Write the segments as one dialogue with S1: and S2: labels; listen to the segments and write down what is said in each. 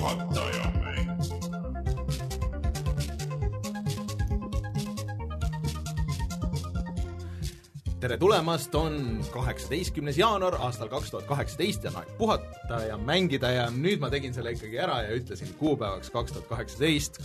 S1: puhatajamäng.
S2: tere tulemast, on kaheksateistkümnes jaanuar aastal kaks tuhat kaheksateist ja on aeg puhata ja mängida ja nüüd ma tegin selle ikkagi ära ja ütlesin kuupäevaks kaks tuhat kaheksateist,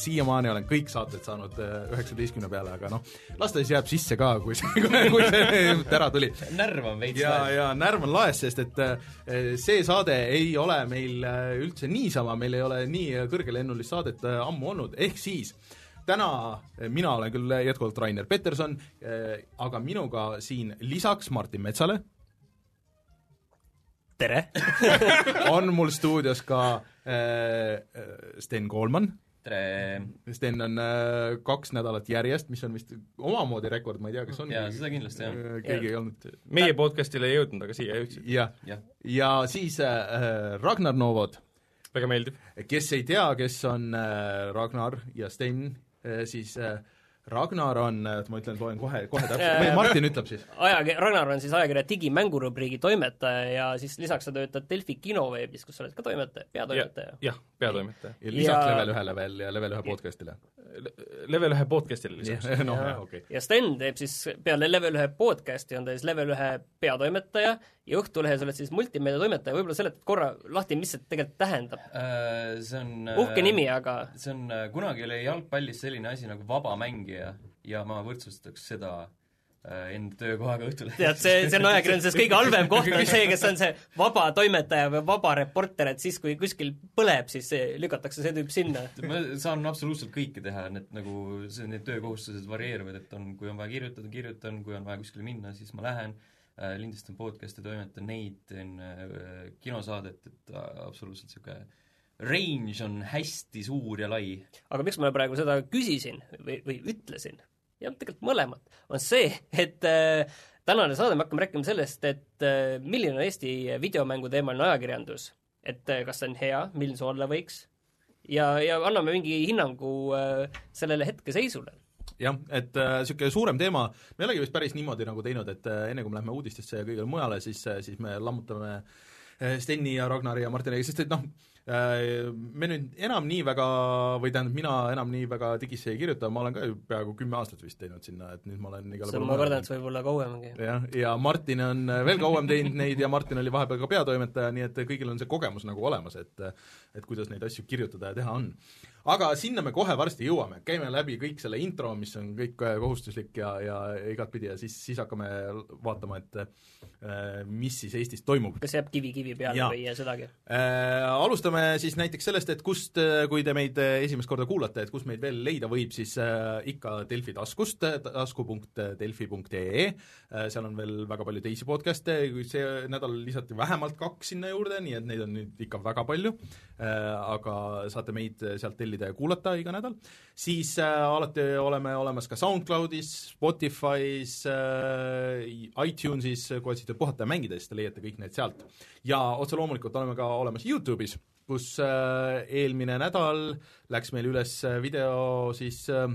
S2: siiamaani olen kõik saated saanud üheksateistkümne peale, aga noh, las ta siis jääb sisse ka, kui see, kui see ära tuli.
S3: Närv on veits
S2: ja, ja närv on laes, sest et eh, see saade ei ole meil üldse niisama, meil ei ole nii kõrgelennulist saadet ammu olnud, ehk siis täna mina olen küll jätkuvalt Rainer Peterson, aga minuga siin lisaks Martin Metsale
S4: tere!
S2: on mul stuudios ka eh, Sten Koolman,
S3: tere!
S2: Sten on eh, kaks nädalat järjest, mis on vist omamoodi rekord, ma ei tea, kas on
S3: jaa, seda kindlasti, jah.
S2: Eh, keegi ei olnud
S5: meie podcastile ei jõudnud, aga siia jõudsid.
S2: jah,
S3: jah,
S2: ja siis äh, Ragnar Novod
S5: väga meeldiv.
S2: kes ei tea, kes on äh, Ragnar ja Sten äh,, siis äh, Ragnar on, ma ütlen, loen kohe, kohe täpselt, Martin ütleb siis.
S4: ajakir-, Ragnar on siis ajakirja digimängurubriigi toimetaja ja siis lisaks sa töötad Delfi kinoveebis, kus sa oled ka toimetaja, peatoimetaja.
S5: jah, peatoimetaja.
S2: ja lisaks
S4: Ja-
S2: Level ühele veel ja Level ühe podcast'ile.
S5: Level ühe podcastile lisaks.
S2: noh
S4: Ja-,
S2: okei.
S4: ja Sten teeb siis peale Level ühe podcasti on ta siis Level ühe peatoimetaja ja Õhtulehes oled siis multimeedia toimetaja, võib-olla seletad korra lahti, mis see tegelikult tähendab?
S3: see on
S4: uhke nimi, aga
S3: see on, kunagi oli jalgpallis selline asi nagu vaba mängija ja ma võrdsustaks seda äh, enda töökohaga Õhtulehes.
S4: tead, see, see on ajakirjanduses kõige halvem koht, on see, kes on see vaba toimetaja või vaba reporter, et siis, kui kuskil põleb, siis see- lükatakse see tüüp sinna.
S3: ma saan absoluutselt kõike teha, need nagu, see, need töökohustused varieeruvad, et on, kui on vaja kirjutada, kirjutan, kui on vaja kuskile minna, siis ma lähen äh,, lindistan podcast'e, toimetan neid, teen äh, kinosaadet, et äh, absoluutselt niisugune range on hästi suur ja lai.
S4: aga miks ma praegu seda küsisin või, või ütlesin, jah, tegelikult mõlemat, on see, et äh, tänane saade me hakkame rääkima sellest, et äh, milline on Eesti videomänguteemaline ajakirjandus. et äh, kas see on hea, milline see olla võiks ja, ja anname mingi hinnangu äh, sellele hetkeseisule.
S2: jah, et niisugune suurem teema, me ei olegi vist päris niimoodi nagu teinud, et äh, enne kui me lähme uudistesse ja kõigele mujale, siis, siis me lammutame äh, Steni ja Ragnari ja Martiniga, sest et noh, me nüüd enam nii väga, või tähendab, mina enam nii väga digisse ei kirjuta, ma olen ka ju peaaegu kümme aastat vist teinud sinna, et nüüd ma olen igale
S4: see, ma kardan, et see võib olla kauemgi.
S2: jah, ja Martin on veel kauem teinud neid ja Martin oli vahepeal ka peatoimetaja, nii et kõigil on see kogemus nagu olemas, et et kuidas neid asju kirjutada ja teha on. Aga sinna me kohe varsti jõuame, käime läbi kõik selle intro, mis on kõik kohustuslik ja, ja igatpidi ja siis, siis hakkame vaatama, et äh, mis siis Eestis toimub.
S4: kas jääb kivi kivi peale ja. või ei jää sedagi
S2: äh,? Alustame siis näiteks sellest, et kust, kui te meid esimest korda kuulate, et kust meid veel leida võib, siis äh, ikka Delfi taskust, tasku.delfi.ee äh,, seal on veel väga palju teisi podcast'e, see nädal lisati vähemalt kaks sinna juurde, nii et neid on nüüd ikka väga palju äh,, aga saate meid sealt tellida ja kuulata iga nädal, siis äh, alati oleme olemas ka SoundCloudis, Spotify's äh,, iTunesis, kui otsite puhata ja mängida, siis te leiate kõik need sealt. ja otse loomulikult oleme ka olemas YouTube'is, kus äh, eelmine nädal läks meil üles video siis äh,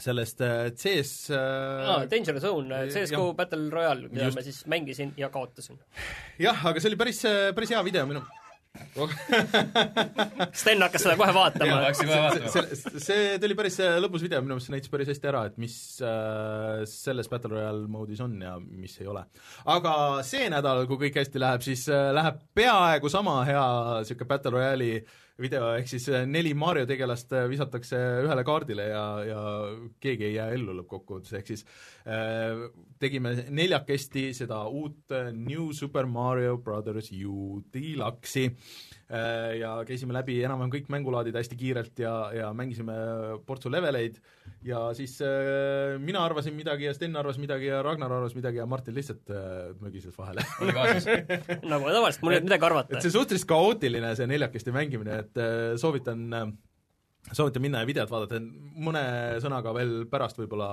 S2: sellest CS
S4: ah, Danger Zone, CSGO. Battle Royale, mida
S2: Just.
S4: ma siis mängisin ja kaotasin.
S2: jah, aga see oli päris, päris hea video minu
S4: Sten hakkas seda kohe vaatama.
S2: see, see tuli päris lõbus video, minu meelest see näitas päris hästi ära, et mis äh, selles Battle Royale moodis on ja mis ei ole. aga see nädal, kui kõik hästi läheb, siis äh, läheb peaaegu sama hea niisugune Battle Royale'i video, ehk siis neli Mario tegelast visatakse ühele kaardile ja, ja keegi ei jää ellu lõppkokkuvõttes, ehk siis äh, tegime neljakesti seda uut New Super Mario Brothers U Deluxe'i. äh, ja käisime läbi enam-vähem kõik mängulaadid hästi kiirelt ja, ja mängisime portsu leveleid. Ja siis äh, mina arvasin midagi ja Sten arvas midagi ja Ragnar arvas midagi ja Martin lihtsalt äh, mögises vahele.
S4: Nagu tavaliselt, mul ei olnud midagi arvata.
S2: et see suhteliselt kaootiline, see neljakesti mängimine, et äh, soovitan äh, soovitan minna ja videot vaadata, mõne sõnaga veel pärast võib-olla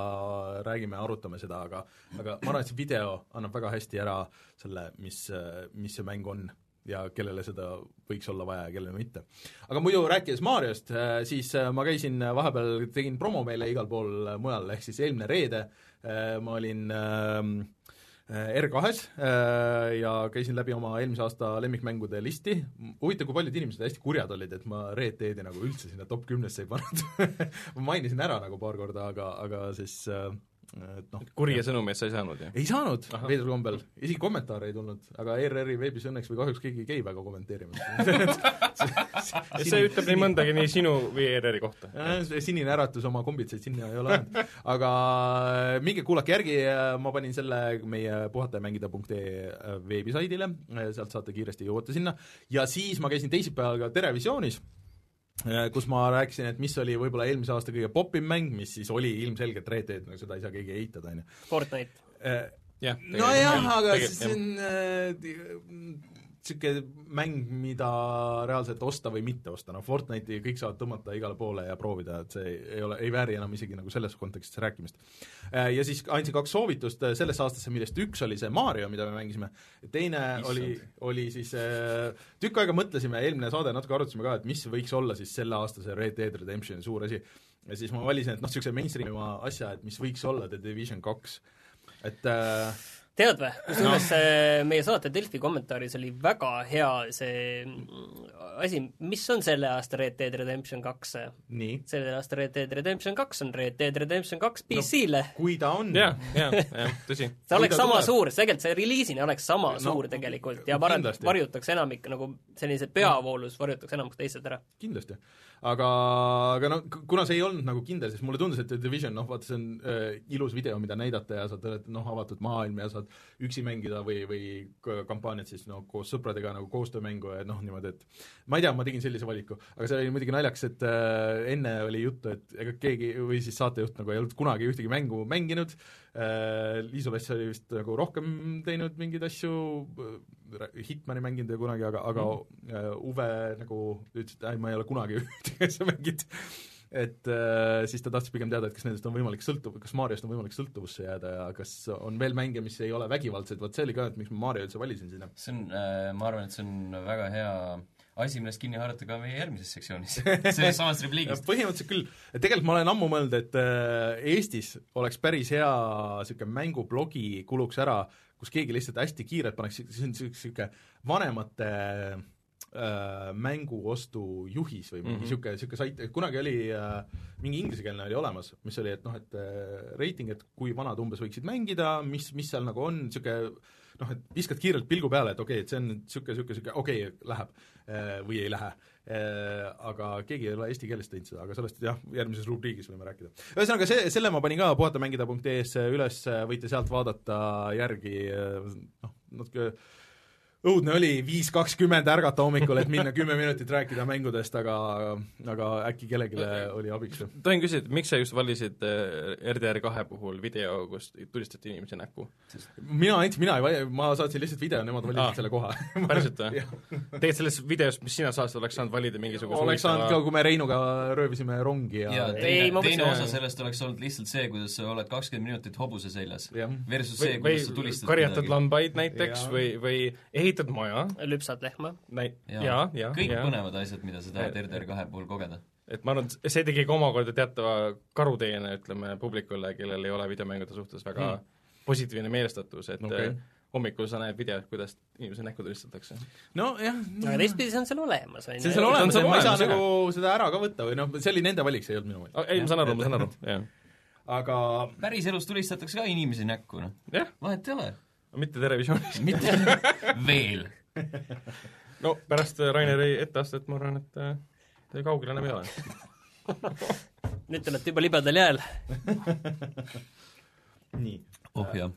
S2: räägime, arutame seda, aga aga ma arvan, et see video annab väga hästi ära selle, mis, mis see mäng on ja kellele seda võiks olla vaja ja kellele mitte. aga muidu rääkides Mariost, siis ma käisin vahepeal, tegin promo meile igal pool mujal, ehk siis eelmine reede ma olin äh, R2-s ja käisin läbi oma eelmise aasta lemmikmängude listi, huvitav, kui paljud inimesed hästi kurjad olid, et ma Red Deadi nagu üldse sinna top kümnesse ei pannud ma mainisin ära nagu paar korda, aga, aga siis äh, et noh.
S5: kurje sõnumeid sa ei saanud, jah?
S2: ei saanud, veidral kombel, isegi kommentaare ei tulnud, aga ERR-i veebis õnneks või kahjuks keegi ei käi väga kommenteerimas
S5: see ütleb nii mõndagi nii sinu või ERR-i kohta.
S2: sinine äratus oma kombitseid sinna ei ole andnud. aga äh, minge kuulake järgi, ma panin selle meie puhatajamängida.ee veebisaidile, sealt saate kiiresti jõuate sinna, ja siis ma käisin teisipäeval ka Terevisioonis Äh, kus ma rääkisin, et mis oli võib-olla eelmise aasta kõige popim mäng, mis siis oli ilmselgelt Red Dead, no seda ei saa keegi eitada, on ju.
S4: Fortnite.
S2: Äh,
S5: jah.
S2: nojah, aga see on äh, niisugune mäng, mida reaalselt osta või mitte osta, noh Fortnite'i kõik saavad tõmmata igale poole ja proovida, et see ei ole, ei vääri enam isegi nagu selles kontekstis rääkimist. Äh, ja siis andsin kaks soovitust äh, sellesse aastasse, millest üks oli see Mario, mida me mängisime, teine Issand. oli, oli siis äh, tükk aega mõtlesime, eelmine saade natuke arutasime ka, et mis võiks olla siis selle aasta see Red Dead Redemptioni suur asi, ja siis ma valisin, et noh, niisuguse mainstream'i asja, et mis võiks olla The Division kaks, et äh,
S4: tead või, kusjuures no. meie saate Delfi kommentaaris oli väga hea see mm, asi, mis on selle aasta Red Dead Redemption kaks? selle aasta Red Dead Redemption kaks on Red Dead Redemption kaks PC-le no,.
S2: kui ta on.
S5: jah, jah, jah, tõsi.
S4: see oleks sama tuleb. suur, tegelikult see reliisina oleks sama no, suur tegelikult ja varem varjutaks enamik nagu sellise peavoolus varjutaks enamus teised ära.
S2: kindlasti aga, aga noh, kuna see ei olnud nagu kindel, siis mulle tundus, et The Division, noh vaata, see on äh, ilus video, mida näidata ja saad noh, avatud maailm ja saad üksi mängida või, või kampaaniat siis noh, koos sõpradega nagu koostöömängu ja noh, niimoodi, et ma ei tea, ma tegin sellise valiku, aga see oli muidugi naljakas, et äh, enne oli juttu, et ega keegi või siis saatejuht nagu ei olnud kunagi ühtegi mängu mänginud äh,, Liisu Less oli vist nagu rohkem teinud mingeid asju, Hitmani mänginud ja kunagi, aga, aga mm. uh, Uwe nagu ütles, et ei, ma ei ole kunagi ühtegi asja mänginud. Et uh, siis ta tahtis pigem teada, et kas nendest on võimalik sõltuv, kas Mariost on võimalik sõltuvusse jääda ja kas on veel mänge, mis ei ole vägivaldsed, vot see oli ka, et miks ma Mario üldse valisin sinna.
S3: see on äh,, ma arvan, et see on väga hea asi, millest kinni haarata ka meie järgmises sektsioonis sellest samast repliigist.
S2: põhimõtteliselt küll, tegelikult ma olen ammu mõelnud, et äh, Eestis oleks päris hea niisugune mängublogi kuluks ära äh, kus keegi lihtsalt hästi kiirelt paneks, see on niisugune vanemate äh, mänguostujuhis või mingi niisugune mm -hmm., niisugune sait, kunagi oli äh, mingi inglisekeelne oli olemas, mis oli, et noh, et äh, reiting, et kui vanad umbes võiksid mängida, mis, mis seal nagu on, niisugune noh, et viskad kiirelt pilgu peale, et okei okay,, et see on niisugune, niisugune, niisugune, okei okay,, läheb äh, või ei lähe äh,. Aga keegi ei ole eesti keeles teinud seda, aga sellest jah, järgmises rubriigis võime rääkida. ühesõnaga, see, selle ma panin ka puhatamängida.ee-s üles, võite sealt vaadata järgi noh, natuke õudne oli viis kakskümmend ärgata hommikul, et minna kümme minutit rääkida mängudest, aga aga äkki kellelegi oli abiks?
S5: tohin küsida, miks sa just valisid äh, RDR kahe puhul video, kus tulistati inimese näkku?
S2: mina andsin, mina ei vali-, ma saatsin lihtsalt video, nemad valisid ah, selle koha
S5: päriselt või? tegelikult selles videos, mis sina saatsid, oleks saanud valida mingisuguse
S2: oleks saanud ka, kui me Reinuga röövisime rongi ja,
S3: ja teine, teine osa sellest oleks olnud lihtsalt see, kuidas sa oled kakskümmend minutit hobuse seljas versus see, kuidas sa tulistad
S5: karjatad lambaid näiteks ja. või, või ehitad maja.
S4: lüpsad lehma.
S5: jaa, jaa.
S3: kõik ja. põnevad asjad, mida sa tahad RDR kahe puhul kogeda.
S5: et ma arvan, et see tegi ka omakorda teatava karuteene, ütleme, publikule, kellel ei ole videomängude suhtes väga hmm. positiivne meelestatus, et okay hommikul sa näed videot, kuidas inimese näkku tulistatakse.
S2: nojah.
S4: aga teistpidi see on seal olemas, on
S2: ju. see on seal olemas, ma ei saa nagu seda ära ka võtta või noh, see oli nende valik, see ei olnud minu valik.
S5: ei, ma saan aru, ma saan aru, jah.
S2: aga
S3: päriselus tulistatakse ka inimesi näkku, noh. vahet ei ole.
S5: Mitte Terevisioonis.
S3: mitte veel
S5: no pärast Raineri etteastet ma arvan, et äh, te kaugel enam ei ole
S4: nüüd te olete juba libedal jääl
S2: nii.
S3: oh jah.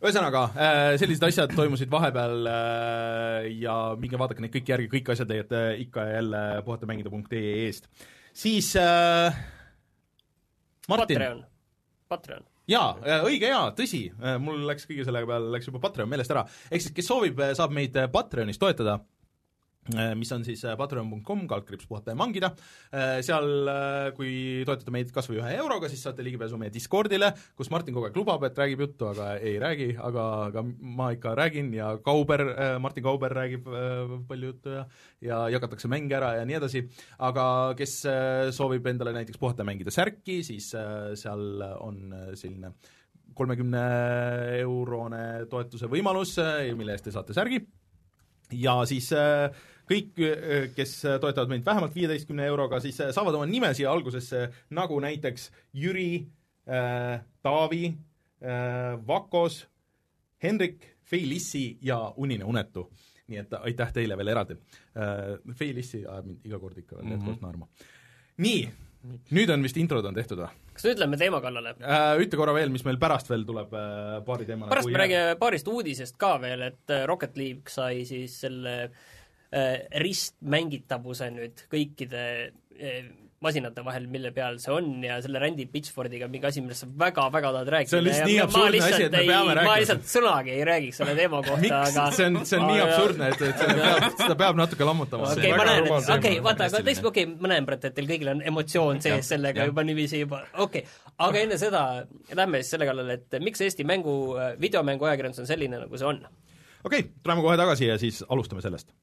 S2: ühesõnaga, äh, sellised asjad toimusid vahepeal äh, ja minge vaadake neid kõiki järgi, kõik asjad leiate ikka ja jälle puhatamängida.ee eest. siis äh, Martin.
S4: Patreon, Patreon
S2: jaa, äh, õige jaa, tõsi, äh, mul läks kõige selle peale, läks juba Patreon meelest ära. ehk siis kes soovib, äh, saab meid Patreonis toetada mis on siis äh, patreon.com, kaldkriips puhata ja mangida, äh, seal kui toetate meid kas või ühe euroga, siis saate ligipääsu meie Discordile, kus Martin kogu aeg lubab, et räägib juttu, aga ei räägi, aga, aga ma ikka räägin ja Kauber, Martin Kauber räägib palju juttu ja ja jagatakse mänge ära ja nii edasi, aga kes soovib endale näiteks puhata ja mängida särki, siis seal on selline kolmekümne eurone toetuse võimalus, mille eest te saate särgi, ja siis äh, kõik, kes toetavad meid vähemalt viieteistkümne euroga, siis saavad oma nime siia algusesse, nagu näiteks Jüri äh,, Taavi äh,, Vakos, Henrik, Fei-Lissi ja Unine unetu. nii et aitäh teile veel eraldi äh,. Fei-Lissi ajab mind iga kord ikka veel jätkuvalt mm -hmm. naerma. nii, nüüd on vist introd on tehtud või?
S4: kas nüüd lähme teema kallale
S2: äh,? Ütle korra veel, mis meil pärast veel tuleb äh, paari teemana.
S4: pärast me räägime paarist uudisest ka veel, et Rocket League sai siis selle äh, ristmängitavuse nüüd kõikide äh, masinate vahel, mille peal see on ja selle Randy Pitchfordiga mingi asi, millest sa väga-väga tahad rääkida.
S2: see on lihtsalt nii absurdne asi, et me
S4: ei,
S2: peame rääkima.
S4: ma lihtsalt sõnagi ei räägiks selle teema kohta, aga
S2: see on, see on nii absurdne, et, et seda peab, seda peab natuke lammutama.
S4: okei ma näen, et okei okay,, vaata, aga teist, okei okay,, ma näen, Brett, et teil kõigil on emotsioon sees sellega juba niiviisi juba, okei okay. aga enne seda lähme siis selle kallale, et miks Eesti mängu, videomängu ajakirjandus on selline, nagu see on?
S2: okei okay,, tuleme kohe tagasi ja siis alustame sellest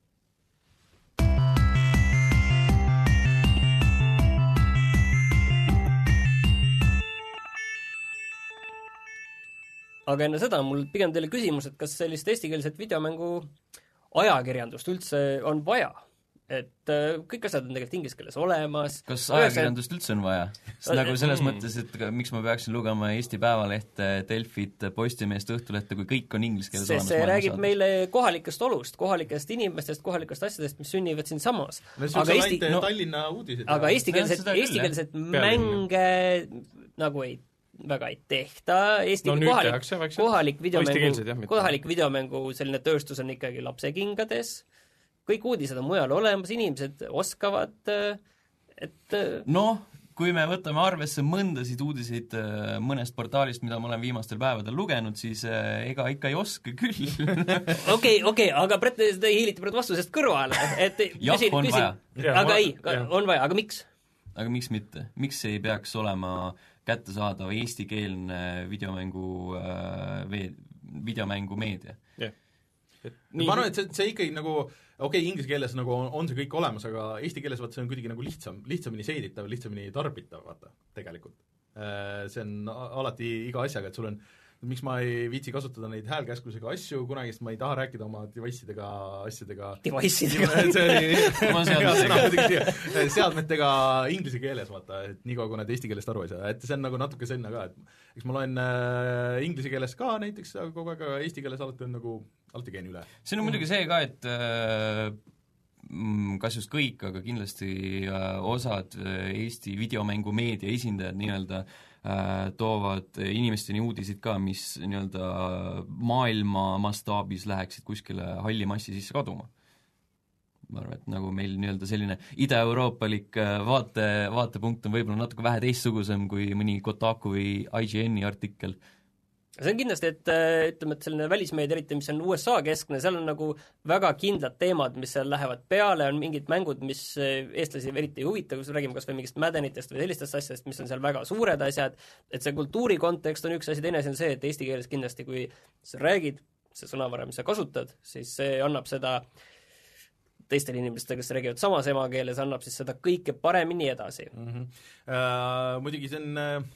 S4: aga enne seda on mul pigem teile küsimus, et kas sellist eestikeelset videomängu ajakirjandust üldse on vaja? et äh, kõik asjad on tegelikult inglise keeles olemas.
S3: kas ajakirjandust üldse on vaja? sest nagu selles mõttes, et miks ma peaksin lugema Eesti Päevalehte, Delfit, Postimeest, Õhtulehte, kui kõik on inglise keeles
S4: olemas? see räägib saada. meile kohalikest olust, kohalikest inimestest, kohalikest asjadest, mis sünnivad siinsamas.
S2: aga Eesti, no, Tallinna uudised.
S4: aga eestikeelset, eestikeelset mänge nagu ei väga ei tehta, Eesti
S5: no,
S4: kohalik,
S5: tehakse,
S4: kohalik videomängu, kohalik videomängu selline tööstus on ikkagi lapsekingades, kõik uudised on mujal olemas, inimesed oskavad, et
S3: noh, kui me võtame arvesse mõndasid uudiseid äh, mõnest portaalist, mida ma olen viimastel päevadel lugenud, siis äh, ega ikka ei oska küll.
S4: okei, okei, aga Brett, te hiilite praegu vastusest kõrvale, et
S3: jah, on
S4: küsin,
S3: vaja.
S4: aga ei, on vaja, aga miks?
S3: aga miks mitte, miks ei peaks olema kättesaadav eestikeelne videomängu äh, videomängumeedia
S2: yeah.? Nii... ma arvan, et see, see ikkagi nagu okei okay,, inglise keeles nagu on, on see kõik olemas, aga eesti keeles vaata see on kuidagi nagu lihtsam, lihtsamini seeditav, lihtsamini tarbitav, vaata, tegelikult. Äh, see on alati iga asjaga, et sul on miks ma ei viitsi kasutada neid häälkäsklusega asju kunagi, sest ma ei taha rääkida oma device idega, asjadega.
S4: Device-idega.
S2: Seadmetega. inglise keeles, vaata, et niikaua, kui nad eesti keelest aru ei saa, et see on nagu natuke selline ka, et eks ma loen äh, inglise keeles ka näiteks kogu aeg, aga eesti keeles alati on nagu, alati käin üle.
S3: siin on muidugi see ka, et äh, kas just kõik, aga kindlasti äh, osad äh, Eesti videomängumeedia esindajad nii-öelda äh, Äh, toovad inimesteni uudiseid ka, mis nii-öelda maailma mastaabis läheksid kuskile halli massi sisse kaduma. ma arvan, et nagu meil nii-öelda selline ida-euroopalik äh, vaate, vaatepunkt on võib-olla natuke vähe teistsugusem kui mõni Kotaku või IGN-i artikkel
S4: see on kindlasti, et äh, ütleme, et selline välismeedia, eriti mis on USA keskne, seal on nagu väga kindlad teemad, mis seal lähevad peale, on mingid mängud, mis äh, eestlasi eriti ei huvita, kui räägime kas või mingist Maddenitest või sellistest asjadest, mis on seal väga suured asjad, et see kultuuri kontekst on üks asi, teine asi on see, et eesti keeles kindlasti, kui sa räägid, see sõnavara, mis sa kasutad, siis see annab seda teistele inimestele, kes räägivad samas emakeeles, annab siis seda kõike paremini edasi
S2: mm. -hmm. Uh, muidugi see on uh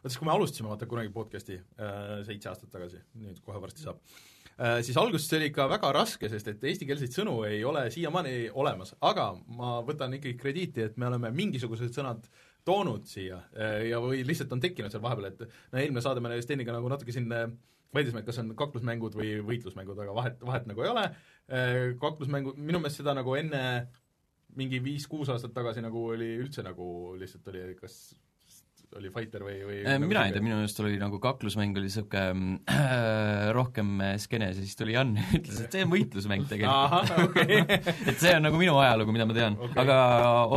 S2: vaata siis, kui me alustasime, vaata kunagi podcast'i äh, seitse aastat tagasi, nüüd kohe varsti saab äh,, siis alguses oli ikka väga raske, sest et eestikeelseid sõnu ei ole siiamaani olemas, aga ma võtan ikkagi krediiti, et me oleme mingisugused sõnad toonud siia äh, ja või lihtsalt on tekkinud seal vahepeal, et no eelmine saade me Steniga nagu natuke siin vaidlesime, et kas on kaklusmängud või võitlusmängud, aga vahet, vahet nagu ei ole, kaklusmängud, minu meelest seda nagu enne mingi viis-kuus aastat tagasi nagu oli üldse nagu lihtsalt oli kas oli fighter või, või
S3: äh, nagu mina ei tea, minu meelest oli nagu kaklusmäng oli niisugune äh, rohkem skeenes ja siis tuli Jan ja ütles, et see on võitlusmäng tegelikult. Okay. et see on nagu minu ajalugu, mida ma tean okay., aga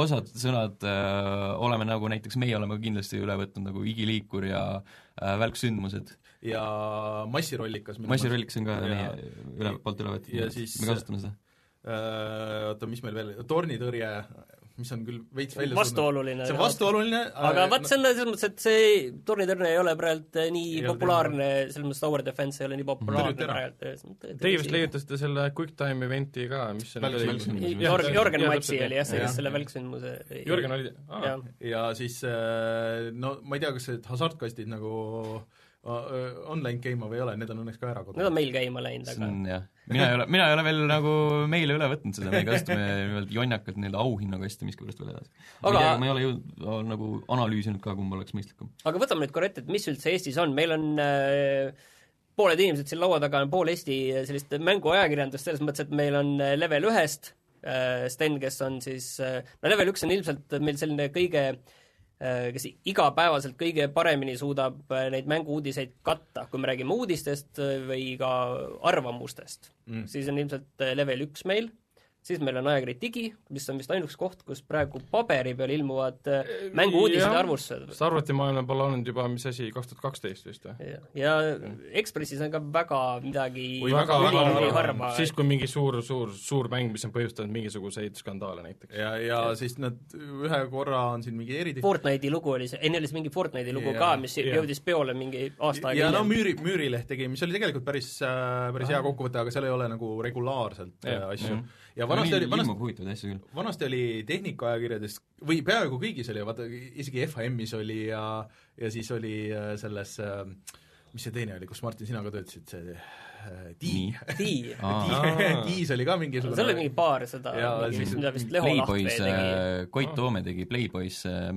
S3: osad sõnad äh, oleme nagu näiteks meie oleme kindlasti üle võtnud nagu igiliikur ja äh, välksündmused.
S2: ja massirollikas.
S3: massirollikas on ka ja, meie üle, poolt üle võetud, me kasutame seda
S2: äh, oota, mis meil veel, tornitõrje mis on küll veits välja
S4: vastuoluline.
S2: see on vastuoluline
S4: aga vaat see on selles mõttes, et see tornitõrje ei ole praegu nii ei populaarne, selles mõttes Tower Defense ei ole nii populaarne praegu.
S5: Teie vist leiutasite selle QuickTime event'i ka, mis on
S4: Jörgen, Jörgen Matsi oli jah, see, kes selle välksündmuse
S5: Jörgen oli
S2: ah. ja siis eh, no ma ei tea, kas need hasartkastid nagu online käima või ei ole, need on õnneks ka ära
S4: Need on
S2: kadunud.
S4: meil käima läinud, aga
S3: on jah, mina ei ole, mina ei ole veel nagu meile üle võtnud seda, me kasutame nii-öelda jonnakat nii-öelda auhinnakasti miskipärast veel edasi. ma ei
S4: Aga-
S3: tea, ma ei ole jõudnud nagu analüüsinud ka, kumb oleks mõistlikum.
S4: aga võtame nüüd korra ette, et mis üldse Eestis on, meil on äh, pooled inimesed siin laua taga on pool Eesti sellist mänguajakirjandust selles mõttes, et meil on äh, level ühest äh, Sten, kes on siis äh,, no level üks on ilmselt meil selline kõige äh, kes igapäevaselt kõige paremini suudab äh, neid mängu-uudiseid katta, kui me räägime uudistest äh, või ka arvamustest
S2: Mm.
S4: siis on ilmselt äh, level üks meil, siis meil on ajakiri Digi, mis on vist ainus koht, kus praegu paberi peal ilmuvad äh, mängu-uudised ja arvustused.
S5: sest arvutimaailma pole olnud juba mis asi, kaks tuhat kaksteist vist või?
S4: ja, ja Ekspressis on ka väga midagi
S2: Oi,
S5: väga
S2: väga
S4: üli-
S2: harva.
S5: siis, kui mingi suur, suur, suur mäng, mis on põhjustanud mingisuguseid skandaale näiteks.
S2: ja, ja siis nad ühe korra on siin mingi eriti
S4: Fortnite'i lugu oli see, enne oli see mingi Fortnite'i lugu
S2: Jaa,
S4: ka, mis
S5: jaa.
S4: jõudis peole mingi aasta aega
S2: ja no. Müüri, Müürileht tegi, mis oli tegelikult päris, päris hea kokkuvõte, aga seal ei ole nagu regulaarselt äh, asju
S3: jah..
S2: Ja vanasti oli, vanasti
S3: ilmub huvitavaid asju küll.
S2: vanasti oli tehnikaajakirjades või peaaegu kõigis oli, vaata isegi FHM-is oli ja ja siis oli äh, selles äh, mis see teine oli, kus Martin, sina ka töötasid, see äh, Tii.
S4: Tii.
S2: Tiis oli ka mingisugune
S4: seal oli mingi paar seda mida vist Leho
S3: Playboys,
S4: tegi.
S3: Koit Toome tegi Playboys äh,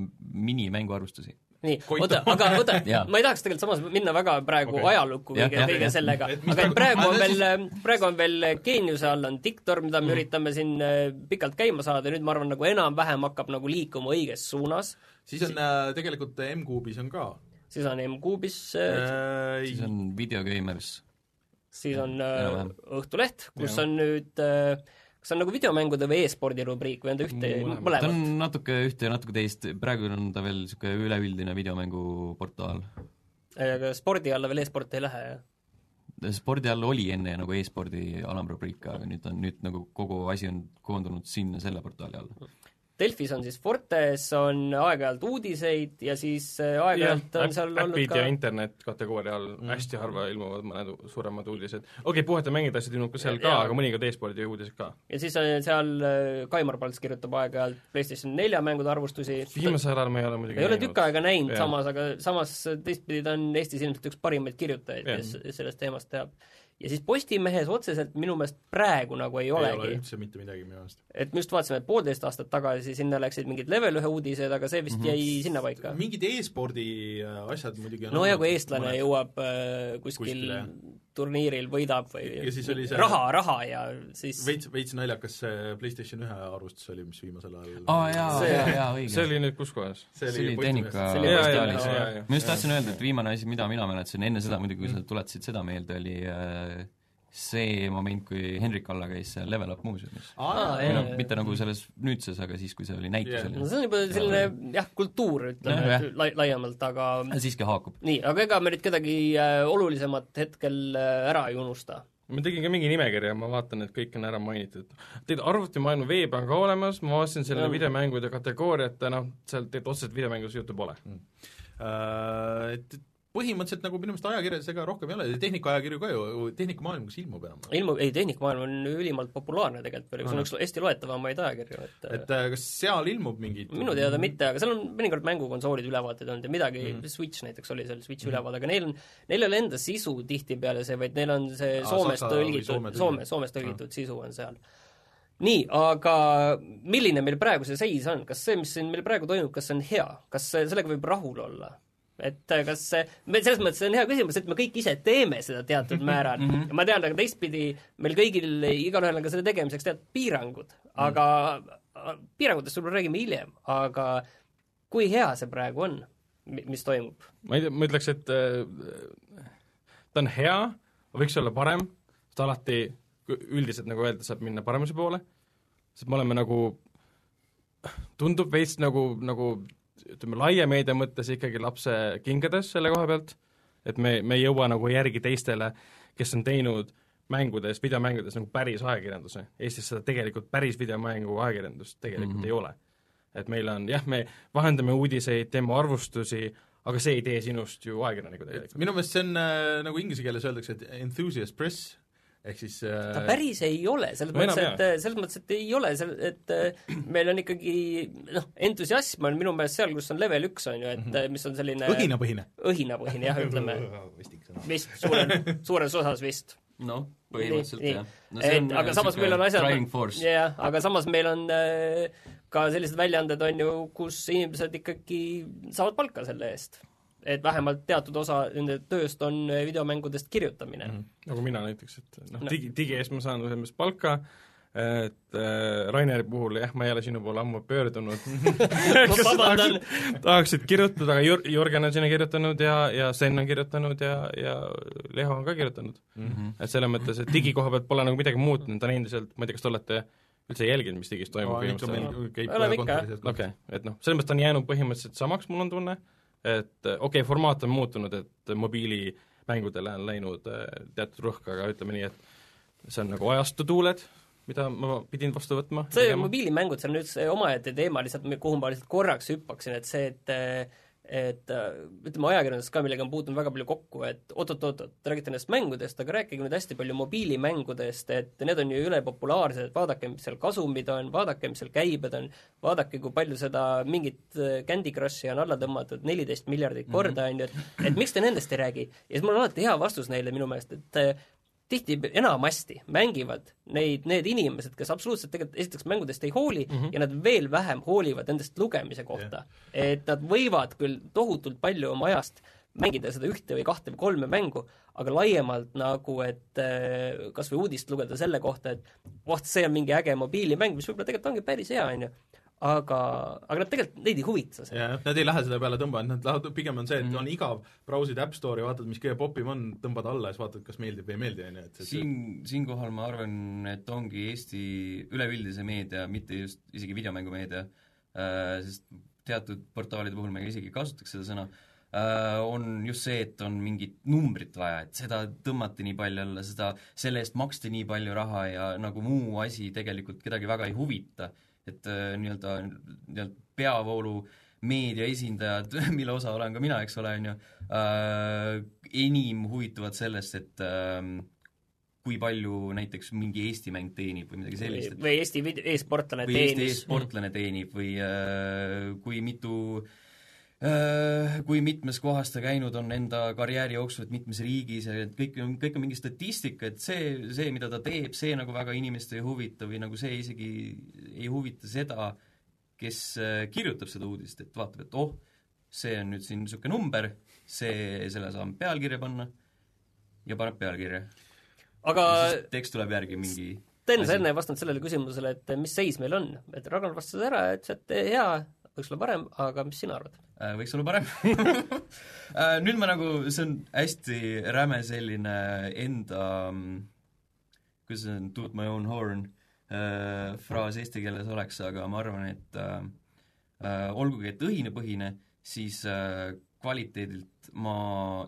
S3: minimänguarvustusi.
S4: nii, oota, aga oota ma ei tahaks tegelikult samas minna väga praegu okay. ajalukku kõige, kõige sellega,
S2: Et
S4: aga
S2: praegu-
S4: praegu on veel, praegu on veel Geeniuse all on Diktor, mida me üritame siin äh, pikalt käima saada, nüüd ma arvan, nagu enam-vähem hakkab nagu liikuma õiges suunas,
S2: siis on äh, tegelikult M-Kuubis on ka.
S4: Siis on M-Kuubis äh,,
S2: äh,
S3: siis on Videogamers.
S4: siis on äh. Õhtuleht, kus
S5: Jah.
S4: on nüüd äh, kas see on nagu videomängude või e-spordi rubriik või on ta ühte,
S5: Mõlemat.
S3: ta
S4: mõlemat?
S3: on natuke ühte ja natuke teist, praegu on ta veel niisugune üleüldine videomänguportaal.
S4: aga spordi alla veel e-sport ei lähe, jah?
S3: spordi all oli enne nagu e-spordi alamrubriik, aga nüüd on, nüüd nagu kogu asi on koondunud sinna selle portaali alla.
S4: Delfis on siis Fortes, on aeg-ajalt uudiseid ja siis äh, aeg-ajalt on seal olnud
S5: äpid
S4: ka
S5: ja internet kategooria all mm. hästi harva ilmuvad mõned suuremad uudised. okei okay,, puhata mängida asjad ilmub ka seal ka,
S4: Jaa.
S5: aga mõningad e-spordi uudised ka.
S4: ja siis on seal äh, Kaimar Palts kirjutab aeg-ajalt PlayStation nelja mängude arvustusi.
S5: viimasel ajal ma ei ole muidugi
S4: ei ole tükk aega näinud
S5: Jah.
S4: samas, aga samas teistpidi ta on Eestis ilmselt üks parimaid kirjutajaid,
S5: Jah.
S4: kes sellest teemast teab. Ja siis Postimehes otseselt minu meelest praegu nagu ei
S2: ei ole
S4: olegi.
S2: üldse mitte midagi minu meelest.
S4: et me just vaatasime poolteist aastat tagasi, sinna läksid mingid level ühe uudised, aga see vist mm -hmm. jäi sinnapaika.
S2: mingid e-spordi äh, asjad muidugi on
S4: no ja kui eestlane
S2: mõned.
S4: jõuab äh, kuskil
S2: Kuskile.
S4: turniiril, võidab või
S2: Ja siis oli see-
S4: raha, raha ja siis
S2: veits, veits naljakas see PlayStation ühe arvustus oli, mis viimasel ajal
S3: aa jaa,
S4: See-
S3: jaa, jaa, õige.
S5: see oli nüüd kus kohas?
S2: see
S3: oli tehnika
S5: Jaa, jaa, jaa, jaa.
S3: ma just tahtsin öelda, et viimane asi, mida mina mäletasin enne seda muidugi, kui sa tuletasid seda meelde, oli äh, see moment, kui Hendrik Alla käis seal Level Up muuseumis.
S2: jaa.,
S3: mitte nagu selles nüüdses, aga siis, kui see oli näitus
S2: Jah.
S3: oli
S4: no see on juba selline jah, kultuur, ütleme et lai-, laiemalt, aga
S3: siiski haakub.
S4: nii, aga ega me nüüd kedagi äh, olulisemat hetkel äh, ära ei unusta.
S5: ma tegin ka mingi nimekirja, ma vaatan, et kõik on ära mainitud. tead, arvutimaailma veeb on ka olemas, ma vaatasin selle
S4: Jah.
S5: videomängude kategooriat ja noh, seal tegelikult otseselt videomängudest juttu pole.
S2: Et et põhimõtteliselt nagu minu meelest ajakirjades ega rohkem ei ole, tehnikaajakirju ka ju, tehnikamaailmas ilmub enam.
S4: ilmub, ei, tehnikamaailm on ülimalt populaarne tegelikult veel, see on üks hästi loetavamaid ajakirju, et
S2: et äh, kas seal ilmub mingid
S4: minu teada mitte, aga seal on mõnikord mängukonsoolid ülevaated olnud ja midagi mm, -hmm. Switch näiteks oli seal Switchi mm -hmm. ülevaade, aga neil on, neil ei ole enda sisu tihtipeale see, vaid neil on see
S2: Aa,
S4: Soomest tõlgitud. Soome, Soomest tõlgitud sisu on seal. nii, aga milline meil praegu see seis on, kas see, mis siin meil praegu toimub, kas see on hea, kas sellega võib rahul olla? Et äh, kas see, selles mõttes see on hea küsimus, et me kõik ise teeme seda teatud määral. ja ma tean, aga teistpidi meil kõigil, igalühel on ka selle tegemiseks teatud piirangud, aga äh, piirangutest võib-olla räägime hiljem, aga kui hea see praegu on, mis toimub?
S5: ma ei tea, ma ütleks, et äh, ta on hea, võiks olla parem, sest alati üldiselt nagu öelda, saab minna paremuse poole, sest me oleme nagu, tundub veits nagu, nagu ütleme, laia meedia mõttes ikkagi lapse kingades selle koha pealt, et me, me ei jõua nagu järgi teistele, kes on teinud mängudes, videomängudes nagu päris ajakirjanduse. Eestis seda tegelikult päris videomängu ajakirjandust tegelikult mm -hmm. ei ole. et meil on jah, me vahendame uudiseid, teeme arvustusi, aga see ei tee sinust ju ajakirjanikku tegelikult.
S2: minu meelest see on äh, nagu inglise keeles öeldakse, et enthusiast press, ehk siis
S4: ta
S2: äh,
S4: päris ei ole, selles
S5: No
S4: mõttes, et äh, selles mõttes, et ei ole, sel-, et äh, meil on ikkagi noh, entusiasm on minu meelest seal, kus on level üks, on ju, et -hmm. mis on selline
S2: õhinapõhine.
S4: õhinapõhine jah, ütleme, vist suure, suures osas vist.
S3: noh, põhimõtteliselt
S4: Nii,
S3: jah.
S4: et aga samas meil on asjad jah, aga samas meil on äh, ka sellised väljaanded, on ju, kus inimesed ikkagi saavad palka selle eest. Et vähemalt teatud osa nende tööst on äh, videomängudest kirjutamine mm. -hmm.
S5: nagu mina näiteks, et noh
S4: No.
S5: no., digi, digi eest ma saan selles mõttes palka, et äh, Raineri puhul jah, ma ei ole sinu poole ammu pöördunud
S4: ma vabandan,
S5: tahaksid kirjutada, aga Jür-, Jürgen on sinna kirjutanud ja, ja Sten on kirjutanud ja, ja Leho on ka kirjutanud.
S3: Mhm.
S5: et selles mõttes, et digi koha pealt pole nagu midagi muutunud, on endiselt, ma ei tea, kas te olete üldse jälginud, mis digis toimub viimastel
S2: käib
S4: Oleme ikka,
S2: et
S5: okei okay,, et noh, selles mõttes ta on jäänud põhimõtteliselt samaks, mul on tunne, et okei okay,, formaat on muutunud, et mobiilimängudele on läinud äh, teatud rõhk, aga ütleme nii, et see on nagu ajastu tuuled, mida ma pidin vastu võtma.
S4: see mobiilimängud, see on nüüd see omaette teema lihtsalt, kuhu ma lihtsalt korraks hüppaksin, et see, et et ütleme, ajakirjandus ka, millega on puutunud väga palju kokku, et oot-oot-oot, te räägite nendest mängudest, aga rääkige nüüd hästi palju mobiilimängudest, et need on ju ülepopulaarsed, vaadake, mis seal kasumid on, vaadake, mis seal käibed on, vaadake, kui palju seda mingit äh, Candy Crushi on alla tõmmatud neliteist miljardit korda, on ju, et et miks te nendest ei räägi? ja siis mul on alati hea vastus neile minu meelest, et äh, tihti enamasti mängivad neid need inimesed, kes absoluutselt tegelikult esiteks mängudest ei hooli mm -hmm. ja nad veel vähem hoolivad nendest lugemise kohta. et nad võivad küll tohutult palju oma ajast mängida seda ühte või kahte või kolme mängu, aga laiemalt nagu, et äh, kas või uudist lugeda selle kohta, et voh, see on mingi äge mobiilimäng, mis võib-olla tegelikult ongi päris hea, on ju, aga, aga nad tegelikult, neid ei huvita see.
S2: jah, nad ei lähe selle peale tõmbama, et nad lähevad, pigem on see, et
S3: Mhm.
S2: on igav, brausid App Store'i, vaatad, mis kõige popim on, tõmbad alla ja siis vaatad, kas meeldib või ei meeldi, on ju, et
S3: siin, siinkohal ma arvan, et ongi Eesti üleüldise meedia, mitte just isegi videomängumeedia äh,, sest teatud portaalide puhul me isegi kasutaks seda sõna äh,, on just see, et on mingit numbrit vaja, et seda tõmmati nii palju alla, seda, selle eest maksti nii palju raha ja nagu muu asi tegelikult kedagi väga ei huvita. Et äh, nii-öelda, nii-öelda peavoolu meedia esindajad, mille osa olen ka mina, eks ole, on ju äh,, enim huvituvad sellest, et äh, kui palju näiteks mingi Eesti mäng teenib või midagi sellist,
S4: või Eesti e-sportlane
S3: või Eesti
S4: teenis.
S3: e-sportlane teenib või äh, kui mitu äh, kui mitmes kohas ta käinud on enda karjääri jooksul, et mitmes riigis et kõik on, kõik on mingi statistika, et see, see, mida ta teeb, see nagu väga inimest ei huvita või nagu see isegi ei huvita seda, kes äh, kirjutab seda uudist, et vaatab, et oh, see on nüüd siin niisugune number, see, selle saame pealkirja panna ja paneb pealkirja.
S4: aga
S3: tekst tuleb järgi mingi
S4: Sten, sa enne ei vastanud sellele küsimusele, et mis seis meil on, et Ragnar vastas ära, ütles, et hea, võiks olla parem, aga mis sina arvad?
S3: Äh, võiks olla parem Äh, nüüd ma nagu, see on hästi räme selline enda, kuidas see on, toot my own horn äh, fraas eesti keeles oleks, aga ma arvan, et äh, äh, olgugi, et õhinapõhine, siis äh, kvaliteedilt ma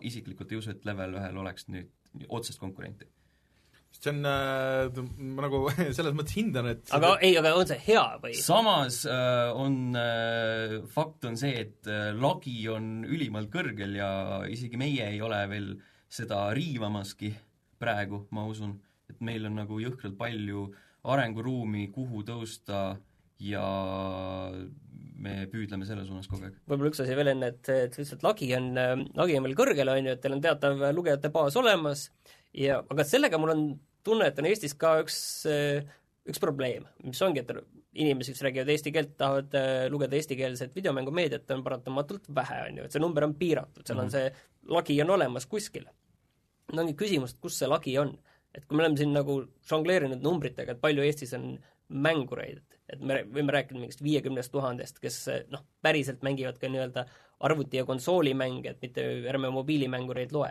S3: isiklikult ei usu, et level ühel oleks nüüd otsest konkurenti.
S2: See on äh,, ma nagu selles mõttes hindan, et
S4: aga ei, aga on see hea või?
S3: samas äh, on äh,, fakt on see, et äh, lagi on ülimalt kõrgel ja isegi meie ei ole veel seda riivamaski praegu, ma usun, et meil on nagu jõhkralt palju arenguruumi, kuhu tõusta ja me püüdleme selle suunas kogu aeg.
S4: võib-olla üks asi veel enne, et, et et lagi on, lagi on veel kõrgel, on ju, et teil on teatav lugejate baas olemas ja aga sellega mul on tunne, et on Eestis ka üks, üks probleem, mis ongi, et inimesi, kes räägivad eesti keelt, tahavad äh, lugeda eestikeelset videomängumeediat, on paratamatult vähe, on ju, et see number on piiratud, seal on see lagi on olemas kuskil. nüüd ongi küsimus, et kus see lagi on. et kui me oleme siin nagu žongleerinud numbritega, et palju Eestis on mängureid, et me võime rääkida mingist viiekümnest tuhandest, kes noh, päriselt mängivad ka nii-öelda arvuti- ja konsoolimänge, et mitte ärme mobiilimängureid loe,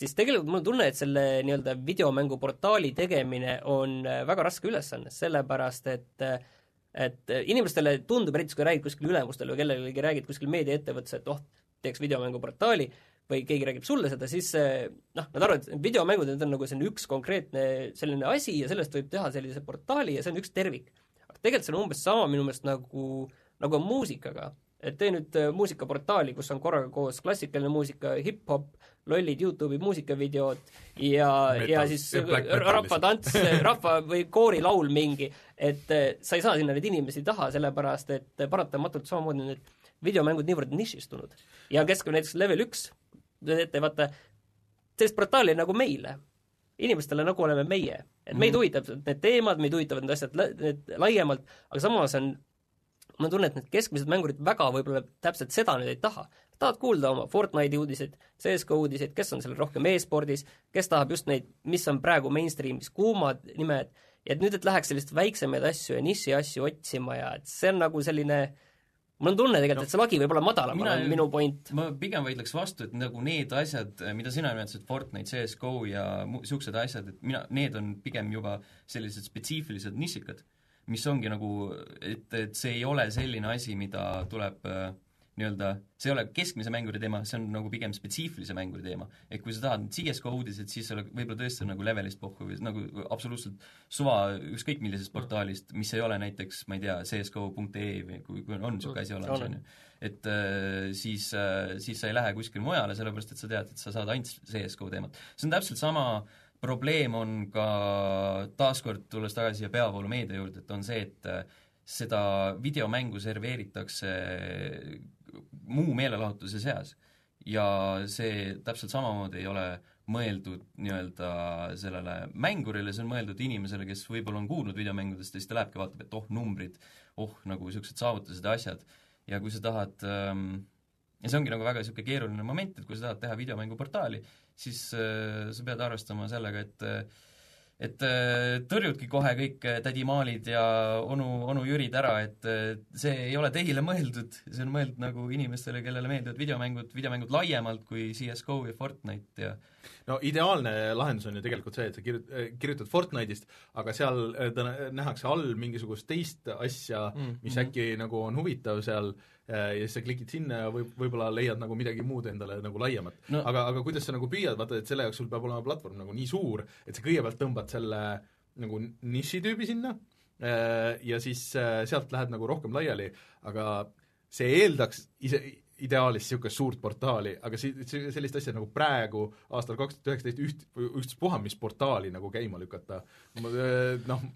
S4: siis tegelikult mul on tunne, et selle nii-öelda videomänguportaali tegemine on äh, väga raske ülesanne, sellepärast et äh, et inimestele tundub, eriti kui räägid kuskil ülemustele või kellelegi räägid kuskil meediaettevõttes, et oh, teeks videomänguportaali või keegi räägib sulle seda, siis äh, noh, nad arvavad, et videomängud, need on nagu selline üks konkreetne selline asi ja sellest võib teha sellise portaali ja see on üks tervik. aga tegelikult see on umbes sama minu meelest nagu, nagu on muusikaga, et tee nüüd äh, muusikaportaali, kus on korraga koos klassikaline muusika, hip-hop, lollid Youtube'i muusikavideod ja ja siis rahvatants, rahva või koorilaul mingi, et eh, sa ei saa sinna neid inimesi taha, sellepärast et paratamatult samamoodi need videomängud niivõrd nišistunud. ja keskel näiteks level üks, te teete vaata sellist portaali nagu meile, inimestele nagu oleme meie. et meid huvitab need teemad, meid huvitavad need asjad need laiemalt, aga samas on mul on tunne, et need keskmised mängurid väga võib-olla täpselt seda nüüd ei taha. Tahad kuulda oma Fortnite'i uudiseid, CSGO uudiseid, kes on seal rohkem e-spordis, kes tahab just neid, mis on praegu mainstream'is kuumad nimed, ja et nüüd, et läheks selliseid väiksemaid asju ja niši asju otsima ja et see on nagu selline mul on tunne tegelikult, et see lagi võib olla madalam, on minu point.
S3: ma pigem vaidleks vastu, et nagu need asjad, mida sina nimetasid, Fortnite, CSGO ja niisugused asjad, et mina, need on pigem juba sellised spetsiifilised nissikad, mis ongi nagu, et, et see ei ole selline asi, mida tuleb äh, nii-öelda, see ei ole keskmise mänguri teema, see on nagu pigem spetsiifilise mänguri teema. et kui sa tahad CSGO uudiseid, siis sa oled võib-olla tõesti nagu levelist pohhu või nagu absoluutselt suva ükskõik millisest portaalist, mis ei ole näiteks, ma ei tea, csgo.ee või kui, kui on niisugune asi olemas,
S4: On.
S3: ju et äh, siis äh,, siis sa ei lähe kuskile mujale, sellepärast et sa tead, et sa saad ainult CSGO teemat. see on täpselt sama probleem on ka taaskord, tulles tagasi siia peavoolumeedia juurde, et on see, et äh, seda videomängu serveeritakse muu meelelahutuse seas. ja see täpselt samamoodi ei ole mõeldud nii-öelda sellele mängurile, see on mõeldud inimesele, kes võib-olla on kuulnud videomängudest ja siis ta lähebki, vaatab, et oh, numbrid, oh, nagu niisugused saavutused ja asjad, ja kui sa tahad ähm, ja see ongi nagu väga niisugune keeruline moment, et kui sa tahad teha videomänguportaali, siis äh, sa pead arvestama sellega, et äh, et äh, tõrjudki kohe kõik äh, tädi Maalid ja onu, onu Jürid ära, et äh, see ei ole teile mõeldud, see on mõeldud nagu inimestele, kellele meeldivad videomängud, videomängud laiemalt kui CSGO ja Fortnite ja
S2: no ideaalne lahendus on ju tegelikult see, et sa kirjut-, kirjutad Fortnite'ist, aga seal ta nähakse all mingisugust teist asja mm, mis
S3: mhm.
S2: äkki nagu on huvitav seal äh, ja siis sa klikid sinna ja võib, võib-olla leiad nagu midagi muud endale nagu laiemat.
S3: No-
S2: aga, aga kuidas sa nagu püüad, vaata et selle jaoks sul peab olema platvorm nagu nii suur, et sa kõigepealt tõmbad selle nagu nišitüübi sinna äh, ja siis äh, sealt lähed nagu rohkem laiali, aga see eeldaks ise, ideaalis niisugust suurt portaali, aga si-, sellist asja nagu praegu, aastal kaks tuhat üheksateist üht, ükstaspuha mis portaali nagu käima lükata, noh,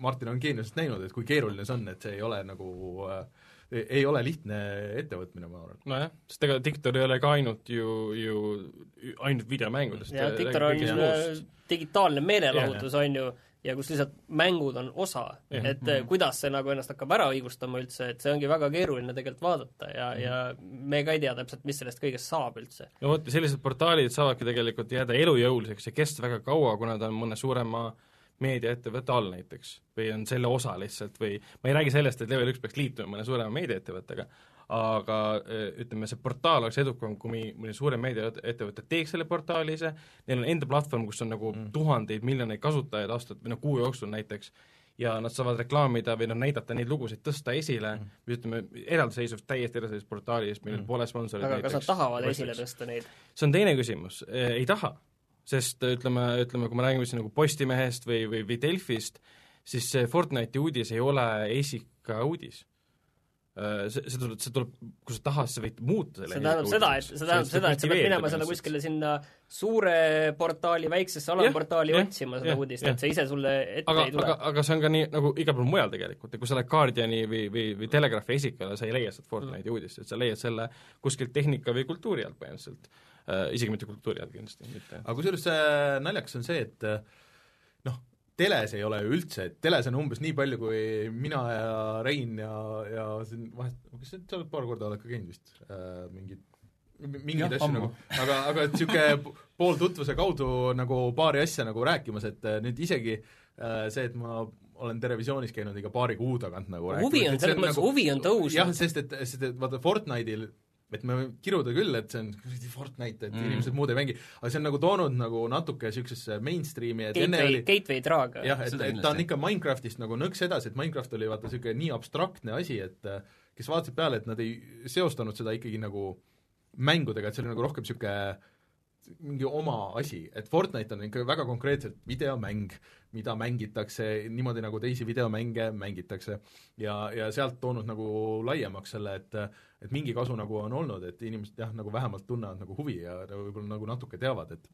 S2: Martin on geeniusest näinud, et kui keeruline see on, et see ei ole nagu äh, ei ole lihtne ettevõtmine, ma arvan.
S5: nojah, sest ega Diktor ei ole ka ainult ju, ju ainult videomängudest.
S4: ja Diktor on äh, digitaalne meelelahutus, on ju, ja kus lihtsalt mängud on osa,
S5: Jah.
S4: et mm -hmm. kuidas see nagu ennast hakkab ära õigustama üldse, et see ongi väga keeruline tegelikult vaadata ja mm, -hmm. ja me ka ei tea täpselt, mis sellest kõigest saab üldse.
S5: no vot, sellised portaalid saavadki tegelikult jääda elujõuliseks ja kesta väga kaua, kuna ta on mõne suurema meediaettevõtte all näiteks või on selle osa lihtsalt või ma ei räägi sellest, et Level üks peaks liituma mõne suurema meediaettevõttega, aga eh, ütleme, see portaal oleks edukam, kui mõni, suurem meediaettevõte teeks selle portaali ise, neil on enda platvorm, kus on nagu mm. tuhandeid, miljoneid kasutajaid aastat või noh, kuu jooksul näiteks, ja nad saavad reklaamida või noh, näidata neid lugusid, tõsta esile mm., või ütleme, eraldiseisvust, täiesti eraldiseisvust portaalis, millel mm. pole sponsoreid
S4: aga kas nad tahavad esile tõsta neid?
S5: see on teine küsimus, ei taha. Sest ütleme, ütleme, kui me räägime siin nagu Postimehest või, või, või Delfist, siis see Fortnite'i uudis ei ole esika uudis. See, see tuleb, see tuleb, kui sa tahad, sa võid muuta selle
S4: see tähendab seda, et, see tähendab seda, et sa pead minema selle kuskile sinna suure portaali väiksesse alamportaali
S5: jah,
S4: otsima seda
S5: jah,
S4: uudist,
S5: jah.
S4: et see ise sulle ette
S5: aga,
S4: ei tule
S5: aga, aga see on ka nii nagu igal pool mujal tegelikult, et kui sa lähed Guardiani või, või, või Telegraphi esikale, sa ei leia sealt Fortnite'i uudist, et sa leiad selle kuskilt tehnika või kultuuri alt põhimõtteliselt äh,, isegi mitte kultuuri alt kindlasti, mitte
S2: aga kusjuures naljakas on see, et noh, teles ei ole ju üldse, et teles on umbes nii palju, kui mina ja Rein ja, ja siin vahest, kas sa oled paar korda oled ka käinud vist äh, mingid mingeid asju
S3: ammu.
S2: nagu, aga, aga et niisugune pooltutvuse kaudu nagu paari asja nagu rääkimas, et äh, nüüd isegi äh, see, et ma olen Terevisioonis käinud iga paari kuu tagant nagu
S4: huvi on, selles mõttes huvi on tõusnud.
S2: jah, sest et, sest et vaata Fortnite'il et me võime kiruda küll, et see on kuradi Fortnite, et
S3: Mm.
S2: inimesed muud ei mängi, aga see on nagu toonud nagu natuke niisugusesse mainstream'i, et enne
S4: Gateway
S2: oli,
S4: gateway drag.
S2: jah, et, et ta on ikka Minecraftist nagu nõks edasi, et Minecraft oli vaata niisugune nii abstraktne asi, et äh, kes vaatasid peale, et nad ei seostanud seda ikkagi nagu mängudega, et see oli nagu rohkem niisugune mingi oma asi, et Fortnite on ikka väga konkreetselt videomäng, mida mängitakse niimoodi, nagu teisi videomänge mängitakse. ja, ja sealt toonud nagu laiemaks selle, et et mingi kasu nagu on olnud, et inimesed jah, nagu vähemalt tunnevad nagu huvi ja võib-olla nagu natuke teavad, et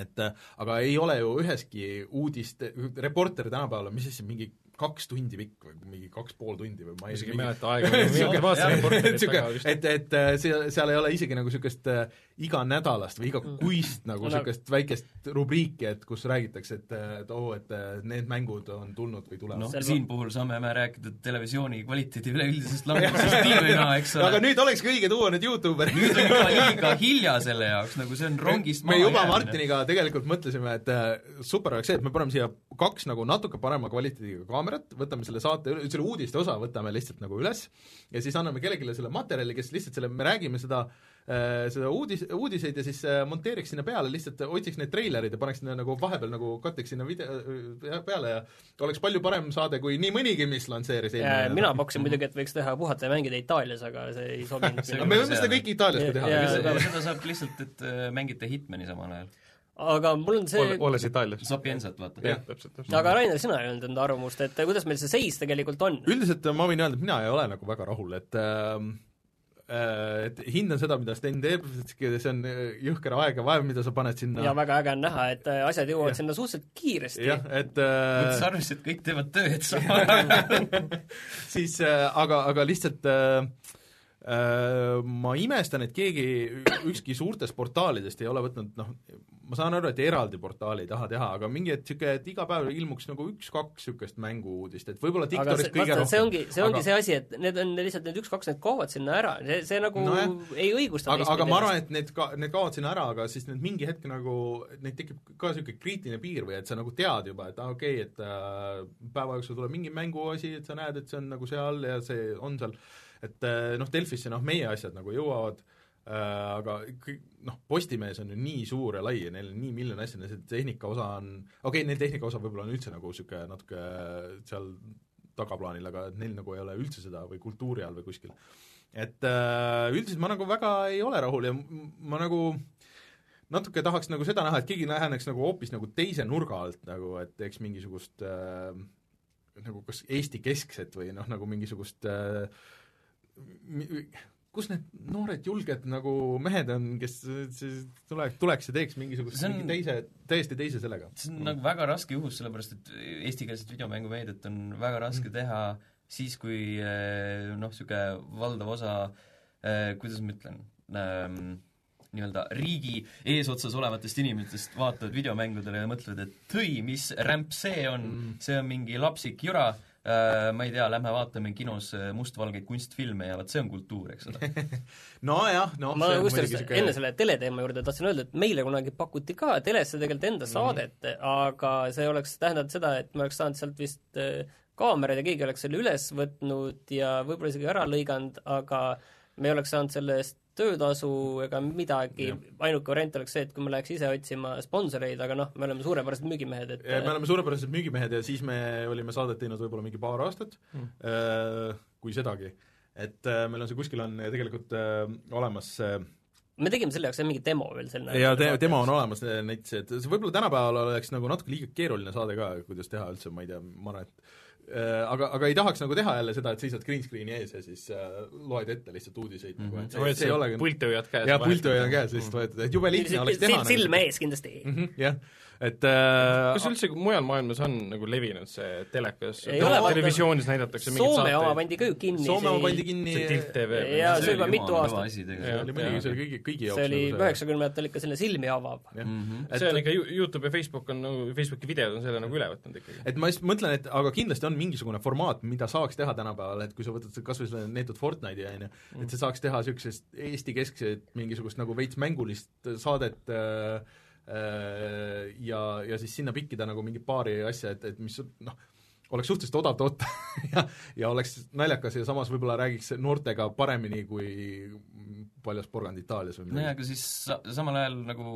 S2: et aga ei ole ju üheski uudist, reporter tänapäeval on mis asi, mingi kaks tundi pikk või mingi kaks pool tundi või ma ei
S5: isegi ei mäleta aega, vist.
S2: et, et äh, seal, seal ei ole isegi nagu niisugust äh, iganädalast või igakuist nagu
S4: No,
S2: niisugust väikest rubriiki, et kus räägitakse, et, et oo, et äh, need mängud on tulnud või tulevad
S3: noh siin puhul saame me rääkida televisiooni kvaliteedi üleüldisest langusest tiimina, eks
S2: aga
S3: ole.
S2: nüüd olekski õige tuua need Youtuberid.
S3: nüüd on juba liiga hilja selle jaoks, nagu see on rongist
S2: me juba
S3: jäämine.
S2: Martiniga tegelikult mõtlesime, et äh, super oleks see, et me paneme siia kaks nagu natuke parema kvaliteediga kaamerat, võtame selle saate, selle uudiste osa võtame lihtsalt nagu üles ja siis anname kellelegi selle materjali, kes lihtsalt selle, me räägime seda äh, seda uudis, uudiseid ja siis äh, monteeriks sinna peale, lihtsalt otsiks need treilerid ja paneks sinna nagu vahepeal nagu katteks sinna video äh, peale ja oleks palju parem saade kui nii mõnigi, mis lansseeris
S4: mina pakkusin muidugi, et võiks teha puhata ja mängida Itaalias, aga see ei sobinud
S2: me võime seda kõike Itaalias ka teha
S3: seda, seda saab lihtsalt, et mängite Hitmani samal ajal.
S4: Aga mul on see
S5: olles Itaalias.
S3: Sapiensat, vaata.
S5: jah, täpselt, täpselt.
S4: aga Rainer, sina ei öelnud enda arvamust, et kuidas meil see seis tegelikult on?
S2: üldiselt ma võin öelda, et mina ei ole nagu väga rahul, et ähm, äh, et hindan seda, mida Sten teeb, see on jõhker aeg ja vaev, mida sa paned sinna
S4: ja väga äge on näha, et äh, asjad jõuavad
S2: Jah.
S4: sinna suhteliselt kiiresti.
S2: jah, et
S3: võttes
S2: äh,
S3: arvesse, et kõik teevad tööd samal ajal.
S2: siis äh, aga, aga lihtsalt äh, äh, ma imestan, et keegi, ükski suurtest portaalidest ei ole võtnud noh, ma saan aru, et eraldi portaali ei taha teha, aga mingi, et niisugune, et iga päev ilmuks nagu üks-kaks niisugust mängu-uudist, et võib-olla
S4: aga
S2: Diktoris
S4: see,
S2: kõige
S4: vaata,
S2: rohkem.
S4: see ongi, see ongi
S2: aga,
S4: see asi, et need on lihtsalt need üks-kaks, need kaovad sinna ära, see, see nagu
S2: Nojah.
S4: ei õigusta
S2: aga, aga ma arvan, et need ka, need kaovad sinna ära, aga siis need mingi hetk nagu, neid tekib ka niisugune kriitiline piir või et sa nagu tead juba, et aa ah, okei okay,, et äh, päeva jooksul tuleb mingi mänguasi, et sa näed, et see on nagu seal ja see on seal, et äh, noh, Delfisse noh, meie asjad nagu jõuavad äh,, aga noh, Postimees on ju nii suur ja lai ja neil on nii miljon asja, see tehnika osa on, okei okay,, neil tehnika osa võib-olla on üldse nagu niisugune natuke seal tagaplaanil, aga neil nagu ei ole üldse seda või kultuuri all või kuskil. Et äh, üldiselt ma nagu väga ei ole rahul ja ma nagu natuke tahaks nagu seda näha, et keegi läheneks nagu hoopis nagu teise nurga alt nagu, et teeks mingisugust äh, nagu kas Eesti keskset või noh, nagu mingisugust äh, kus need noored julged nagu mehed on, kes siis tule, tuleks ja teeks
S3: on-
S2: mingi teise, täiesti teise sellega.
S3: see on nagu väga raske juhus, sellepärast et eestikeelset videomängumeediat on väga raske
S2: Mm.
S3: teha siis, kui eh, noh, niisugune valdav osa eh, kuidas ma ütlen ähm,, nii-öelda riigi eesotsas olevatest inimestest vaatavad videomängudele ja mõtlevad, et tõi, mis rämp see on
S2: Mm.
S3: mm., see on mingi lapsik jura ma ei tea, lähme vaatame kinos äh, mustvalgeid kunstfilme ja vot see on kultuur, eks ole.
S2: nojah, noh
S4: ma kusjuures enne selle teleteema juurde tahtsin öelda, et meile kunagi pakuti ka telesse tegelikult enda saadet, aga see oleks tähendanud seda, et me oleks saanud sealt vist äh, kaamerad ja keegi oleks selle üles võtnud ja võib-olla isegi ära lõiganud, aga me ei oleks saanud selle eest töötasu ega midagi, ainuke variant oleks see, et kui me läheks ise otsima sponsoreid, aga noh, me oleme suurepärased müügimehed, et
S2: Ja me oleme suurepärased müügimehed ja siis me olime saadet teinud võib-olla mingi paar aastat mm., kui sedagi. et äh, meil on see kuskil on tegelikult äh, olemas äh,
S4: me tegime selle jaoks mingi demo veel selline
S2: ja te, demo on olemas äh, näiteks, et see võib-olla tänapäeval oleks nagu natuke liiga keeruline saade ka, kuidas teha üldse, ma ei tea, ma arvan, et äh, aga, aga ei tahaks nagu teha jälle seda, et seisad green screen'i ees ja siis äh, loed ette lihtsalt uudiseid mm, -hmm. nagu, et see, see ei olegi
S5: pulthoiad käes.
S2: jah, pulti hoian käes lihtsalt võetud, et jube lihtne oleks teha
S4: silm, silme ees kindlasti.
S2: -hmm, jah, et äh,
S5: kas üldse mujal maailmas on nagu levinud see telekas, televisioonis näidatakse mingeid
S4: Soome
S5: saateid?
S4: oma pandi ka ju kinni.
S2: Soome oma pandi kinni
S5: see Tilt TV või
S4: Jaa, see juba mitu aastat.
S3: asi
S2: see oli muidugi, see oli kõigi, kõigi jaoks
S4: see oli
S2: nagu
S4: üheksakümnendatel ikka selline silmi avav.
S3: Mhm.
S2: Et-
S5: see on ikka, Youtube ja Facebook on nagu, Facebooki videod on selle nagu üle võtnud ikkagi.
S2: et ma just mõtlen, et aga kindlasti on mingisugune formaat, mida saaks teha tänapäeval, et kui sa võtad kas või selle neetud Fortnite'i on ju, et sa saaks teha niisugusest Eesti-keskset mingisugust nagu veits mängulist saadet äh, ja, ja siis sinna pikkida nagu mingi paari asja, et, et mis noh, oleks suhteliselt odav toota ja, ja oleks naljakas ja samas võib-olla räägiks noortega paremini kui paljas porgand Itaalias või
S3: nojah,
S2: midagi.
S3: aga siis sa, samal ajal nagu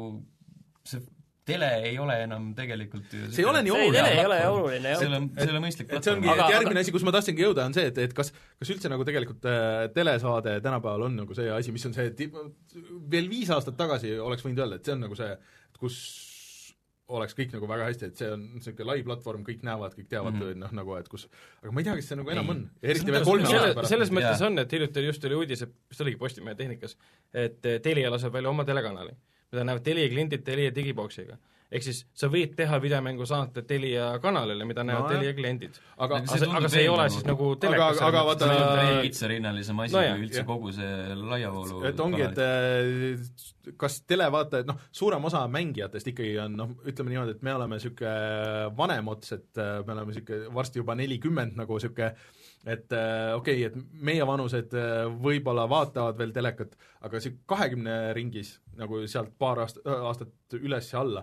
S3: see tele ei ole enam tegelikult ju
S2: see ei ole nii oluline
S4: tele ei ole oluline jah
S3: see ei. ole, see ei ole mõistlik
S2: et see ongi
S4: Aga-
S2: aga,, järgmine asi, kus ma tahtsingi jõuda, on see, et, et kas, kas üldse nagu tegelikult äh, telesaade tänapäeval on nagu see asi, mis on see veel viis aastat tagasi oleks võinud öelda, et see on nagu see, kus oleks kõik nagu väga hästi, et see on niisugune lai platvorm, kõik näevad, kõik teavad mm, -hmm. noh nagu, et kus aga ma ei tea, kas see nagu enam
S3: Ei.
S2: on, eriti veel kolme aasta pärast.
S5: selles mõttes
S3: Jaa.
S5: on, et hiljuti just oli uudis, et vist oligi Postimehe Tehnikas, et eh, Telia laseb välja oma telekanali, mida näevad Telia kliendid Telia digiboksiga. Ehk siis sa võid teha videomängu saate Telia kanalile, mida näevad
S2: No.
S5: Telia kliendid.
S2: aga
S3: Aga
S5: aga see, aga see ei ole siis nagu telekas.
S2: aga vaata-
S3: see on veel kitsarinnalisem asi
S5: No
S3: kui üldse
S2: jah.
S3: kogu see laiavoolu
S2: et ongi, et äh, kas televaatajad, noh, suurem osa mängijatest ikkagi on noh, ütleme niimoodi, et me oleme niisugune vanem ots, et äh, me oleme niisugune varsti juba nelikümmend nagu niisugune et äh, okei okay,, et meie vanused äh, võib-olla vaatavad veel telekat, aga see kahekümne ringis nagu sealt paar aast-, aastat üles ja alla,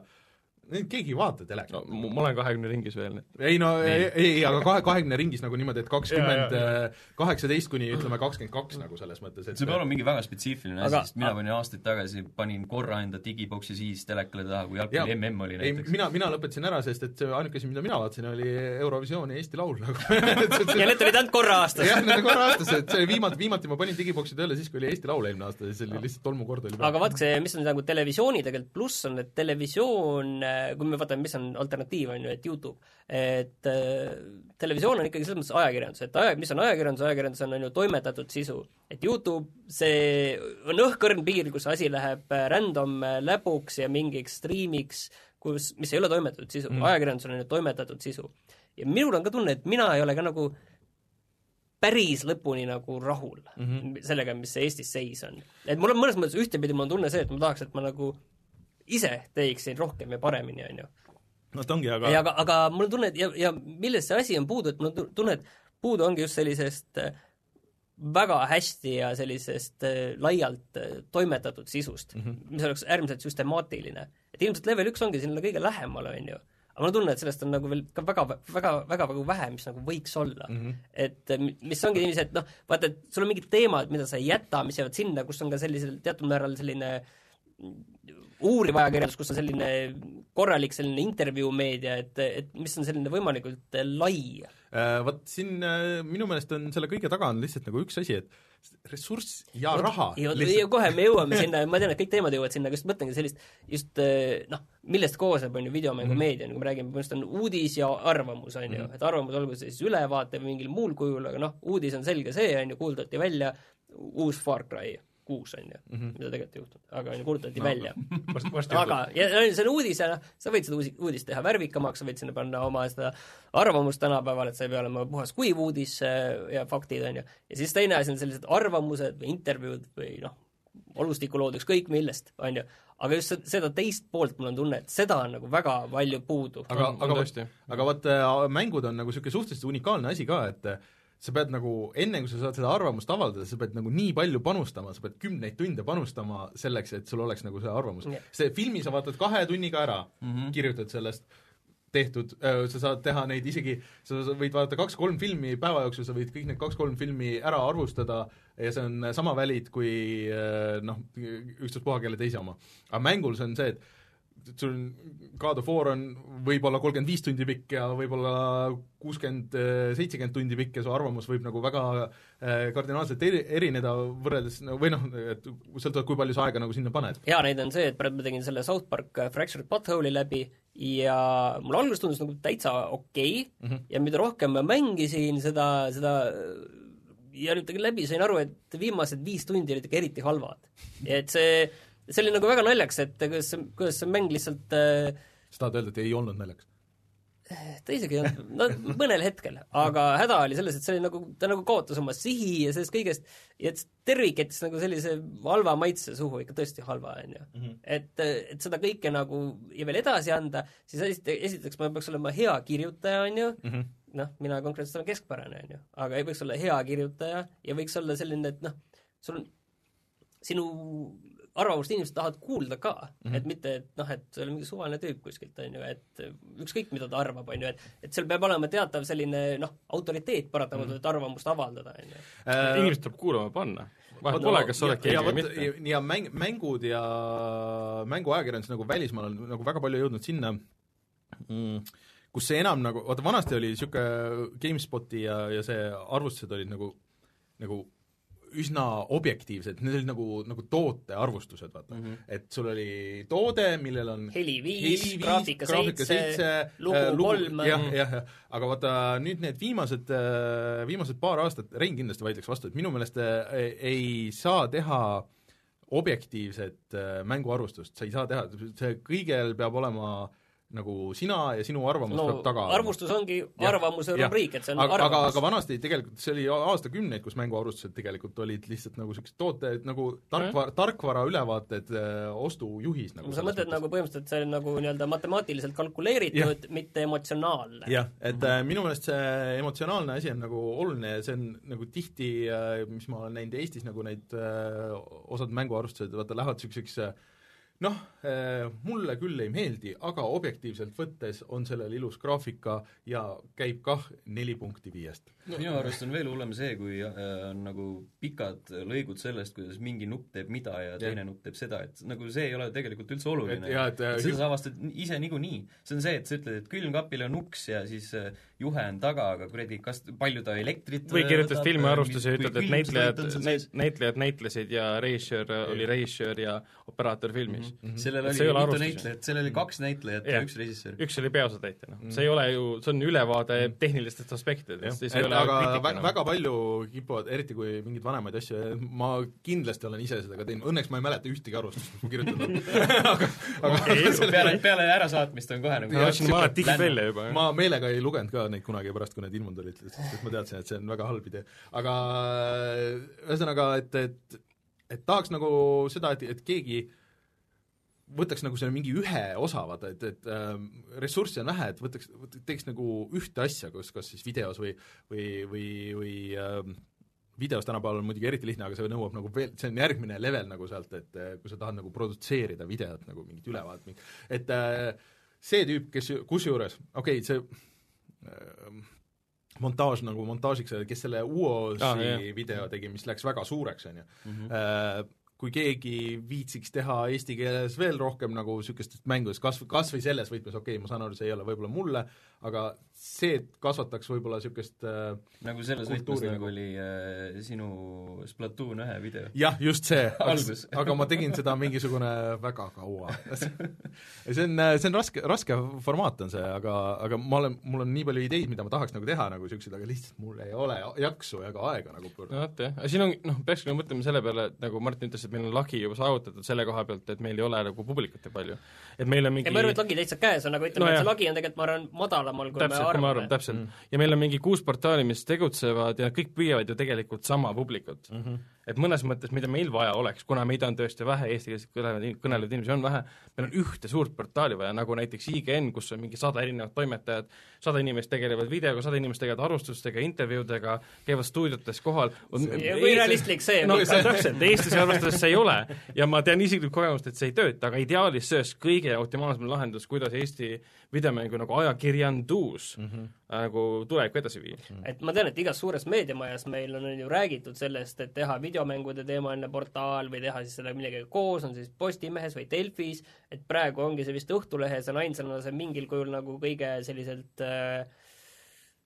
S2: keegi ei vaata telekat
S5: no ma olen kahekümne ringis veel.
S2: ei no ei,
S3: Ei.
S2: ei, aga kahe, kahekümne ringis nagu niimoodi, et kakskümmend
S5: Ja, ja,,
S2: kaheksateist kuni ütleme kakskümmend kaks nagu selles mõttes, et
S3: see peab olema mingi väga spetsiifiline asi
S4: Aga-,
S3: sest mina panin aastaid tagasi, panin korra enda digiboksi siis telekale taha, kui jalgpalli
S2: Jaa.
S3: MM oli
S2: ei,
S3: näiteks.
S2: mina, mina lõpetasin ära, sest et see ainuke asi, mida mina vaatasin, oli Eurovisioon ja Eesti Laul nagu
S4: ja need tulid ainult korra aastas
S2: jah, need korra aastas, et see viimati, viimati ma panin digiboksi tööle siis, kui oli Eesti Laul eelmine aasta ja see oli lihtsalt tolmukord oli
S4: aga vaadake, see, mis on nagu televisiooni tegelikult pluss on, et televisioon, kui me vaatame, mis on alternatiiv, on ju, et Youtube, et äh, televisioon on ikkagi selles mõttes ajakirjandus, et aja, mis on ajakirjandus, ajakirjandus on, on ju toimetatud sisu. et Youtube, see on õhkõrn piir, kus asi läheb äh, random äh, läbuks ja mingiks striimiks, kus, mis ei ole toimetatud sisu mm., ajakirjandus on ju toimetatud sisu. ja minul on ka tunne, et mina ei ole ka nagu päris lõpuni nagu rahul mm -hmm. sellega, mis see Eestis seis on. et mul on mõnes mõttes ühtepidi mul on tunne see, et ma tahaks, et ma nagu ise teeksin rohkem ja paremini, on ju.
S2: no ta ongi,
S4: ja aga, aga mul on tunne, et ja, ja milles see asi on puudu, et mul on tu- tunne, et puudu ongi just sellisest äh, väga hästi ja sellisest äh, laialt äh, toimetatud sisust mm, -hmm. mis oleks äärmiselt süstemaatiline. et ilmselt level üks ongi sinna kõige lähemal, on ju. aga mul on tunne, et sellest on nagu veel ka väga, väga, väga nagu vähe, mis nagu võiks olla mm. -hmm. et mi- mis ongi niiviisi, et noh, vaata, et sul on mingid teemad, mida sa ei jäta, mis jäävad sinna, kus on ka sellisel teatud määral selline uuriv ajakirjandus, kus on selline korralik selline intervjuumeedia, et, et mis on selline võimalikult äh, lai.
S2: Äh, vot siin äh, minu meelest on selle kõige taga on lihtsalt nagu üks asi, et ressurss ja raha
S4: ja,
S2: lihtsalt.
S4: kohe me jõuame sinna, ma tean, et kõik teemad jõuavad sinna, aga just mõtlengi sellist just äh, noh, millest koosneb, on ju, videomängumeedia, nagu me räägime, põhimõtteliselt on uudis ja arvamus, on ju, et arvamus olgu see siis ülevaate või mingil muul kujul, aga noh, uudis on selge see, on ju, kuulutati välja uus Far Cry kuus, on ju, mida tegelikult ei juhtunud, aga on ju, kuulutati no. välja.
S5: varsti, varsti
S4: aga, ja see on uudis ja noh, sa võid seda uusi, uudist teha värvikamaks, sa võid sinna panna oma seda arvamust tänapäeval, et see ei pea olema puhas kuiv uudis äh, ja faktid, on ju. ja siis teine asi on sellised arvamused või intervjuud või noh, olustikulood, ükskõik millest, on ju. aga just se- seda teist poolt mul on tunne, et seda on nagu väga palju puudu.
S2: aga aga
S5: tõesti.
S2: aga vot äh, mängud on nagu niisugune suhteliselt unikaalne asi ka, et sa pead nagu, enne kui sa saad seda arvamust avaldada, sa pead nagu nii palju panustama, sa pead kümneid tunde panustama selleks, et sul oleks nagu see arvamus
S4: Jah.
S2: see filmi sa vaatad kahe tunniga ära mm. -hmm. kirjutad sellest, tehtud, sa saad teha neid isegi, sa võid vaadata kaks-kolm filmi päeva jooksul, sa võid kõik need kaks-kolm filmi ära arvustada ja see on sama valid kui äh, noh, ükstaspuha kelle teise oma. aga mängul see on see, et sul on God of War on võib-olla kolmkümmend viis tundi pikk ja võib-olla kuuskümmend, seitsekümmend tundi pikk ja su arvamus võib nagu väga äh, kardinaalselt eri, erineda võrreldes või noh, et sõltuvalt, kui palju sa aega nagu sinna paned.
S4: hea näide on see, et praegu ma tegin selle South Park äh, Fractured Butthole'i läbi ja mulle alguses tundus nagu täitsa okei okay, mm -hmm. ja mida rohkem ma mängisin, seda, seda ja nüüd läbi sain aru, et viimased viis tundi olid ikka eriti halvad. et see, see oli nagu väga naljakas, et kuidas see, kuidas see mäng lihtsalt äh,
S2: sa tahad öelda, et ei olnud naljakas?
S4: ta isegi ei olnud, no mõnel hetkel, aga häda oli selles, et see oli nagu, ta nagu kaotas oma sihi ja sellest kõigest, ja tervik jättis nagu sellise halva maitse suhu, ikka tõesti halva, on ju. et, et seda kõike nagu ja veel edasi anda, siis esite-, esiteks ma peaks olema hea kirjutaja, on ju mm -hmm., noh, mina konkreetselt olen keskpärane, on ju, aga ei võiks olla hea kirjutaja ja võiks olla selline, et noh, sul on, sinu arvamust inimesed tahavad kuulda ka mm, -hmm. et mitte, et noh, et see on mingi suvaline tüüp kuskilt, on ju, et ükskõik, mida ta arvab, on ju, et et seal peab olema teatav selline noh, autoriteet paratamatult mm, -hmm. et arvamust avaldada, on ju.
S5: inimesed tuleb kuulama panna. vahet pole, kas sa oled keegi või mitte.
S2: ja, ja mäng, mängud ja mänguajakirjandus nagu välismaal on nagu väga palju jõudnud sinna mm, kus see enam nagu, vaata vanasti oli niisugune GameSpoti ja, ja see arvustused olid nagu, nagu üsna objektiivsed, need olid nagu, nagu tootearvustused, vaata mm. -hmm. et sul oli toode, millel on
S4: heli viis, graafika seitse, lugu
S2: äh,
S4: kolm.
S2: jah, jah, jah, aga vaata nüüd need viimased, viimased paar aastat, Rein kindlasti vaidleks vastu, et minu meelest ei saa teha objektiivset mänguarvustust, sa ei saa teha, see kõigel peab olema äh, nagu sina ja sinu arvamus no, peab taga
S4: arvustus ongi ja, arvamuse rubriik, et see on
S2: aga,
S4: arvamus.
S2: aga, aga vanasti tegelikult, see oli aastakümneid, kus mänguarvustused tegelikult olid lihtsalt nagu niisugused tooted, nagu tarkvara, tarkvara ülevaated äh,, ostujuhis nagu
S4: sa mõtled nagu põhimõtteliselt see on nagu nii-öelda matemaatiliselt kalkuleeritud, mitte emotsionaalne?
S2: jah, et mm -hmm. minu meelest see emotsionaalne asi on nagu oluline ja see on nagu tihti äh,, mis ma olen näinud Eestis, nagu neid äh, osad mänguarvustused, vaata, lähevad niisuguseks noh, mulle küll ei meeldi, aga objektiivselt võttes on sellel ilus graafika ja käib kah neli punkti viiest.
S3: minu arust on veel hullem see, kui äh, on nagu pikad lõigud sellest, kuidas mingi nupp teeb mida ja teine ja. nupp teeb seda, et nagu see ei ole tegelikult üldse oluline. seda sa avastad ise niikuinii. see on see, et sa ütled, et külmkapil on uks ja siis äh, juhe on taga, aga kuradi, kas, palju ta elektrit
S5: või kirjutad filmiarvustuse ja ütled, et näitlejad, näitlejad näitlesid ja režissöör oli režissöör ja operaator filmis
S3: mm. -hmm. Sellel oli mitu näitlejat, sellel oli kaks näitlejat ja, ja üks režissöör.
S5: üks oli peaosatäitja, noh. see ei ole ju, see on ülevaade tehnilistest aspektidest, siis ei ole
S2: aga väga, väga palju kipuvad, eriti kui mingeid vanemaid asju, ma kindlasti olen ise seda ka teinud, õnneks ma ei mäleta ühtegi arvustust, mis ma kirjutanud olen. Aga,
S3: aga peale, peale ärasaatmist on kohe nagu
S5: ma otsin maha digid välja juba.
S2: ma meelega ei lugenud ka neid kunagi pärast, kui need ilmunud olid, sest ma teadsin, et see on väga halb idee. aga ühesõnaga, et, et et tahaks nagu seda, et, et keegi äh, võtaks nagu selle mingi ühe osa, vaata, et, et äh, ressurssi on vähe, et võtaks, teeks nagu ühte asja, kus, kas siis videos või, või, või, või äh, videos tänapäeval on muidugi eriti lihtne, aga see nõuab nagu veel, see on järgmine level nagu sealt, et äh, kui sa tahad nagu produtseerida videot nagu mingit ülevaadet, et äh, see tüüp, kes, kusjuures, okei okay,, see äh, montaaž nagu montaažiks, kes selle UOS-i ah, video tegi, mis läks väga suureks, on ju, mhm. äh, kui keegi viitsiks teha eesti keeles veel rohkem nagu niisugustest mängudest, kas, kas või selles võtmes, okei okay,, ma saan aru, see ei ole võib-olla mulle, aga see kasvataks võib-olla niisugust äh,
S3: nagu selles võtmes, nagu oli äh, sinu Splatoon ühe video.
S2: jah, just see. Aga ma tegin seda mingisugune väga kaua. See on, see on raske, raske formaat on see, aga, aga ma olen, mul on nii palju ideid, mida ma tahaks nagu teha nagu niisuguseid, aga lihtsalt mul ei ole jaksu ega aega nagu
S5: no vot jah, aga siin on, noh, peakski nagu mõtlema selle peale, et nagu Martin ütles, et meil on lagi juba saavutatud selle koha pealt, et meil ei ole nagu publikut nii palju. et meil on mingi
S4: ei, ma arvan, et lagi täitsa käes on, aga ütleme no,, et see lagi on tegelikult, ma arvan, madalamal, kui täpselt, me arvame.
S5: arvan, täpselt mm. -hmm. ja meil on mingi kuus portaali, mis tegutsevad ja kõik püüavad ju tegelikult sama publikut mm. -hmm et mõnes mõttes, mida meil vaja oleks, kuna meid on tõesti vähe, eestikeelset kõnelevaid, kõnelevaid inimesi on vähe, meil on ühte suurt portaali vaja, nagu näiteks IGN, kus on mingi sada erinevat toimetajat, sada inimest tegelevad videoga, sada inimest tegelevad arvustustega, intervjuudega, käivad stuudiotes kohal.
S4: kui realistlik see
S5: on no,? täpselt, Eestis arvestades see ei ole ja ma tean isiklikku kogemust, et see ei tööta, aga ideaalis see oleks kõige optimaalsem lahendus, kuidas Eesti videomängu nagu ajakirjandus mm -hmm. nagu tulevikku edasi viia
S4: et ma tean, et igas suures meediamajas meil on ju räägitud sellest, et teha videomängude teemaline portaal või teha siis sellega millegagi koos, on siis Postimehes või Delfis, et praegu ongi see vist Õhtulehes on ainsana see mingil kujul nagu kõige selliselt äh,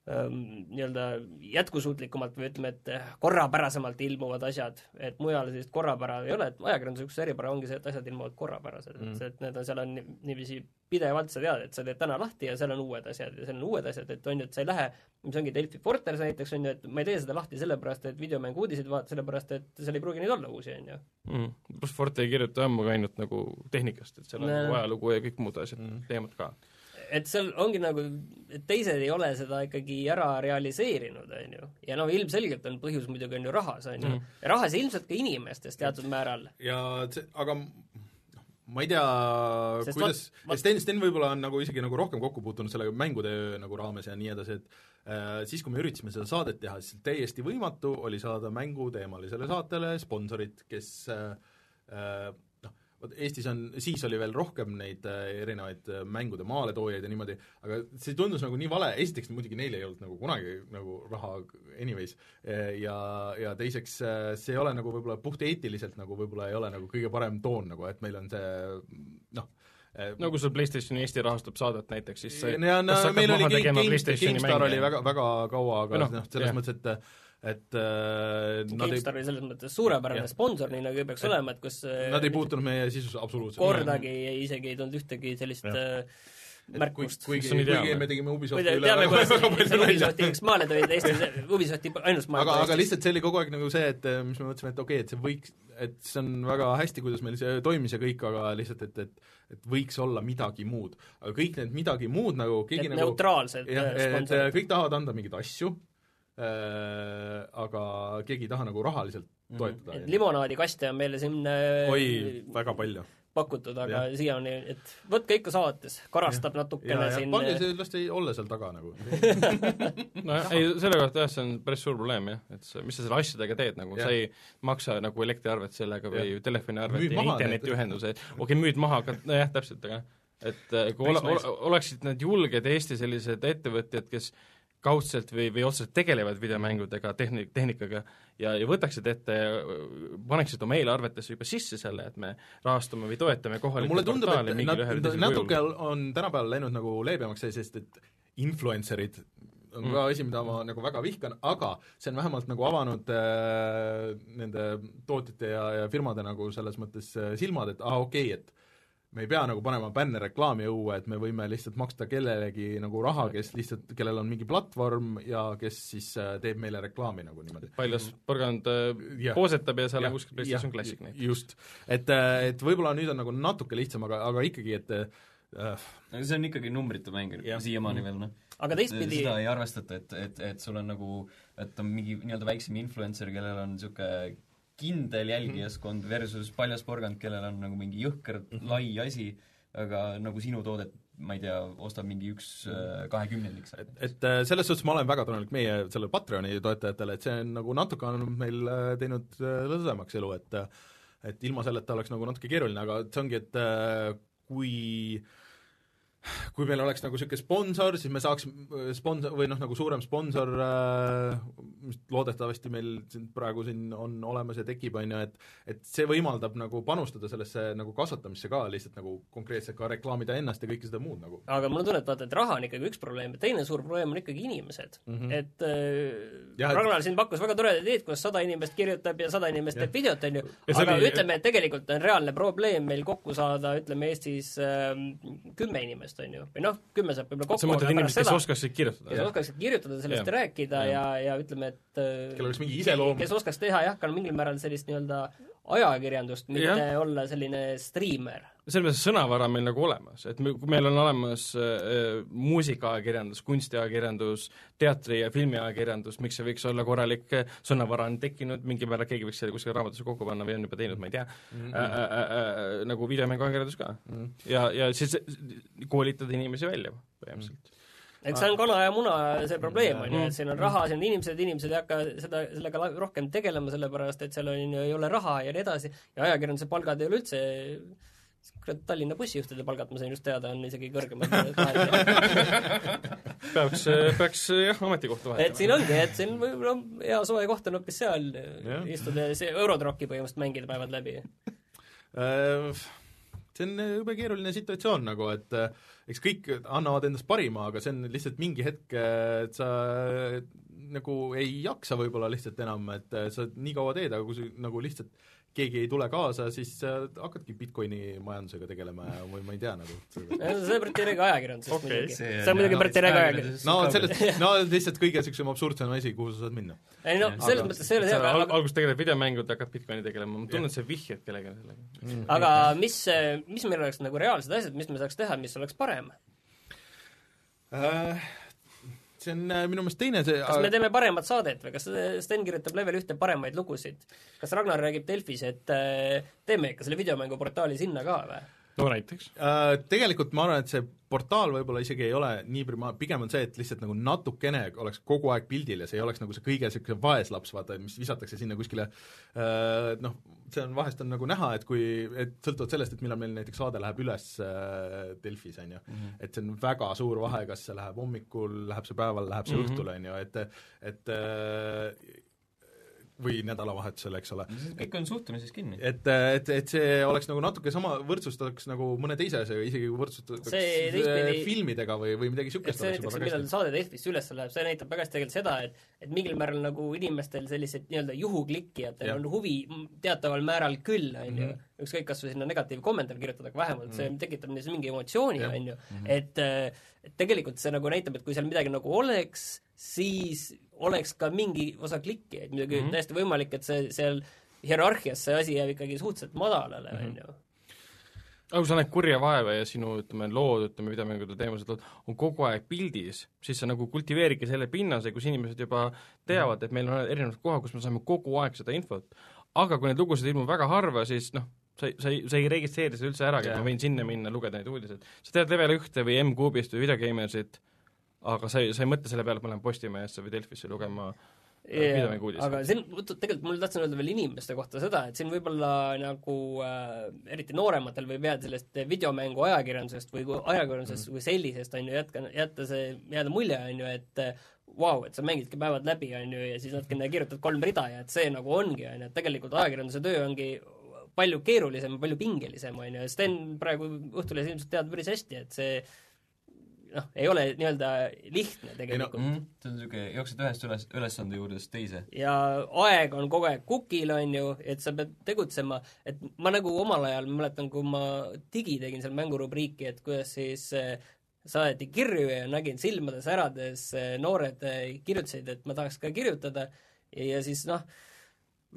S4: nii-öelda jätkusuutlikumalt või ütleme, et korrapärasemalt ilmuvad asjad, et mujal sellist korrapära ei ole, et ajakirjanduse üks eripära ongi see, et asjad ilmuvad korrapärased mm., et, et need on, seal on niiviisi pidevalt sa tead, et sa teed täna lahti ja seal on uued asjad ja seal on uued asjad, et on ju, et sa ei lähe, mis ongi Delfi Forters näiteks, on ju, et ma ei tee seda lahti sellepärast, et videomängu uudiseid vaadata, sellepärast et seal ei pruugi neid olla uusi, on ju
S5: mm.. pluss Forte ei kirjuta ammu ka ainult nagu tehnikast, et seal on nagu ajalugu ja kõik muud asjad mm., teemad ka
S4: et seal ongi nagu, et teised ei ole seda ikkagi ära realiseerinud, on ju. ja no ilmselgelt on põhjus muidugi on ju rahas, on ju mm.. rahas ilmselt ka inimestes teatud määral.
S2: ja see, aga ma ei tea, kuidas, Sten, Sten võib-olla on nagu isegi nagu rohkem kokku puutunud sellega mängude nagu raames ja nii edasi, et äh, siis, kui me üritasime seda saadet teha, siis täiesti võimatu oli saada mänguteemalisele saatele sponsorit, kes äh, äh vot Eestis on, siis oli veel rohkem neid äh, erinevaid äh, mängude maaletoojaid ja niimoodi, aga see tundus nagu nii vale, esiteks muidugi neil ei olnud nagu kunagi nagu raha anyways, ja, ja teiseks see ei ole nagu võib-olla puhteetiliselt nagu võib-olla ei ole nagu kõige parem toon nagu, et meil on see noh,
S5: no kui sul PlayStationi Eesti rahastab saadet näiteks, siis
S2: ja no meil oli Game, Game, GameStar oli väga, väga kaua, aga noh, selles no, selles mõttes, et et äh,
S4: GameStar oli selles mõttes suurepärane
S2: Jah.
S4: sponsor, nii nagu peaks
S2: Et
S4: olema, et kus äh,
S2: nad ei puutunud meie sisusse absoluutselt
S4: kordagi ei, isegi ei tulnud ühtegi sellist
S2: Jah.
S4: äh, märkust.
S2: kuigi, kuigi, me tegime
S4: või
S2: Ubisofti üle
S4: teame,
S2: väga, palju nalja.
S4: Ubisofti üks maale tulid Eestis, Ubisofti ainus maal
S2: aga, aga lihtsalt see oli kogu aeg nagu see, et eh, mis me mõtlesime, et okei okay,, et see võiks, et see on väga hästi, kuidas meil see toimis ja kõik, aga lihtsalt, et, et et võiks olla midagi muud. aga kõik need midagi muud nagu keegi
S4: et
S2: nagu
S4: neutraalsed
S2: jah,
S4: äh,
S2: et
S4: sponsorid.
S2: kõik tahavad anda mingeid asju äh,, aga keegi ei taha nagu rahaliselt toetada
S4: et limonaadikaste on meile siin äh,
S2: oi, väga palju.
S4: pakutud, aga
S2: Jah.
S4: siiani, et võtke ikka saates, karastab natukene
S2: ja, ja
S4: siin
S2: pange see, las ta ei olla seal taga nagu.
S5: Nojah, ei selle kohta jah, see on päris suur probleem jah, et sa, mis sa selle asjadega teed nagu, sa ei maksa nagu elektriarvet sellega või
S2: Jah.
S5: telefoniarvet
S2: Müüd
S5: ja
S2: maha
S5: internetiühenduse, okei okay,, müüd maha, aga nojah, täpselt, aga et äh, kui ole, ole, oleksid need julged Eesti sellised ettevõtjad, kes kaudselt või, või otseselt tegelevad videomängudega, tehni-, tehnikaga ja, ja võtaksid ette paneksid oma eelarvetesse juba sisse selle, et me rahastame või toetame kohalikku
S2: mulle tundub, et nad, nad natuke
S5: kujul.
S2: on tänapäeval läinud nagu leebemaks see, sest et influencer'id on
S5: Mm.
S2: ka asi, mida ma nagu väga vihkan, aga see on vähemalt nagu avanud äh, nende tootjate ja, ja firmade nagu selles mõttes äh, silmad, et aa ah, okei okay,, et me ei pea nagu panema bännerreklaami õue, et me võime lihtsalt maksta kellelegi nagu raha, kes lihtsalt, kellel on mingi platvorm ja kes siis äh, teeb meile reklaami nagu niimoodi.
S5: paljas porgand äh,
S2: Jah.
S5: poosetab ja seal
S2: Jah,
S5: on kuskil PlayStation Classic neid.
S2: just, et, et võib-olla nüüd on nagu natuke lihtsam, aga, aga ikkagi, et äh,
S3: see on ikkagi numbrite mäng siiamaani veel, noh.
S4: aga teistpidi
S3: seda ei arvestata, et, et, et sul on nagu, et on mingi nii-öelda väiksem influencer, kellel on niisugune kindel jälgijaskond versus paljas porgand, kellel on nagu mingi jõhker -hmm. lai asi, aga nagu sinu toodet, ma ei tea, ostab mingi üks äh, kahekümnendik sealt.
S2: et, et äh, selles suhtes ma olen väga tänulik meie sellele Patreoni toetajatele, et see on nagu natuke on meil äh, teinud lõdvemaks elu, et et ilma selleta oleks nagu natuke keeruline, aga see ongi, et äh, kui meil oleks nagu niisugune sponsor, siis me saaks äh, sponsor või noh, nagu suurem sponsor äh,, mis loodetavasti meil siin praegu siin on olemas ja tekib, on ju, et et see võimaldab nagu panustada sellesse nagu kasvatamisse ka lihtsalt nagu konkreetselt ka reklaamida ennast ja kõike seda muud nagu
S4: aga mul on tunne, et vaata, et raha on ikkagi üks probleem ja teine suur probleem on ikkagi inimesed mm. -hmm. et äh,
S2: et-
S4: Ragnar siin pakkus väga toredaid ideid, kuidas sada inimest kirjutab ja sada inimest
S2: Jah.
S4: teeb videot, on ju,
S5: Ja
S4: aga
S5: oli-
S4: ütleme, et tegelikult on reaalne probleem meil kokku saada, ütleme Eestis äh, kümme inimest, on ju, või noh, kümme saab võib-olla kokku
S5: sa mõtled
S4: pärast
S5: kes oskaksid kirjutada
S4: kes? oskaksid kirjutada sellest ja rääkida ja, ja ütleme, et äh,
S2: kellel oleks mingi iseloom.
S4: kes oskaks teha jah, ka mingil määral sellist nii-öelda ajakirjandust, mitte
S5: Jah.
S4: olla selline striimer.
S5: Selles mõttes sõnavara on meil nagu olemas, et me, kui meil on olemas äh, muusikaajakirjandus, kunstiajakirjandus, teatri- ja filmiajakirjandus, miks see võiks olla korralik äh, sõnavara on tekkinud, mingil määral keegi võiks selle kuskile raamatusse kokku panna või on juba teinud, ma ei tea mm, -hmm. äh, äh, äh, nagu videomänguajakirjandus ka mm. -hmm. ja, ja siis koolitada inimesi välja põhimõtteliselt.
S4: eks see on kana ja muna see probleem on ju,
S5: Mm.
S4: et siin on raha, siin on inimesed, inimesed ei hakka seda, sellega rohkem tegelema, sellepärast et seal on ju, ei ole raha ja nii edasi ja ajakirjanduse palgad ei ole üldse kurat, Tallinna bussijuhtide palgad, ma sain just teada, on isegi kõrgemad
S5: peaks, peaks jah, ametikohta
S4: et siin
S5: vahetama.
S4: ongi, et siin võib-olla hea soe koht on hoopis seal
S2: Jah.
S4: istuda ja Eurotrocki põhimõtteliselt mängida päevad läbi.
S2: Äh, see on jube keeruline situatsioon nagu, et äh, eks kõik annavad endast parima, aga see on lihtsalt mingi hetk, et sa nagu ei jaksa võib-olla lihtsalt enam, et äh, sa nii kaua teed, aga kui sa nagu lihtsalt keegi ei tule kaasa, siis äh, hakkadki Bitcoini majandusega tegelema ja või ma ei tea nagu.
S4: see on Briti Rega ajakirjandusest
S5: Okei,
S4: muidugi.
S3: see
S4: see on muidugi
S3: on
S4: Briti Rega
S3: jah,
S4: ajakirjandus.
S2: no sellest, no lihtsalt kõige niisugusem absurdsem asi, kuhu sa saad minna.
S4: ei no selles mõttes see ei ole
S5: sa
S4: hea,
S5: al-
S4: aga
S5: alguses tegeled videomängude, hakkad Bitcoini tegelema, ma tunnen, et sa vihjad kellelegi sellega.
S4: aga mis, mis meil oleks nagu reaalsed asjad, mis me saaks teha, mis oleks parem?
S2: Äh, see on äh, minu meelest teine see
S4: kas me teeme paremat saadet või kas Sten kirjutab level ühte paremaid lugusid? kas Ragnar räägib Delfis, et äh, teeme ikka selle videomänguportaali sinna ka või?
S5: No näiteks.
S2: Äh, tegelikult ma arvan, et see portaal võib-olla isegi ei ole nii prima-, pigem on see, et lihtsalt nagu natukene oleks kogu aeg pildil ja see ei oleks nagu see kõige niisugune vaeslaps, vaata, mis visatakse sinna kuskile äh, noh, see on, vahest on nagu näha, et kui, et sõltuvalt sellest, et millal meil näiteks saade läheb üles äh, Delfis, on ju, et see on väga suur vahe, kas see läheb hommikul, läheb see päeval, läheb see mm. -hmm. õhtul, on ju, et et äh, või nädalavahetusel, eks ole.
S3: kõik on suhtumises kinni.
S2: et, et, et see oleks nagu natuke sama, võrdsustaks nagu mõne teise asjaga, isegi võrdsustataks
S4: See teistpidi-
S2: filmidega või, või midagi
S4: et
S2: niisugust
S4: see näiteks, millal saade Delfisse üles läheb, see näitab väga hästi tegelikult seda, et et mingil määral nagu inimestel sellised nii-öelda juhuklikkijatel on huvi teataval määral küll, on ju.
S2: Mhm.,
S4: ükskõik, kas või sinna negatiivkommentaar kirjutada, aga vähemalt see tekitab neis mingi emotsiooni, on ju, et äh, et tegelikult see nagu näitab, et kui seal midagi nagu oleks, siis oleks ka mingi osa klikkijaid, muidugi mm
S5: Mhm.
S4: -hmm. täiesti võimalik, et see seal hierarhias see asi jääb ikkagi suhteliselt madalale, on ju.
S5: aga kui sa näed kurja vaeva ja sinu, ütleme, lood, ütleme, videomängude teemased lood on kogu aeg pildis, siis sa nagu kultiveeridki selle pinnase, kus inimesed juba teavad, et meil on erinevad kohad, kus me saame kogu aeg seda infot. aga kui neid lugusid ilmub väga harva, siis noh, sa ei, sa ei, sa ei registreeri seda üldse ära, et ma võin sinna minna, lugeda neid uudiseid. sa tead Level ühte või M-Kuubist või Videogamersit, aga sa ei, sa ei mõtle selle peale, et ma lähen Postimehesse või Delfisse lugema videomängu uudiseid.
S4: aga siin, tegelikult mul tahtsin öelda veel inimeste kohta seda, et siin võib-olla nagu äh, eriti noorematel võib jääda sellest videomängu ajakirjandusest või ajakirjandusest mm. kui sellisest, on ju, jätka, jätta see, jääda mulje, on ju, et äh, vau wow,, et sa mängidki päevad läbi, on ju, ja siis natukene kirjutad kolm rida ja et see nagu ongi, on ju, et tegelikult ajakirjanduse töö ongi palju keerulisem, palju pingelisem, on ju, Sten praegu Õhtulehes ilmselt teab päris hästi, et see noh, ei ole nii-öelda lihtne tegelikult
S3: mm,. see on niisugune, jooksed ühest üles, ülesande juurest teise.
S4: ja aeg on kogu aeg kukil, on ju, et sa pead tegutsema, et ma nagu omal ajal mäletan, kui ma digi tegin seal mängurubriiki, et kuidas siis äh, saadi kirju ja nägin silmade särades äh, noored äh, kirjutasid, et ma tahaks ka kirjutada ja, ja siis noh,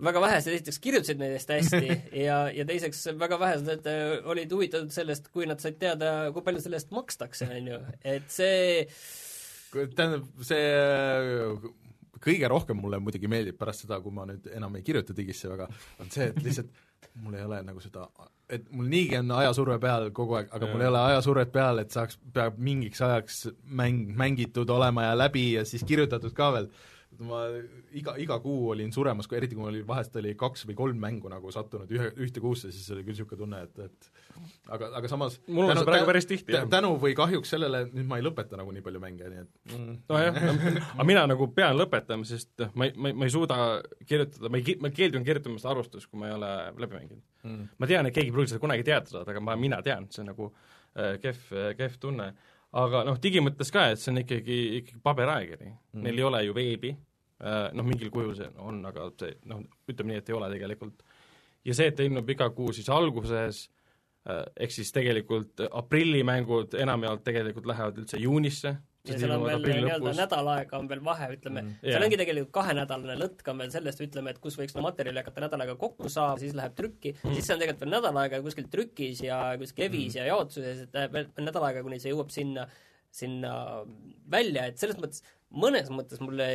S4: väga vähesed esiteks kirjutasid nendest hästi ja, ja teiseks väga vähesed äh, olid huvitatud sellest, kui nad said teada, kui palju selle eest makstakse, on ju, et see
S2: tähendab, see kõige rohkem mulle muidugi meeldib pärast seda, kui ma nüüd enam ei kirjuta digisse väga, on see, et lihtsalt mul ei ole nagu seda, et mul niigi on ajasurve peal kogu aeg, aga mul ei ole ajasurvet peal, et saaks, peab mingiks ajaks mäng, mängitud olema ja läbi ja siis kirjutatud ka veel. Ma iga, iga kuu olin suremas, kui eriti kui mul oli, vahest oli kaks või kolm mängu nagu sattunud ühe, ühte kuusse, siis oli küll niisugune tunne, et, et aga, aga samas
S5: mul on see praegu päris tihti, jah.
S2: tänu või kahjuks sellele nüüd ma ei lõpeta nagu nii palju mänge, nii et mm.
S5: nojah, aga mina nagu pean lõpetama, sest ma ei, ma ei, ma ei suuda kirjutada, ma ei ma keeldun kirjutamast arvustust, kui ma ei ole läbi mänginud
S2: Mm.
S5: ma tean, et keegi ei pruugi seda kunagi teada saada, aga ma, mina tean, see on nagu äh, kehv kehv tunne. Aga noh, digi mõttes ka, et see on ikkagi, ikkagi paberajakiri mm., neil ei ole ju veebi äh,, noh, mingil kujul see on, aga see noh, ütleme nii, et ei ole tegelikult. ja see, et ta ilmub iga kuu siis alguses äh,, ehk siis tegelikult aprillimängud enamjaolt tegelikult lähevad üldse juunisse,
S4: ja seal on veel nii-öelda nädal aega on veel vahe, ütleme
S2: Mm.
S4: mm., seal ongi tegelikult kahenädalane lõtk on veel sellest, ütleme, et kus võiks no materjali hakata nädal aega kokku saama, siis läheb trükki mm., siis see on tegelikult veel nädal aega kuskil trükis ja kuskil EV-s mm. ja jaotuses, et läheb veel nädal aega, kuni see jõuab sinna, sinna välja, et selles mõttes, mõnes mõttes mulle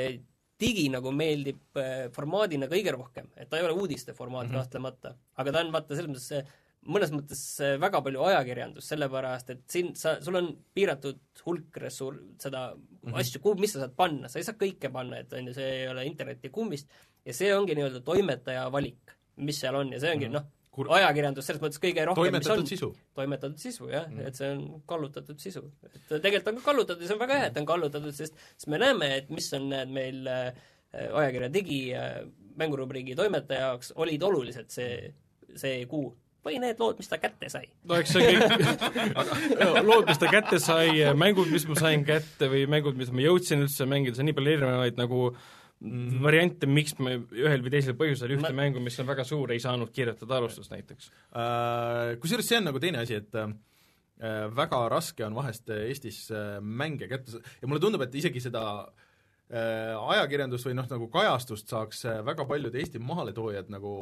S4: digi nagu meeldib äh, formaadina kõige rohkem, et ta ei ole uudiste formaat mm -hmm. kahtlemata, aga ta on vaata selles mõttes see mõnes mõttes äh, väga palju ajakirjandust, sellepärast et siin sa, sul on piiratud hulk ressur-, seda mm -hmm. asju, kuhu, mis sa saad panna, sa ei saa kõike panna, et on ju, see ei ole interneti kummist, ja see ongi nii-öelda toimetaja valik, mis seal on ja see ongi mm -hmm. noh,
S2: Kur-
S4: ajakirjandus selles mõttes kõige rohkem, mis on
S2: sisu.
S4: toimetatud sisu, jah mm., et see on kallutatud sisu. et tegelikult on ka kallutatud ja see on väga hea, et on kallutatud, sest, sest me näeme, et mis on need meil äh, ajakirja digi äh, mängurubriigi toimetaja jaoks olid olulised see, see kuu. Või need lood, mis ta kätte sai.
S5: no eks see kõik lood, mis ta kätte sai, mängud, mis ma sain kätte või mängud, mis ma jõudsin üldse mängida, see on nii palju erinevaid nagu mm. variante, miks me ühel või teisel põhjusel ühte
S4: Ma-
S5: mängu, mis on väga suur, ei saanud kirjutada alustust näiteks.
S2: Äh, Kusjuures see on nagu teine asi, et äh, väga raske on vahest Eestis äh, mänge kätte sa- ja mulle tundub, et isegi seda äh, ajakirjandust või noh, nagu kajastust saaks äh, väga paljud Eesti maaletoojad nagu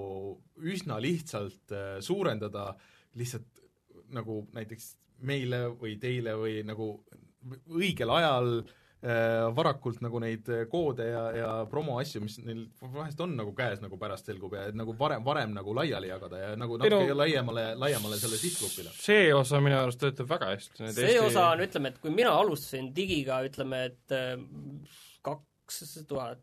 S2: üsna lihtsalt äh, suurendada lihtsalt nagu näiteks meile või teile või nagu õigel ajal äh, varakult nagu neid äh, koode ja, ja promoasju, mis neil vahest on nagu käes, nagu pärast selgub ja et nagu varem, varem nagu laiali jagada ja nagu
S5: Ei no-
S2: natuke laiemale, laiemale selle sihtgrupile.
S5: see osa minu arust töötab väga hästi.
S4: see osa on, ütleme, et kui mina alustasin digiga, ütleme, et äh, kaks tuhat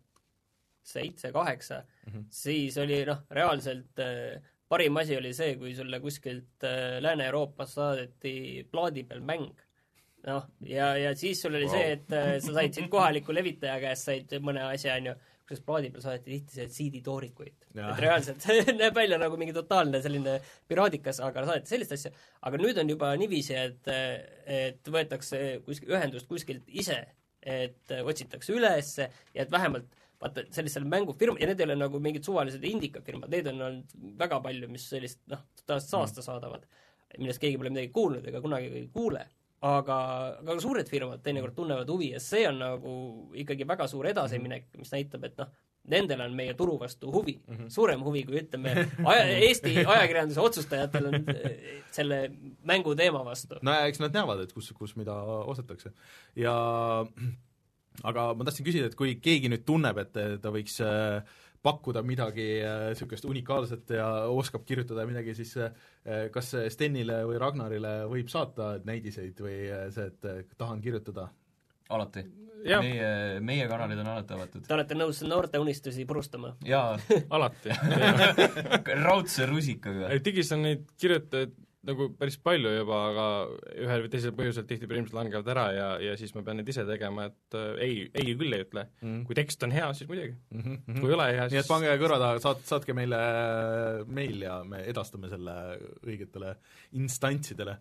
S4: seitse, kaheksa, siis oli noh, reaalselt äh, parim asi oli see, kui sulle kuskilt äh, Lääne-Euroopast saadeti plaadi peal mäng. noh, ja, ja siis sul oli wow. see, et äh, sa said siit kohaliku levitaja käest said mõne asja, on ju, kusjuures plaadi peal saadeti tihti see CD-toorikuid. Et reaalselt näeb välja nagu mingi totaalne selline piraadikas, aga saadeti sellist asja. aga nüüd on juba niiviisi, et, et võetakse kuskil, ühendust kuskilt ise, et otsitakse ülesse ja et vähemalt vaata, sellistel mängufirm- ja need ei ole nagu mingid suvalised indikafirmad, neid on olnud väga palju, mis sellist noh, totaalselt saasta saadavad, millest keegi pole midagi kuulnud ega kunagi ei kuule. aga, aga suured firmad teinekord tunnevad huvi ja see on nagu ikkagi väga suur edasiminek, mis näitab, et noh, nendel on meie turu vastu huvi mm, -hmm. suurem huvi kui ütleme, aja, Eesti ajakirjanduse otsustajatel on eh, selle mängu teema vastu.
S2: no ja eks nad näevad, et kus, kus mida ostetakse. ja aga ma tahtsin küsida, et kui keegi nüüd tunneb, et ta võiks äh, pakkuda midagi niisugust unikaalset ja oskab kirjutada midagi, siis kas Stenile või Ragnarile võib saata näidiseid või see, et tahan kirjutada?
S3: Alati. Meie, meie kanalid on alati avatud.
S4: Te olete nõus noorte unistusi purustama?
S3: jaa,
S5: alati
S3: raudse rusikaga.
S5: digis on neid kirjutajaid nagu päris palju juba, aga ühel või teisel põhjusel tihtipeale ilmselt langevad ära ja, ja siis ma pean neid ise tegema, et äh, ei, ei küll ei ütle
S2: Mm.
S5: kui tekst on hea, siis muidugi
S2: Mm -hmm.
S5: kui ei ole hea,
S2: nii et
S5: siis
S2: pange kõrva taha, saat-, saatke meile meil ja me edastame selle õigetele instantsidele.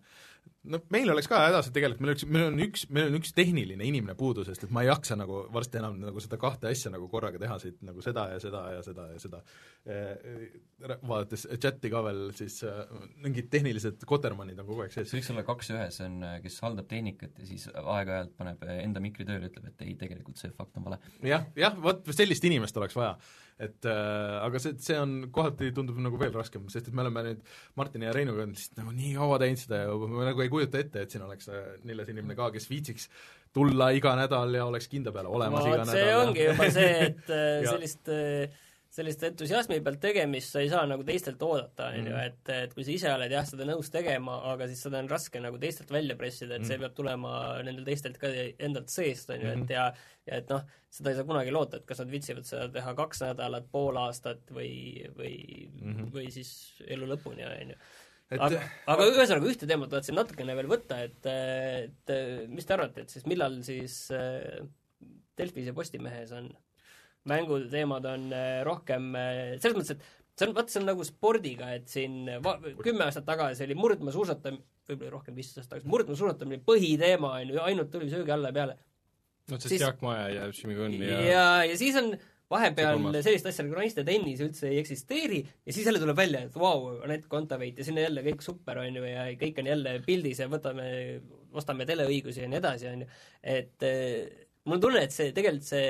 S2: No meil oleks ka hädas, et tegelikult meil oleks, meil on üks, meil on üks tehniline inimene puudu, sest et ma ei jaksa nagu varsti enam nagu seda kahte asja nagu korraga teha siit, nagu seda ja seda ja seda ja seda. Vaadates chati ka veel, siis äh, mingid tehnilised kotermannid on kogu aeg sees.
S3: see võiks olla kaks ühes, on, kes haldab tehnikat ja siis aeg-ajalt paneb enda mikri tööle, ütleb, et ei, tegelikult see fakt on vale.
S2: jah, jah, vot sellist inimest oleks vaja. et äh, aga see, see on, kohati tundub nagu veel raskem, sest et me oleme nüüd Martini ja Reinuga lihtsalt nagu nii kaua teinud seda ja me nagu ei kujuta ette, et siin oleks äh, neljas inimene ka, kes viitsiks tulla iga nädal ja oleks kinda peal olemas iga
S4: vot see
S2: nädal.
S4: ongi juba see, et äh, sellist äh, sellist entusiasmi pealt tegemist sa ei saa nagu teistelt oodata, on ju,
S2: Mhm.
S4: et, et kui sa ise oled jah, seda nõus tegema, aga siis seda on raske nagu teistelt välja pressida, et see
S2: Mhm.
S4: peab tulema nendel teistelt ka endalt seest, on ju,
S2: Mhm.
S4: et ja ja et noh, seda ei saa kunagi loota, et kas nad viitsivad seda teha kaks nädalat, pool aastat või, või
S2: Mhm.
S4: või siis elu lõpuni, on ju
S2: et
S4: aga, aga ühesõnaga ühte teemat tahtsin natukene veel võtta, et, et mis te arvate, et siis millal siis äh, Delfis ja Postimehes on mänguteemad on äh, rohkem äh, selles mõttes, et see on, vaat see on nagu spordiga, et siin va-, kümme aastat tagasi oli murdmaasuusatamine, võib-olla rohkem, viisteist aastat tagasi, murdmaasuusatamine oli põhiteema, on ju, ainult tuli söögi alla ja peale.
S5: noh, sest
S4: siis-
S5: Jaak Maja ja Jimmy Gunn ja,
S4: ja, ja siis on vahepeal sellist asja nagu naiste tennis üldse ei eksisteeri ja siis jälle tuleb välja, et vau wow,, Anett Kontaveit ja sinna jälle kõik super, on ju, ja kõik on jälle pildis ja võtame, ostame teleõigusi ja nii edasi, on ju. et eh, mul on tunne, et see, tegelikult see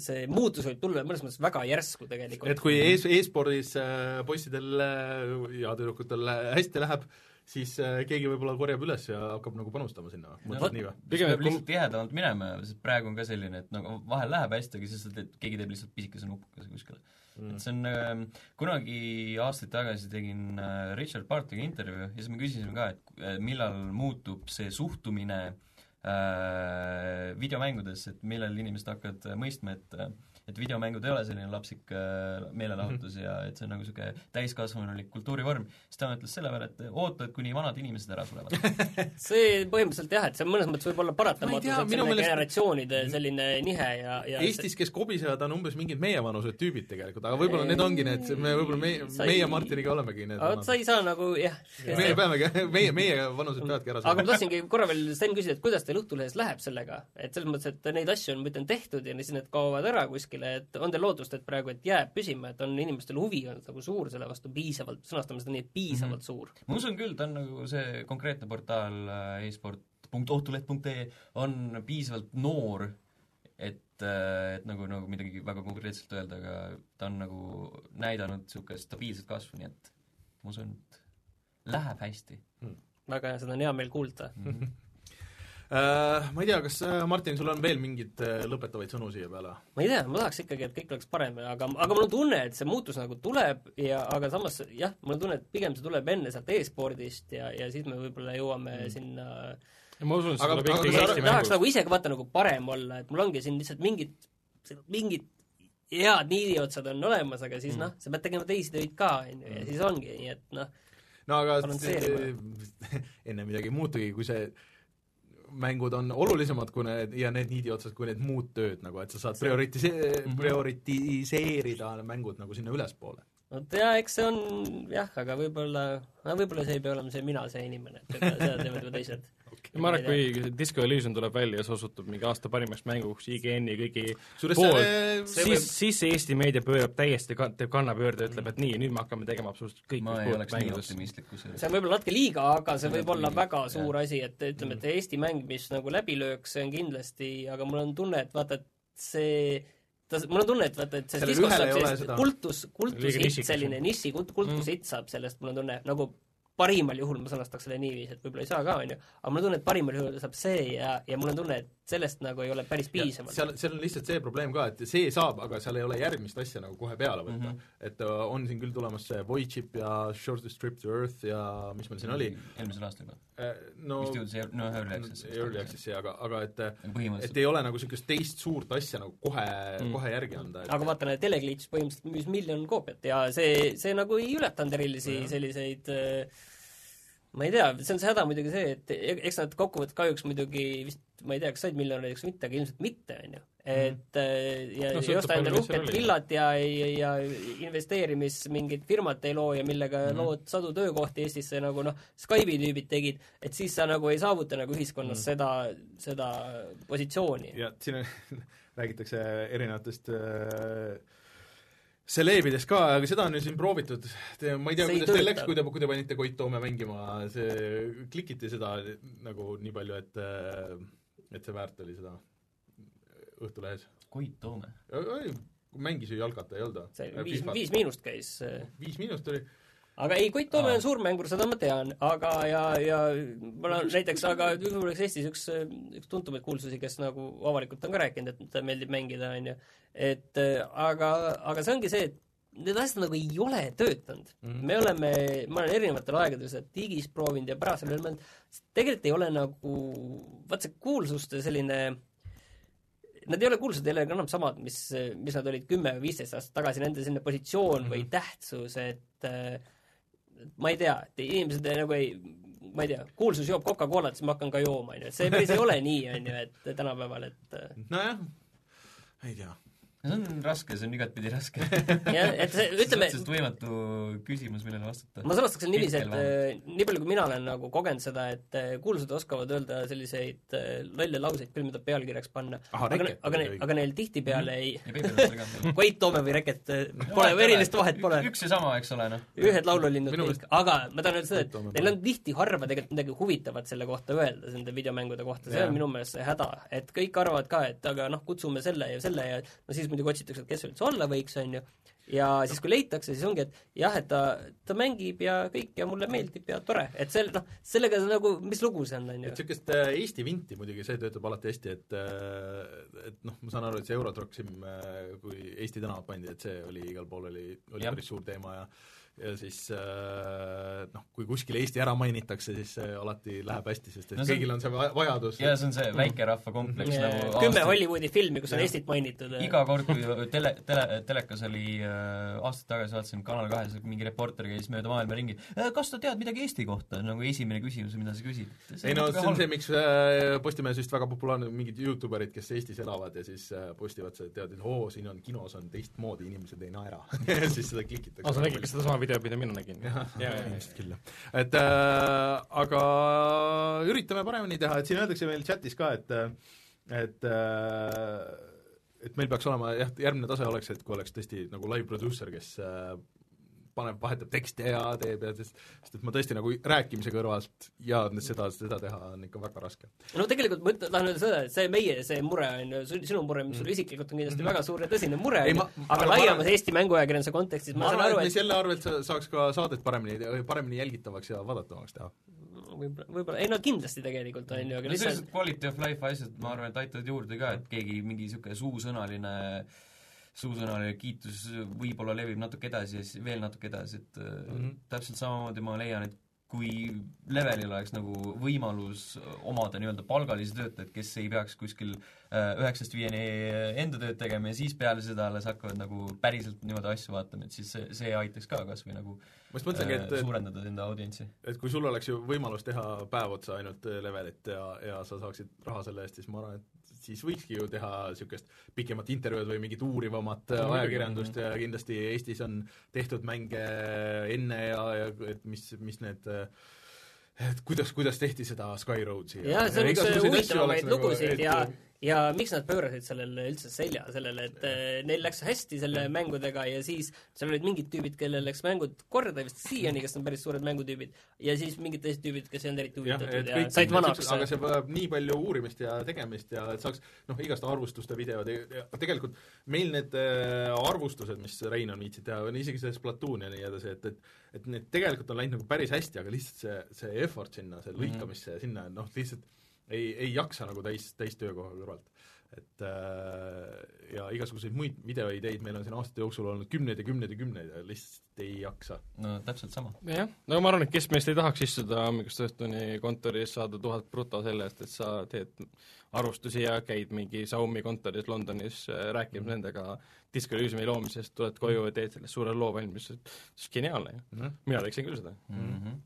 S4: see muutus võib tulla mõnes mõttes väga järsku tegelikult.
S2: et kui e-, e-spordis äh, poissidel äh, ja tüdrukutel äh, hästi läheb, siis äh, keegi võib-olla korjab üles ja hakkab nagu panustama sinna, mõtled nii või?
S5: Pigem,
S3: peab lihtsalt tihedamalt minema, sest praegu on ka selline, et nagu vahel läheb hästi, aga siis sa teed, keegi teeb lihtsalt pisikese nupukese kuskile mm.. et see on äh,, kunagi aastaid tagasi tegin äh, Richard Bartiga intervjuu ja siis me küsisime ka, et äh, millal muutub see suhtumine äh, videomängudes, et millal inimesed hakkavad äh, mõistma, et äh, et videomängud ei ole selline lapsik äh, meelelahutus ja et see on nagu niisugune täiskasvanulik kultuurivorm, siis ta ütles selle peale, et oota, kuni vanad inimesed ära surevad.
S4: see põhimõtteliselt jah, et see mõnes mõttes võib olla paratamatus, et selline
S2: meelest-
S4: generatsioonide selline nihe ja, ja
S2: Eestis, kes kobisevad, on umbes mingid meievanused tüübid tegelikult, aga võib-olla need ongi need, me võib-olla meie, meie Martiniga olemegi need
S4: aga sa ei saa nagu jah.
S2: meie peamegi, meie, meie vanused peavadki ära
S4: aga ma
S2: saama.
S4: tahtsingi korra veel Sten küsida, et kuidas teil Õhtulehes läheb sellega, et selles mõttes, et neid asju on, ma ütlen, tehtud ja siis need kaovad ära kuskile, et on teil lootust, et praegu, et jääb püsima, et on inimestel huvi olnud nagu suur selle vastu piisavalt, sõnastame seda nii, et piisavalt suur.
S3: ma usun küll, ta on nagu see konkreetne portaal äh, e-sport.ohtuleht.ee on piisavalt noor, et, et nagu, nagu midagi väga konkreetselt öelda, aga ta on nagu näidanud niisugust stabiilset kasvu, nii et ma usun, et läheb hästi.
S4: väga hea, seda on hea meel kuulda.
S2: Äh, ma ei tea, kas äh, Martin, sul on veel mingeid äh, lõpetavaid sõnu siia peale?
S4: ma ei tea, ma tahaks ikkagi, et kõik oleks parem, aga, aga mul on tunne, et see muutus nagu tuleb ja aga samas jah, mul on tunne, et pigem see tuleb enne sealt e-spordist ja, ja siis me võib-olla jõuame mm. sinna
S5: ma usun, et see
S2: Aga-
S5: tuleb
S2: aga
S5: ikkagi Eesti
S4: tahaks
S5: mängust.
S4: nagu ise ka vaata nagu parem olla, et mul ongi siin lihtsalt mingid, mingid head niidiotsad on olemas, aga siis mm. noh, sa pead tegema teisi töid ka, on ju, ja siis ongi, nii et noh,
S2: no aga enne midagi ei muutugi, kui see mängud on olulisemad kui need ja need niidi otsas kui need muud tööd nagu, et sa saad prioritise- -hmm. prioritiseerida mängud nagu sinna ülespoole.
S4: vot jaa, eks see on jah, aga võib-olla, võib-olla see ei pea olema see mina, see inimene, et seda teevad juba teised.
S5: Ma arvan, et kui Disco Elysium tuleb välja ja see osutub mingi aasta parimaks mänguks IGN-i kõigi
S2: see, see
S5: siis, siis see Eesti meedia pöörab täiesti, teeb kannapöörde ja ütleb, et nii, nüüd me hakkame tegema absoluutselt kõik,
S3: ma
S5: mis
S3: ei
S5: puudutab
S3: oleks nii
S5: mängudest.
S3: optimistlik kusjuures.
S4: see on võib-olla natuke liiga, aga see võib olla väga
S3: jah.
S4: suur asi, et ütleme, et Eesti mäng, mis nagu läbi lööks, see on kindlasti, aga mul on tunne, et vaata, et see ta, mul on tunne, et vaata, et see
S2: ei
S4: saab sellist kultus, kultushitt, selline niši kult-, kultushitt saab sellest, mul on tunne, nagu parimal juhul ma sõnastaks selle niiviisi, et võib-olla ei saa ka, on ju, aga mul on tunne, et parimal juhul saab see ja, ja mul on tunne, et sellest nagu ei ole päris piisavalt.
S2: seal, seal on lihtsalt see probleem ka, et see saab, aga seal ei ole järgmist asja nagu kohe peale võtta mm. -hmm. et äh, on siin küll tulemas see Void Chip ja Shortest Trip to Earth ja mis meil siin oli,
S3: eelmisel aastal või?
S2: no
S3: vist jõudis no Early Access'i.
S2: Early Access'i, aga, aga et et ei ole nagu niisugust teist suurt asja nagu kohe mm.
S5: Mm.
S2: kohe järgi anda, et
S4: aga vaata, need Teleglitch põhimõtteliselt müüs miljon koopiat ja see, see nagu ei ületanud erilisi selliseid äh, ma ei tea, see on see häda muidugi see, et e- eks nad kokkuvõttes kahjuks muidugi vist, ma ei tea, kas said miljonäriks või mitte, aga ilmselt mitte, on ju. et äh, ja
S5: No
S4: ei osta endale uhket villat ja, ja, ja investeerimis mingit firmat ei loo ja millega mm
S3: Mhm.
S4: -hmm. lood sadu töökohti Eestisse, nagu noh, Skype'i tüübid tegid, et siis sa nagu ei saavuta nagu ühiskonnas mm -hmm. seda, seda positsiooni.
S2: ja siin on, räägitakse erinevatest äh, seleebidest ka, aga seda on ju siin proovitud, ma ei tea,
S4: See
S2: kuidas teil läks, kui te, kui te panite Koit Toome mängima, see, klikiti seda nagu nii palju, et äh, et see väärt oli seda Õhtulehes.
S3: Koit Toome.
S2: mängis ju jalgata, ei olnud
S4: see
S2: või?
S4: viis, viis miinust käis äh,
S2: viis miinust oli,
S4: aga ei, Koit Toome on suur mängur, seda ma tean, aga ja, ja mul on näiteks, aga võib-olla oleks Eestis üks, üks tuntumaid kuulsusi, kes nagu avalikult on ka rääkinud, et talle meeldib mängida, on ju. et aga, aga see ongi see, et need asjad nagu ei ole töötanud mm.
S2: Mhm.
S4: -hmm. me oleme, ma olen erinevatel aegadel seda digis proovinud ja pärast veel mõelnud, tegelikult ei ole nagu, vaat see kuulsuste selline Nad ei ole kuulsad jälle enam samad, mis, mis nad olid kümme või viisteist aastat tagasi, nende selline positsioon mm -hmm. või tähtsus, et äh, ma ei tea, et inimesed nagu ei, ma ei tea, kuulsus joob Coca-Colat, siis ma hakkan ka jooma, on ju, et see päris ei ole nii, on ju, et tänapäeval, et
S2: nojah, ei tea.
S3: See on raske, see on igatpidi raske.
S4: jah, et see, ütleme,
S3: suhteliselt võimatu küsimus, millele vastata.
S4: ma sõnastaks selle niiviisi, et äh, nii palju, kui mina olen nagu kogenud seda, et äh, kuulsused oskavad öelda selliseid äh, lolle lauseid küll, mida pealkirjaks panna, aga, aga aga neil tihtipeale ei
S3: ka.
S4: Koit Toome või Reket, pole, erilist vahet pole.
S3: üks ja sama, eks ole, noh.
S4: ühed laululinnud kõik, aga ma tahan öelda seda, et neil on tihti harva tegelikult midagi huvitavat selle kohta öelda, nende videomängude kohta, see on minu meelest see häda, et kõik arvavad ka, et aga noh, kutsume selle ja selle ja no siis muidugi otsitakse, et kes üldse olla võiks, on ju, ja siis, kui leitakse, siis ongi, et jah, et ta, ta mängib ja kõik ja mulle meeldib ja tore, et see, noh, sellega nagu, mis lugu see on, on ju.
S2: et niisugust äh, Eesti vinti muidugi, see töötab alati hästi, et äh, et noh, ma saan aru, et see Eurotruck Sim, äh, kui Eesti tänavad pandi, et see oli igal pool, oli, oli
S3: Jah.
S2: päris suur teema ja ja siis äh, noh, kui kuskil Eesti ära mainitakse, siis see alati läheb hästi, sest et
S3: No see-
S2: kõigil on see va- vajadus
S3: ja see on see väikerahva kompleks
S4: Ja,
S3: nagu
S4: kümme
S3: aastaid-
S4: Hollywoodi filmi, kus on
S2: Jah.
S4: Eestit mainitud.
S3: iga kord, kui tele, tele, telekas oli äh, aastaid tagasi vaatasin Kanal kahes, mingi reporter käis mööda maailma ringi, kas sa tead midagi Eesti kohta, nagu esimene küsimus, mida sa küsid.
S2: ei no see on see, miks äh, Postimehes vist väga populaarne, mingid Youtuberid, kes Eestis elavad ja siis äh, postivad seda, tead, et oo, siin on kinos on teistmoodi, inimesed ei naera ja siis seda klikitakse.
S5: aa, sa nägid ka sedasama videot, mida mina nägin?
S2: ilmselt küll, jah. et äh, aga üritame paremini teha, et siin öeldakse meil chatis ka, et et äh, et meil peaks olema jah, järgmine tase oleks, et kui oleks tõesti nagu live producer, kes äh, paneb, vahetab tekste ja teeb ja sest sest et ma tõesti nagu rääkimise kõrvalt ja seda, seda teha on ikka väga raske.
S4: no tegelikult ma ütlen, tahan öelda seda, et see meie, see mure on ju, sinu mure, mis sul isiklikult on kindlasti väga suur ja tõsine mure
S2: Mm.
S4: Aga
S2: aga ma
S4: laiemas
S2: arvan-
S4: Eesti mänguajakirjanduse kontekstis ma
S2: ma
S4: saan
S2: arvan,
S4: aru,
S2: et me
S4: et
S2: selle arvelt sa- saaks ka saadet paremini, paremini jälgitavaks ja vaadatavaks teha.
S4: võib-olla, võib-olla, ei no kindlasti tegelikult on ju, aga
S3: no
S4: lihtsalt
S3: sellised quality of life asjad, ma arvan, et aitavad juurde ka, et keegi mingi niisugune suusõnaline suusõnaline kiitus võib-olla levib natuke edasi ja siis veel natuke edasi, et mm. -hmm. täpselt samamoodi ma leian, et kui levelil oleks nagu võimalus omada nii-öelda palgalisi töötajaid, kes ei peaks kuskil äh, üheksast viieni enda tööd tegema ja siis peale seda alles hakkavad nagu päriselt niimoodi asju vaatama, et siis see, see aitaks ka kas või nagu
S2: ma just mõtlengi,
S3: äh,
S2: et
S3: suurendada enda audientsi.
S2: et kui sul oleks ju võimalus teha päev otsa ainult levelit ja, ja sa saaksid raha selle eest, siis ma arvan, et siis võikski ju teha niisugust pikemat intervjuud või mingit uurivamat ajakirjandust ja kindlasti Eestis on tehtud mänge enne ja, ja et mis, mis need et kuidas, kuidas tehti seda Skyroadsi
S4: jaa, see on üks huvitavamaid
S2: nagu,
S4: lugusid
S2: et-
S4: ja ja miks nad pöörasid sellele üldse selja, sellele, et äh, neil läks hästi selle mängudega ja siis seal olid mingid tüübid, kellel läks mängud korda vist siiani, kes on päris suured mängutüübid, ja siis mingid teised tüübid, kes ei olnud eriti huvitatud ja
S2: kõik
S4: said vanaks.
S2: aga see vajab nii palju uurimist ja tegemist ja et saaks noh, igast arvustuste videod ja ja tegelikult meil need äh, arvustused, mis Rein on viitsinud teha, on isegi see Splatoon ja nii edasi, et, et et need tegelikult on läinud nagu päris hästi, aga lihtsalt see, see effort sinna, see lõikamisse ja sinna, noh, lihtsalt ei, ei jaksa nagu täis, täistöökoha kõrvalt. et äh, ja igasuguseid muid videoideid meil on siin aastate jooksul olnud kümneid ja kümneid ja kümneid ja lihtsalt ei jaksa.
S3: no täpselt sama.
S5: jah, no ma arvan, et kes meist ei tahaks istuda hommikust õhtuni kontoris, saada tuhat bruto selle eest, et sa teed arvustusi ja käid mingi Xiaomi kontoris Londonis äh, rääkimas mm. nendega Disco Elysiumi loomisest, tuled koju ja teed sellest suure loo valmis, see on geniaalne ju. mina teeksin küll seda
S3: mm. -hmm.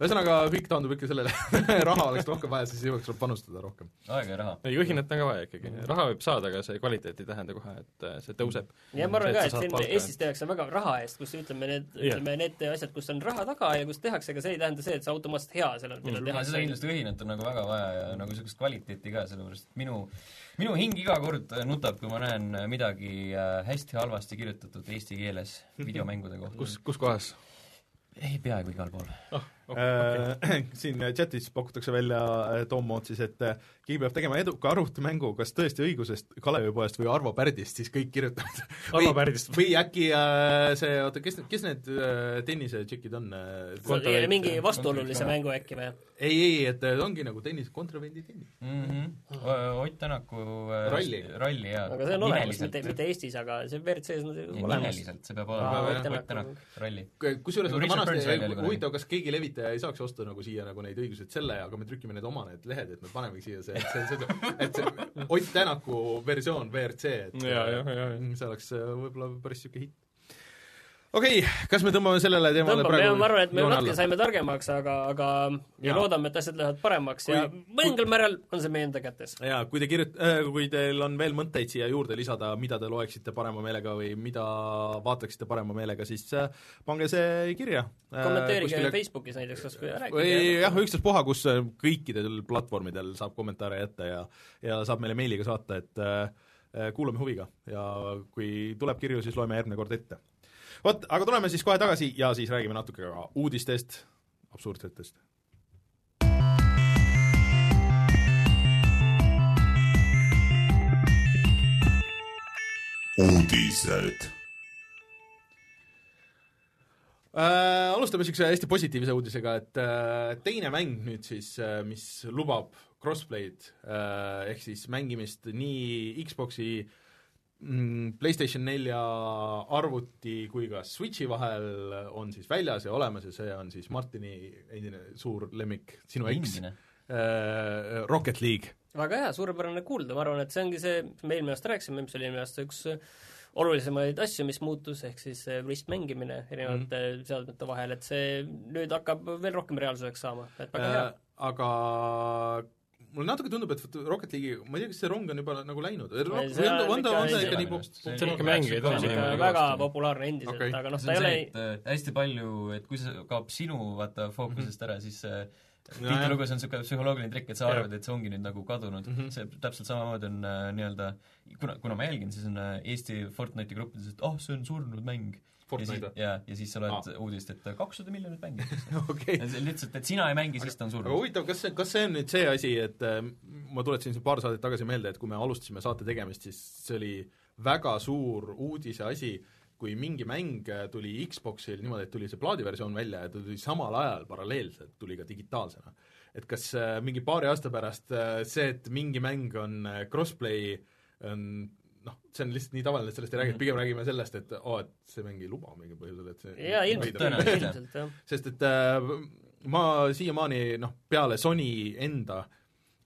S2: Ühesõnaga, kõik taandub ikka sellele raha oleks rohkem vaja, siis jõuaks panustada rohkem.
S3: aega ja raha.
S5: ei, juhinat on ka vaja ikkagi, raha võib saada, aga see kvaliteet ei tähenda kohe, et äh, see tõuseb.
S4: ja ma arvan
S5: See,
S4: ka,
S5: et
S4: siin
S5: palka.
S4: Eestis tehakse väga raha eest, kus ütleme need, ütleme need asjad, kus on raha taga ja kus tehakse, aga see ei tähenda see, et see automaatselt hea seal on, mida
S3: seda
S4: tehakse.
S3: kindlasti õhinat on nagu väga vaja ja nagu niisugust kvaliteeti ka, sellepärast et minu minu hing iga kord nutab, kui ma näen midagi äh, hästi halvasti kirjutatud eesti keeles videomängude kohta.
S5: kus, kus kohas?
S3: ei, peaaegu igal pool.
S5: oh,
S2: Okay. siin chatis pakutakse välja äh, Tom Moot siis, et äh, keegi peab tegema eduka arvutimängu, kas tõesti õigusest Kalevipoest või Arvo Pärdist, siis kõik kirjutavad.
S5: Arvo Pärdist.
S2: või äkki äh, see, oota, kes, kes need äh, tennisetšikid on äh,?
S4: mingi vastuolulise mängu äkki või?
S2: ei, ei, et äh, ongi nagu tennis, kontravendi tennis
S3: mm. -hmm. Ott Tänaku äh,
S2: Ralli.
S3: ralli, jaa.
S4: aga see on olemas, mitte, mitte Eestis, aga see WRC-s on see olemas.
S3: nimeliselt, see peab olema
S2: Ott
S4: Tänak.
S3: Ralli.
S2: kusjuures
S3: Nagu
S2: nagu vanasti, huvitav, kas keegi levitaja ei saaks osta nagu siia nagu neid õiguseid selle, aga me trükime need oma need lehed, et me panemegi siia see, see, see, et see Ott Tänaku versioon WRC, et
S5: Jaa, jah, jah, jah.
S2: see oleks äh, võib-olla päris niisugune hitt. Okei okay,, kas me tõmbame sellele teemale
S4: tõmbame,
S2: praegu
S4: ma arvan, et me natuke saime targemaks, aga, aga ja
S2: Jaa.
S4: loodame, et asjad lähevad paremaks ja
S2: Kui-
S4: mõningal määral on see meie enda kätes.
S2: jaa, kui te kirjut- äh,, kui teil on veel mõtteid siia juurde lisada, mida te loeksite parema meelega või mida vaataksite parema meelega, siis äh, pange see kirja.
S4: kommenteerige Facebookis näiteks kas või rääkige.
S2: jah, ükstaspuha, kus äh, kõikidel platvormidel saab kommentaare jätta ja ja saab meile meiliga saata, et äh, kuulame huviga ja kui tuleb kirju, siis loeme järgmine kord ette. vot, aga tuleme siis kohe tagasi ja siis räägime natuke ka uudistest, absurdsetest.
S1: uudised.
S2: Äh, alustame niisuguse hästi positiivse uudisega, et äh, teine mäng nüüd siis äh,, mis lubab crossplay'd äh, ehk siis mängimist nii Xbox'i mm, PlayStation nelja arvuti kui ka Switchi vahel on siis väljas ja olemas ja see on siis Martini endine suur lemmik, sinu eks,
S3: endine.
S2: Rocket League.
S4: väga hea, suurepärane kuulda, ma arvan, et see ongi see, mis me eelmine aasta rääkisime, mis oli eelmine aasta üks olulisemaid asju, mis muutus, ehk siis see ristmängimine erinevate mm -hmm. seadmete vahel, et see nüüd hakkab veel rohkem reaalsuseks saama, et väga hea
S2: Äh,. aga mulle natuke tundub, et vot Rocket League'i, ma ei tea, kas see rong on juba nagu läinud,
S4: Ei,
S2: on
S4: see
S2: ta,
S4: on
S2: ta,
S4: ikka
S2: ta nii pop-
S3: See on
S5: ikka mäng, tohi
S4: on ikka väga populaarne endiselt okay., aga noh, ta
S3: on
S4: ei ole
S3: äh, hästi palju, et kui see kaob sinu vaata fookusest ära, siis äh,
S2: Mhm.
S3: tihtilugu see on niisugune psühholoogiline trikk, et sa arvad, et see ongi nüüd nagu kadunud mm,
S2: Mhm.
S3: -hmm. see täpselt samamoodi on äh, nii-öelda kuna, kuna ma jälgin, siis on äh, Eesti Fortnite'i gruppides, et oh, see on surnud mäng.
S2: Fortnite või?
S3: ja, ja siis sa loed ah. uudist, et kakssada miljonit mängi.
S2: okei.
S3: lihtsalt, et sina ei mängi, siis ta on
S2: aga
S3: surnud.
S2: huvitav, kas see, kas see on nüüd see asi, et äh, ma tuletasin siin paar saadet tagasi meelde, et kui me alustasime saate tegemist, siis see oli väga suur uudise asi, kui mingi mäng tuli Xboxil niimoodi, et tuli see plaadiversioon välja ja ta tuli samal ajal paralleelselt, tuli ka digitaalsena. et kas äh, mingi paari aasta pärast äh, see, et mingi mäng on äh, crossplay, on noh, see on lihtsalt nii tavaline, et sellest ei räägi, et pigem räägime sellest, et oo oh,, et see mäng ei luba mingil põhjusel, et see
S4: jaa, ilmselt,
S3: Tõenäoliselt, jah.
S2: sest et äh, ma siiamaani noh, peale Sony enda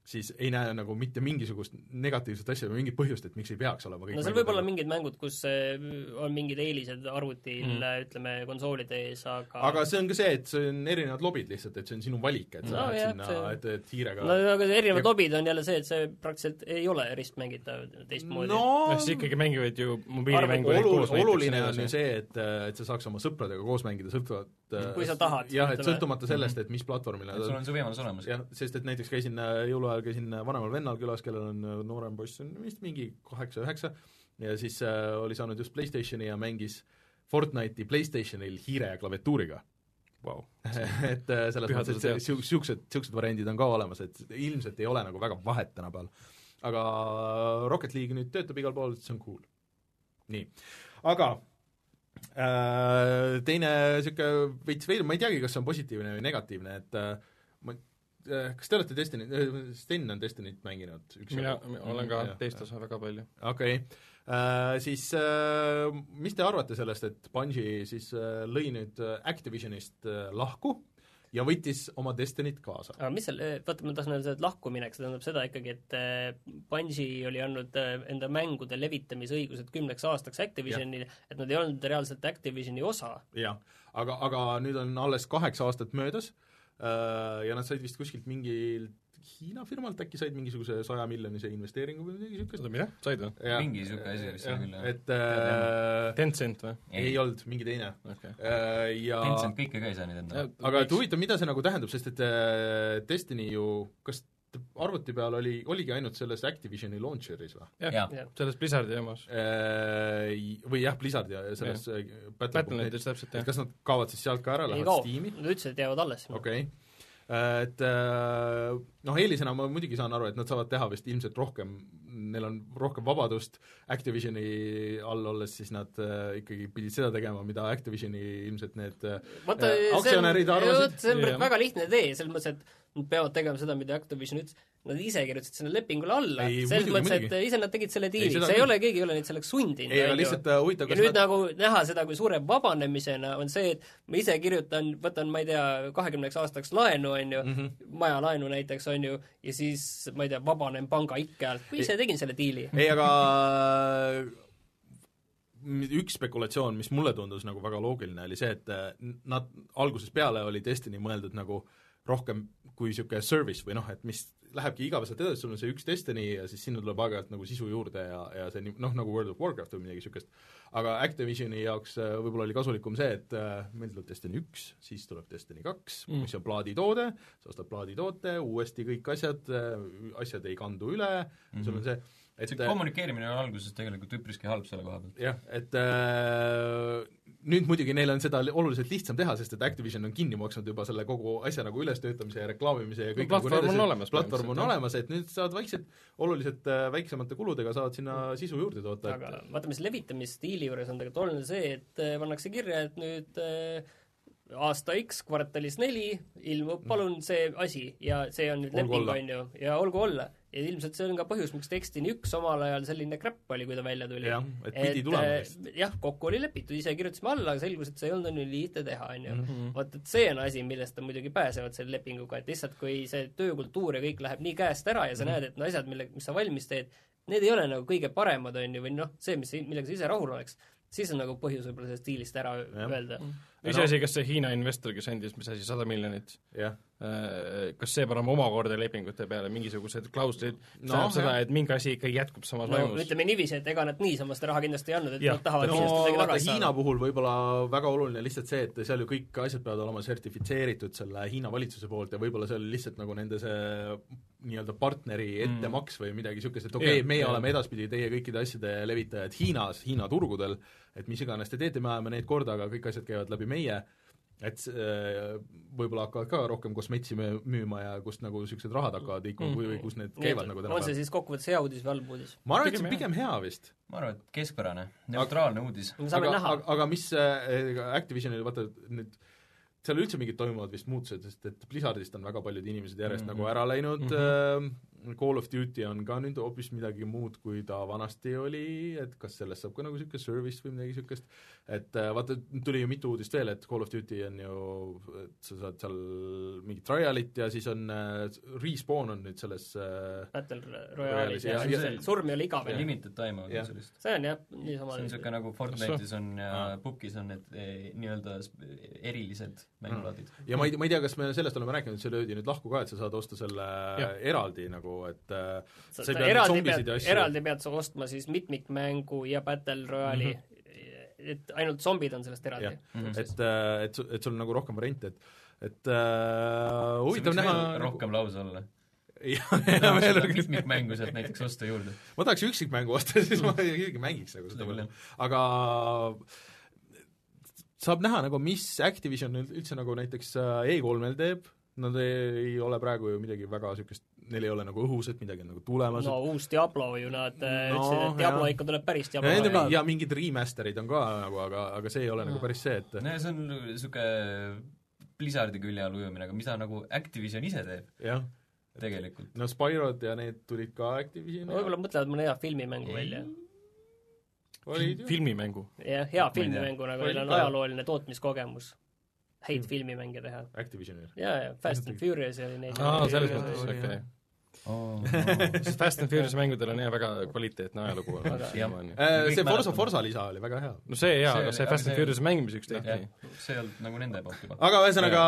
S2: siis ei näe nagu mitte mingisugust negatiivset asja või mingit põhjust, et miks ei peaks olema kõik
S4: no seal võib olla
S2: nagu-
S4: mingid mängud, kus eh, on mingid eelised arvutil
S5: Mm.
S4: mm. ütleme, konsoolide ees, aga
S2: aga see on ka see, et see on erinevad lobid lihtsalt, et see on sinu valik, et sa
S4: No
S2: lähed
S4: jah,
S2: sinna
S4: see-,
S2: et, et hiirega
S4: no aga erinevad
S2: Ja-
S4: lobid on jälle see, et see praktiliselt ei ole ristmängitav teistmoodi
S2: no
S5: noh, siis ikkagi mängivad ju mobiilimängu
S2: olu-, oluline on ju see, et, et sa saaks oma sõpradega koos mängida sõltuvalt
S4: Kui sa tahad,
S2: jah, et sõltumata sellest, et mis platvormil
S3: et sul on see võimalus olemas.
S2: jah, sest et näiteks käisin äh, jõuluajal käisin äh, vanemal vennal külas, kellel on äh, noorem poiss, on vist mingi kaheksa-üheksa, ja siis äh, oli saanud just PlayStationi ja mängis Fortnite'i PlayStationil hiire ja klaviatuuriga.
S5: Vau.
S2: et äh, selles mõttes, et siuksed, siuksed variandid on ka olemas, et ilmselt ei ole nagu väga vahet tänapäeval. aga Rocket League nüüd töötab igal pool, see on cool. nii, aga äh, teine niisugune veits veider, ma ei teagi, kas see on positiivne või negatiivne, et äh, ma äh, kas te olete Destiny, Sten on Destinyt mänginud
S5: mina olen ka
S2: Jah.
S5: teist osa väga palju.
S2: okei okay. äh,, siis äh, mis te arvate sellest, et Bungi siis äh, lõi nüüd äh, Activisionist äh, lahku ja võttis oma Destinyt kaasa?
S4: aga mis seal, vaata ma tahtsin öelda, et lahkuminek, see tähendab seda ikkagi, et äh, Bungi oli andnud äh, enda mängude levitamisõigused kümneks aastaks Activisionile, et nad ei olnud reaalselt Activisioni osa.
S2: jah, aga, aga nüüd on alles kaheksa aastat möödas ja nad said vist kuskilt mingilt Hiina firmalt äkki said mingisuguse sajamiljonise investeeringu või midagi niisugust
S5: oota, mida? said või?
S3: Mingi niisugune asi vist oli küll, jah.
S2: et äh,
S5: Tencent või?
S2: ei olnud, mingi teine
S5: okei.
S2: äh, ja
S3: Tencent kõike ka ei saa nüüd enda.
S2: aga et huvitav, mida see nagu tähendab, sest et äh, Destiny ju, kas arvuti peal oli, oligi ainult selles Activisioni launcher'is või?
S5: jah ja., selles Blizzardi jamas.
S2: Või jah, Blizzard ja selles äh, Battle.net,
S5: Battle.netis täpselt
S2: et
S5: jah.
S2: kas nad kaovad siis sealt ka ära,
S4: ei
S2: lähevad Steam'i?
S4: nad ütlesid, et jäävad alles.
S2: okei okay., et äh, noh, eelisena ma muidugi saan aru, et nad saavad teha vist ilmselt rohkem, neil on rohkem vabadust, Activisioni all olles siis nad äh, ikkagi pidid seda tegema, mida Activisioni ilmselt need äh,
S4: vaata
S2: Äh,,
S4: see on,
S2: aktsionärid arvasid-
S4: see on
S5: Jah.
S4: väga lihtne tee, selles mõttes, et nad peavad tegema seda, mida Activision ütles, nad ise kirjutasid sinna lepingule alla, selles mõttes, et ise nad tegid selle diili, see ei ole, keegi ei ole neid selleks sundinud,
S2: ei, aga lihtsalt äh, huvitav,
S4: ja
S2: kas
S4: nüüd
S2: nad
S4: nagu näha seda kui suure vabanemisena on see, et ma ise kirjutan, võtan, ma ei tea, kahekümneks aastaks laenu, on ju
S2: mm, -hmm.
S4: majalaenu näiteks, on ju, ja siis ma ei tea, vabanen panga ikke alt, kui ise tegin selle diili.
S2: ei, aga üks spekulatsioon, mis mulle tundus nagu väga loogiline, oli see, et äh, nad algusest peale oli Destiny mõeldud nagu rohkem kui niisugune service või noh, et mis lähebki igapäevaselt edasi, sul on see üks Destiny ja siis sinna tuleb aeg-ajalt nagu sisu juurde ja, ja see noh, nagu World of Warcraft või midagi niisugust. aga Activisioni jaoks äh, võib-olla oli kasulikum see, et äh, meil tuleb Destiny üks, siis tuleb Destiny kaks
S5: Mm.
S2: mm., mis on plaaditoode, sa ostad plaaditoote, uuesti kõik asjad, asjad ei kandu üle mm, -hmm. sul on see, et
S3: see kommunikeerimine on alguses tegelikult üpriski halb selle koha pealt.
S2: jah, et äh, nüüd muidugi neil on seda li- oluliselt lihtsam teha, sest et Activision on kinni maksnud juba selle kogu asja nagu ülestöötamise ja reklaamimise ja
S5: No
S2: kõik
S5: platvorm
S2: nagu
S5: on olemas
S2: platvorm on olemas, et nüüd saad vaikselt, oluliselt äh, väiksemate kuludega saad sinna sisu juurde toota,
S4: aga
S2: et
S4: vaata, mis levitamisstiili juures on tegelikult oluline see, et äh, pannakse kirja, et nüüd äh, aasta X kvartalis neli ilmub palun see asi ja see on nüüd leping, on ju, ja olgu olla. Ja ilmselt see on ka põhjus, miks Destiny üks omal ajal selline crap oli, kui ta välja tuli.
S2: jah, et pidi tulema
S4: äh,
S2: vist.
S4: jah, kokku oli lepitud, ise kirjutasime alla, aga selgus, et see ei olnud nii lihtne teha, on ju.
S2: Mhm.
S4: vot, et see on asi, millest nad muidugi pääsevad selle lepinguga, et lihtsalt kui see töökultuur ja kõik läheb nii käest ära ja sa
S2: Mhm.
S4: näed, et no asjad, mille, mis sa valmis teed, need ei ole nagu kõige paremad, on ju, või noh, see, mis, millega sa ise rahul oleks, siis on nagu põhjus võib-olla sellest diilist ära
S2: Jah.
S4: öelda.
S5: iseasi, kas see Hiina investor, kes andis, mis asi, sada miljonit,
S2: jah,
S5: kas see paneb omakorda lepingute peale mingisugused klauslid, see
S2: No,
S5: tähendab seda et mingi asi ikka jätkub samas
S4: no
S5: vaimus.
S4: ütleme niiviisi, et ega nad niisama seda raha kindlasti ei andnud, et
S5: Jah.
S4: nad tahavad
S2: no
S4: kindlasti midagi
S2: vaata
S4: tagasi
S2: Hiina
S4: saada.
S2: puhul võib-olla väga oluline lihtsalt see, et seal ju kõik asjad peavad olema sertifitseeritud selle Hiina valitsuse poolt ja võib-olla see oli lihtsalt nagu nende see nii-öelda partneri ettemaks või midagi niisugust, et okei okay,, meie
S5: jah.
S2: oleme edaspidi teie kõikide asjade levitajad Hiinas, Hiina turgudel, et mis iganes te teete, me ajame neid korda, aga kõik asjad käivad läbi meie, et see, võib-olla hakkavad ka rohkem kosmetsi müü- müüma ja kust nagu niisugused rahad hakkavad liikuma
S5: Mhm.
S2: või, kus need käivad nagu
S4: on see
S2: tänapäeval.
S4: siis kokkuvõttes hea uudis või halb uudis?
S2: ma arvan, et see on
S5: Pigem
S2: hea vist
S3: ma arvan, et keskpärane, neutraalne uudis.
S2: aga, aga,. aga mis äh, Activisionil, vaata nüüd seal üldse mingid toimuvad vist muutused, sest et Blizzardist on väga paljud inimesed järjest mm. -hmm. nagu ära läinud mm, -hmm. Call of Duty on ka nüüd hoopis midagi muud, kui ta vanasti oli, et kas sellest saab ka nagu niisugune service või midagi niisugust, et äh, vaata, tuli ju mitu uudist veel, et Call of Duty on ju, et sa saad seal mingit trial'it ja siis on äh, Respawn on nüüd selles äh,
S4: Battle
S2: Royale'is,
S4: ja, ja,
S3: ja-
S4: surm ei ole igav.
S3: limited time on sellist.
S4: see on jah, niisama
S3: see on niisugune nagu Fortnite'is on ja
S2: Aa.
S3: Pukis on need eh, nii-öelda erilised mängulaadid.
S2: ja ma ei, ma ei tea, kas me sellest oleme rääkinud, see löödi nüüd lahku ka, et sa saad osta selle
S5: Jah.
S2: eraldi nagu, et äh,
S4: sa,
S2: sa ei pea
S4: eraldi
S2: zombisid
S4: pead
S2: ja, asju
S4: eraldi pead sa ostma siis mitmikmängu ja Battle Royale'i mm, -hmm. et ainult zombid on sellest eraldi
S2: Jah..
S3: Mhm.
S2: et, et, et sul on nagu rohkem variante, et et äh, huvitav näha
S3: rohkem lause olla.
S2: jah, ja veel on
S3: mitmikmängu sealt näiteks osta juurde.
S2: ma tahaks üksikmängu osta, siis ma isegi mängiks nagu seda veel, aga saab näha nagu, mis Activision üld- üldse nagu näiteks äh, E3-l teeb, nad ei ole praegu ju midagi väga niisugust, neil ei ole nagu õhus, et midagi on nagu tulemas
S4: no uus Diablo ju nad no,
S2: No,
S4: ütlesid, et Diablo
S2: jah.
S4: ikka tuleb päris Diablo
S2: ja,
S4: ka.
S2: ja mingid remaster'id on ka nagu, aga, aga see ei ole nagu päris see, et
S3: no ja see on niisugune Blizzardi külje all ujumine, aga mida nagu Activision ise teeb
S2: jah,
S3: tegelikult.
S2: no Spyrod ja need tulid ka Activisioni
S4: võib-olla mõtlevad mõne hea filmimängu välja.
S5: filmimängu.
S4: jah, hea filmimängu, nagu neil on ajalooline tootmiskogemus. häid
S2: Mm.
S4: filmimänge teha.
S2: Activisionil.
S4: ja, ja Fast and Furious oli neid.
S5: aa, selles
S2: Jaa,
S5: mõttes,
S2: jaa,
S5: okei
S2: jaa.
S5: sest Fast and Furious mängudel on jah väga kvaliteetne ajalugu
S4: Aga-
S5: siiamaani.
S2: Äh, see
S3: mäletavad.
S2: Forza lisa oli väga hea.
S5: no see jaa, aga see Fast and Furious mängimiseks tehti,,
S3: see ei olnud nagu nende poolt juba.
S2: aga ühesõnaga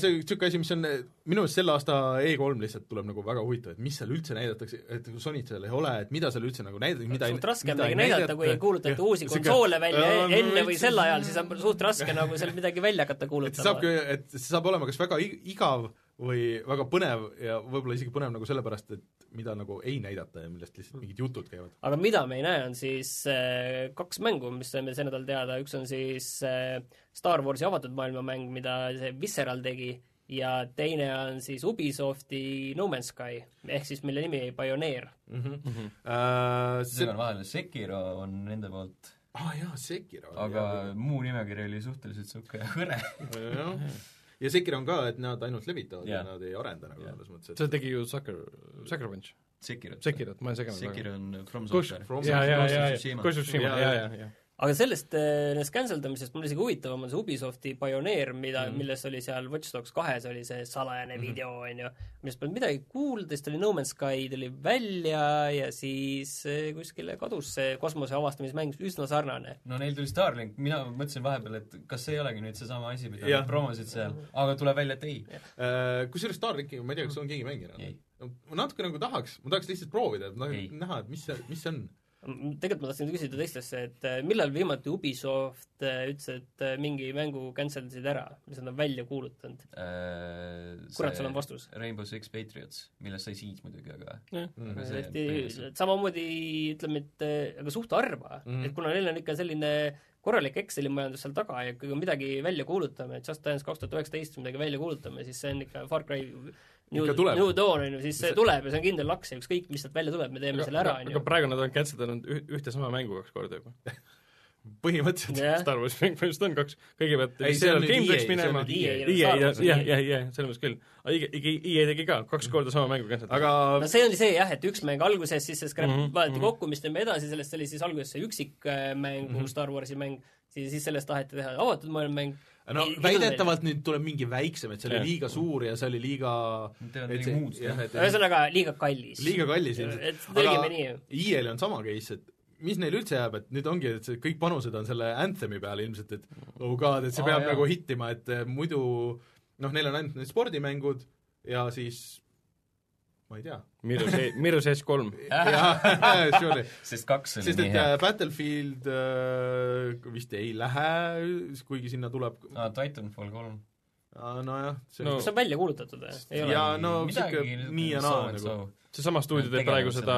S2: see niisugune asi, mis on minu meelest selle aasta E3 lihtsalt tuleb nagu väga huvitav, et mis seal üldse näidatakse, et Sonyt seal ei ole, et mida seal üldse nagu näidatakse, mida
S4: suht raske on
S2: mida
S4: midagi näidata, kui ei kuulutata uusi konsoole välja enne või sel ajal, siis on suht raske nagu seal midagi välja hakata
S2: et see
S4: kuulutama
S2: saabki, et see saab olema kas väga igav või väga põnev ja võib-olla isegi põnev nagu sellepärast, et mida nagu ei näidata ja millest lihtsalt mingid jutud käivad.
S4: aga mida me ei näe, on siis äh, kaks mängu, mis saime see nädal teada, üks on siis äh, Star Warsi avatud maailma mäng, mida see Visceral tegi, ja teine on siis Ubisofti No Man's Sky, ehk siis mille nimi oli Pioneer.
S2: Mhm. Äh, see
S3: segan vahele, Sekiro on nende poolt,
S2: aa jaa, Sekiro.
S3: aga muu nimekiri oli suhteliselt niisugune hõre.
S2: Ja Sekiro on ka, et nad ainult levitavad ja
S3: Jah.
S2: nad ei arenda nagu selles mõttes, et
S5: see tegi ju Sucker, Sucker Punch.
S3: Sekirot.
S5: Sekirot, ma olen seganud
S3: Sekiro on From Software.
S2: From
S5: jaa, jaa, Jaa,
S2: jaa,
S5: jaa.
S2: jaa,
S5: jaa.
S4: Aga sellest, nendest canceldamisest mul isegi huvitavam on see Ubisofti Pioneer, mida mm,
S2: Mhm.
S4: -hmm. milles oli seal Watch Dogs kahes oli see salajane mm
S2: Mhm.
S4: -hmm. video, on ju, millest polnud midagi kuulda, siis tuli No Man's Sky tuli välja ja siis eh, kuskile kadus see kosmose avastamismäng, üsna sarnane.
S3: no neil tuli Starlink, mina mõtlesin vahepeal, et kas see ei olegi nüüd seesama asi, mida nad promosid seal, aga tuleb välja, et ei.
S2: Äh, kusjuures Starlinki, ma ei tea, kas on keegi mänginud ma natuke nagu tahaks, ma tahaks lihtsalt proovida, et noh
S3: Ei.,
S2: näha, et mis see, mis see on.
S4: Tegelikult ma tahtsin küsida teistesse, et eh, millal viimati Ubisoft eh, ütles, et eh, mingi mängu cancel dasid ära, mis nad on välja kuulutanud? kurat, sul on vastus.
S3: Äh, Rainbow Six Patriots, millest sai siis muidugi, aga
S2: Mm.
S3: Aga see-
S4: täiesti
S3: põhimõtteliselt-
S4: samamoodi ütleme, et aga suht harva mm,
S2: Mhm.
S4: -hmm. et kuna neil on ikka selline korralik Exceli majandus seal taga ja kui me midagi välja kuulutame, et Just Dance kaks tuhat üheksateist midagi välja kuulutame, siis see on ikka Far Cry New. New Dawn on ju, siis see tuleb ja see on kindel laks ja ükskõik, mis sealt välja tuleb, me teeme
S5: aga,
S4: selle ära, on ju.
S5: praegu nad on cancel danud üh- ühte sama mängu kaks korda juba.
S2: põhimõtteliselt.
S4: jah,
S5: Star mäng põhimõtteliselt on kaks, kõigepealt
S2: Ei, see on see on
S5: minema
S4: EA.
S5: EA,
S4: Star
S5: jah,
S4: Wars
S5: jah, jah, jah, selles mõttes küll. aga EA EA tegi ka kaks korda sama mängu cancel.
S2: aga
S4: no see oli see jah, et üks mäng alguses, siis see scrap mm
S5: Mhm,
S4: -hmm, vaadati
S5: mhm.
S4: kokku, mis teeme edasi, sellest oli siis alguses see üksikmäng mm, -hmm. Star Warsi mäng, siis, siis sellest taheti teha avatud maailma mäng.
S2: no väidetavalt nüüd tuleb mingi väiksem, et see oli liiga suur ja see oli liiga
S4: ühesõnaga liiga kallis.
S2: liiga kallis ilmselt.
S4: nii.
S2: EA-l on sama case, et mis neil üldse jääb, et nüüd ongi, et see kõik panused on selle Anthemi peale ilmselt, et oh god, et see peab
S3: jaa.
S2: nagu hittima, et eh, muidu noh, neil on ainult need spordimängud ja siis ma ei tea.
S5: Mirror's Edge, Mirror's Edge kolm.
S2: jah, surely.
S3: sest kaks oli
S2: sest
S3: nii hea
S2: äh,. Battlefield äh, vist ei lähe, kuigi sinna tuleb
S3: aa, Titanfall kolm.
S2: nojah, see
S5: No-
S4: see on välja kuulutatud või? ei ole?
S2: ja no sihuke nii ja naa nagu.
S5: seesama stuudio teeb praegu seda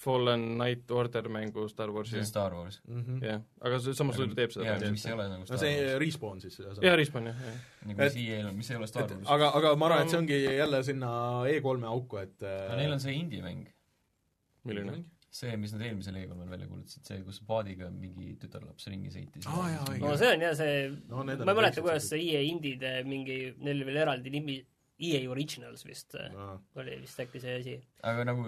S5: Fallen Night Order mängu Star Warsi
S3: see on, Star Wars.
S2: mm -hmm.
S5: jah, aga see sama stuudio teeb seda
S3: jaa, mis ei ole nagu Star
S2: see
S3: Wars.
S2: Respawn siis
S5: jah,
S2: ühesõnaga.
S5: Respawn jah, jah.
S3: nagu mis ei ole, mis ei ole Star Wars.
S2: aga, aga ma arvan, et see ongi jälle sinna E3-e auku, et
S3: aga neil on see indie-mäng,
S5: milline?
S3: see, mis nad eelmisel E3-l välja kuulutasid, see, kus paadiga mingi tütarlaps ringi sõitis.
S2: Jaa, õige.
S4: no see on jah see
S2: no
S4: ma ei mäleta, kuidas see EA indide mingi, neil oli veel eraldi nimi, EA Originals vist äh,
S2: no.
S4: oli vist äkki see asi.
S3: aga nagu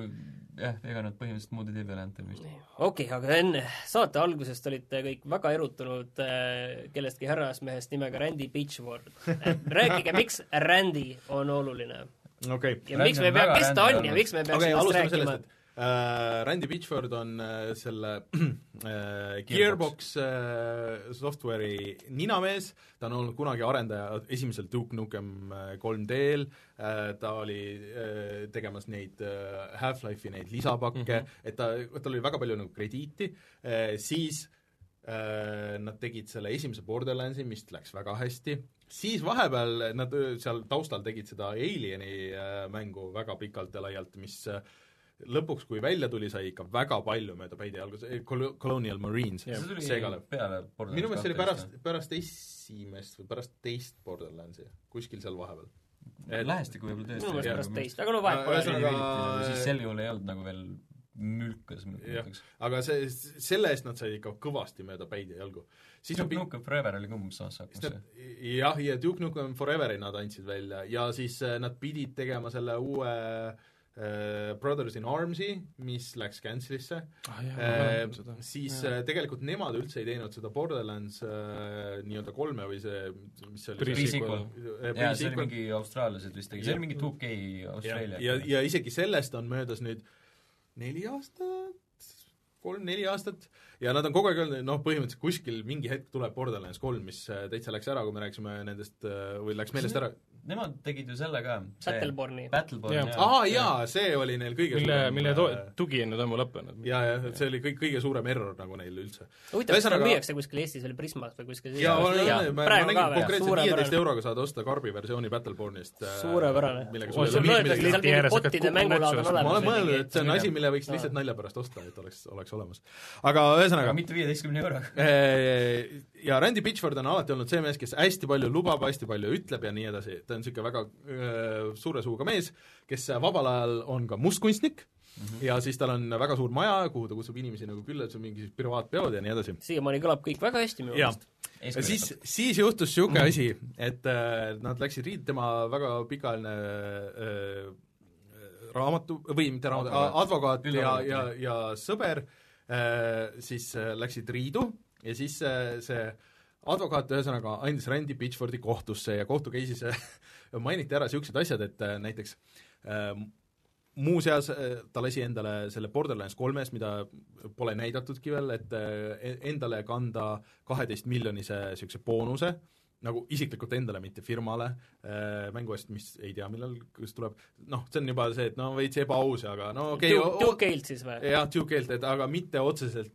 S3: jah, ega nad põhimõtteliselt muud ei tee peale Anthemist.
S4: okei okay,, aga enne saate algusest olite kõik väga erutunud äh, kellestki härrasmehest nimega Randy Pitchford. rääkige, miks Randy on oluline?
S2: okei okay.
S4: ja miks me peame, kes ta on ja miks me peaks
S2: okay,
S4: sellest
S2: alustame
S4: rääkima?
S2: Äh, Randy Pitchford on äh, selle äh, Gearbox äh, software'i ninamees, ta on olnud kunagi arendaja esimesel Duke Nukem äh, 3D-l äh,, ta oli äh, tegemas neid äh, Half-Life'i neid lisapakke. Mm, -hmm. et ta, tal oli väga palju nagu krediiti. Äh,, siis äh, nad tegid selle esimese Borderlandsi, mis läks väga hästi, siis vahepeal nad seal taustal tegid seda Alieni mängu väga pikalt ja laialt, mis äh, lõpuks, kui välja tuli, sai ikka väga palju mööda päid jalgu, see Col- Colonial Marines
S3: see
S2: segale.
S3: peale Borderlands
S2: minu meelest see oli pärast, pärast esimest või pärast teist Borderlandsi, kuskil seal vahepeal.
S3: vist. lähestikku võib-olla tõesti.
S4: minu meelest
S2: jah.
S4: pärast teist, aga no vahet pole
S2: ühesõnaga-.
S3: siis sel juhul ei olnud nagu veel mülkas, ütleks.
S2: aga see, selle eest nad said ikka kõvasti mööda päid ja jalgu. siis
S3: Duke
S2: pi-
S3: Nukem Forever oli ka umbes samas saakus
S2: nad, jah, ja Duke Nukem Foreveri nad andsid välja ja siis äh, nad pidid tegema selle uue äh, Brothers in Arms'i, mis läks cancel'isse
S5: ah, jah,
S2: äh, siis
S5: Jaa.
S2: äh, tegelikult nemad üldse ei teinud seda Borderlands äh, nii-öelda kolme või see, mis see oli
S5: Pre-sequel.
S2: Äh,
S3: jaa, see oli mingi austraallased vist tegid, see oli mingi 2K
S2: ja,
S3: Austraalia.
S2: ja, ja isegi sellest on möödas nüüd neli aastat, kolm-neli aastat ja nad on kogu aeg öelnud, noh põhimõtteliselt kuskil mingi hetk tuleb Borderlands kolm, mis äh, täitsa läks ära, kui me rääkisime nendest äh, või läks meelest ära.
S3: Nemad tegid ju selle ka.
S4: Battleborni.
S3: Battleborn
S5: Jah.
S3: jaa.
S2: aa jaa, see oli neil kõige
S5: mille, mille to-
S2: äh,,
S5: tugi on nüüd ammu lõppenud.
S2: jaa, jah, et see oli kõik, kõige suurem error nagu neil üldse.
S4: huvitav, kas seda müüakse kuskil Eestis veel Prismas või kuskil
S2: jaa, ma
S4: Jaa,
S2: olen, ma, ma
S4: praegu
S2: nägin konkreetselt viieteist
S4: suurepärane.
S2: euroga saad osta karbi versiooni.
S4: Suurepärane.
S5: kukuma
S4: mängulaad on
S5: nätsu
S2: ma olen mõelnud, et see on asi, mille võiks lihtsalt nalja pärast osta, et oleks, oleks olemas. aga ühesõnaga
S3: aga, mitte viieteistkümne euroga.
S2: Ja Randy Pitchford on alati olnud see mees, kes hästi palju lubab, hästi palju ütleb ja nii edasi, ta on niisugune väga öö, suure suuga mees, kes vabal ajal on ka mustkunstnik mm -hmm. ja siis tal on väga suur maja, kuhu ta kutsub inimesi nagu külla, et see on mingi privaatpeod ja nii edasi.
S4: siiamaani kõlab kõik väga hästi minu meelest.,
S2: ja siis, siis juhtus niisugune asi, et äh, nad läksid riid-, tema väga pikaajaline äh, raamatu, või mitte raamatu,
S3: Advokaat.
S2: ja, ja, ja sõber äh, siis äh, läksid riidu ja siis äh, see advokaat ühesõnaga andis Randy Pitchfordi kohtusse ja kohtu case'is äh, mainiti ära niisugused asjad, et äh, näiteks äh, muuseas ta lasi endale selle Borderlands kolmes, mida pole näidatudki veel, et äh, endale kanda kaheteist miljonise niisuguse boonuse, nagu isiklikult endale, mitte firmale mängu eest, mis ei tea, millal kas tuleb, noh, see on juba see, et no veits ebaaus, aga no okei okay,
S4: Duke Gale siis või?
S2: jah, Duke keelt, et aga mitte otseselt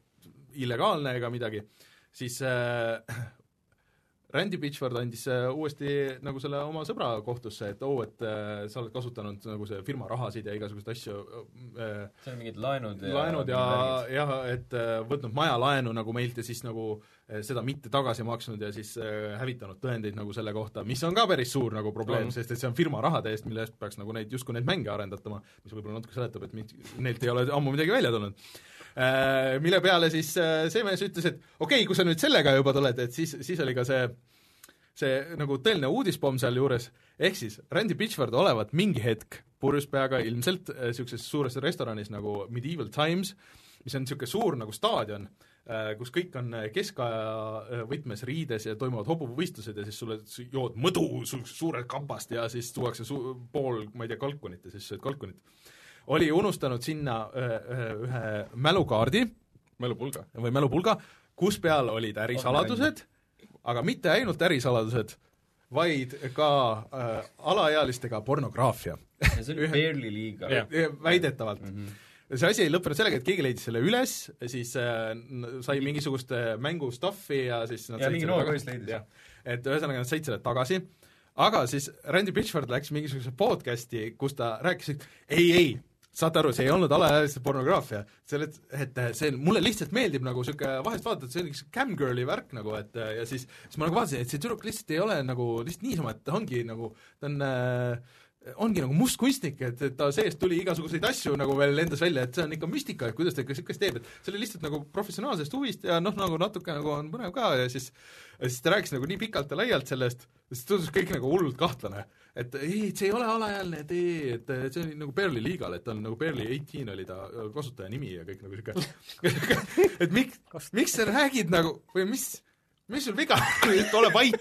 S2: illegaalne ega midagi, siis äh, Randy Pitchford andis äh, uuesti nagu selle oma sõbra kohtusse, et oo oh,, et äh, sa oled kasutanud nagu see firma rahasid ja igasuguseid asju äh,
S3: seal on mingid laenud ja
S2: laenud ja, jah, et äh, võtnud majalaenu nagu meilt ja siis nagu äh, seda mitte tagasi maksnud ja siis äh, hävitanud tõendeid nagu selle kohta, mis on ka päris suur nagu probleem
S5: On.,
S2: sest et see on firma rahade eest, mille eest peaks nagu neid, justkui neid mänge arendatama, mis võib-olla natuke seletab, et mit- neilt ei ole ammu midagi välja tulnud. Mille peale siis äh, see mees ütles, et okei okay,, kui sa nüüd sellega juba tuled, et siis, siis oli ka see see nagu tõeline uudispomm sealjuures, ehk siis Randy Pitchford olevat mingi hetk purjus peaga ilmselt niisuguses suures restoranis nagu Medieval Times, mis on niisugune suur nagu staadion, kus kõik on keskaja äh, võtmes riides ja toimuvad hobuvõistlused ja siis sulle jood mõdu su suurelt kapast ja siis tuuakse su pool, ma ei tea, kalkunit ja siis sööd kalkunit. Oli unustanud sinna öö, öö, ühe mälukaardi
S5: mälupulga.
S2: või mälupulga, kus peal olid ärisaladused, aga mitte ainult ärisaladused, vaid ka äh, alaealistega pornograafia,
S3: see oli barely liiga
S5: Jah.
S2: väidetavalt mm. -hmm. see asi ei lõppenud sellega, et keegi leidis selle üles, siis äh, sai mingisugust äh, mängu stuff'i ja siis nad
S3: Ja mingi noor
S2: tagasi-
S3: poiss leidis.
S2: et ühesõnaga nad said selle tagasi, aga siis Randy Pitchford läks mingisuguse podcast'i, kus ta rääkis, et ei, ei, saate aru, see ei olnud alaealiste pornograafia, selle, et see mulle lihtsalt meeldib nagu niisugune, vahest vaatad, see on üks camgirl'i värk nagu, et ja siis, siis ma nagu vaatasin, et see tüdruk lihtsalt ei ole nagu lihtsalt niisama, et ta ongi nagu, ta on äh, ongi nagu mustkunstnik, et, et ta seest tuli igasuguseid asju nagu veel lendas välja, et see on ikka müstika, et kuidas ta ikka niisugust teeb, et see oli lihtsalt nagu professionaalsest huvist ja noh, nagu natuke nagu on põnev ka ja siis ja siis ta rääkis nagu nii pikalt ja laialt sellest, siis tundus kõik nagu hullult kahtlane. et ei, et see ei ole alaealine, et ei, et see oli nagu barely legal, et ta on nagu barely eighteen oli ta kasutaja nimi ja kõik nagu niisugune et miks, miks sa räägid nagu või mis mis sul viga ole vait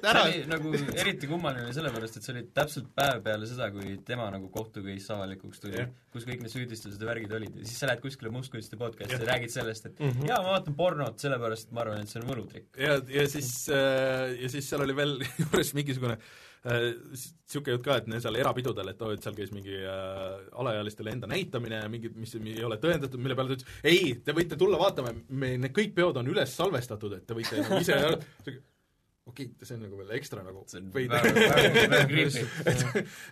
S3: ära nagu eriti kummaline sellepärast, et see oli täpselt päev peale seda, kui tema nagu kohtu-case avalikuks tuli yeah., kus kõik need süüdistused ja värgid olid ja siis sa lähed kuskile Mustkunsti podcast'i yeah. ja räägid sellest, et mm -hmm. jaa, ma vaatan pornot, sellepärast ma arvan, et see on võlutrikk.
S2: ja, ja siis äh,, ja siis seal oli veel juures mingisugune niisugune äh, jutt ka, et seal erapidudel, et oo, et seal käis mingi äh, alaealistele enda näitamine ja mingid, mis ei ole tõendatud, mille peale ta ütles, ei, te võite tulla vaatama, me, need kõik peod on üles salvestatud, et te võite nagu ise okei okay,, see on nagu veel ekstra nagu
S3: creepy.
S2: et,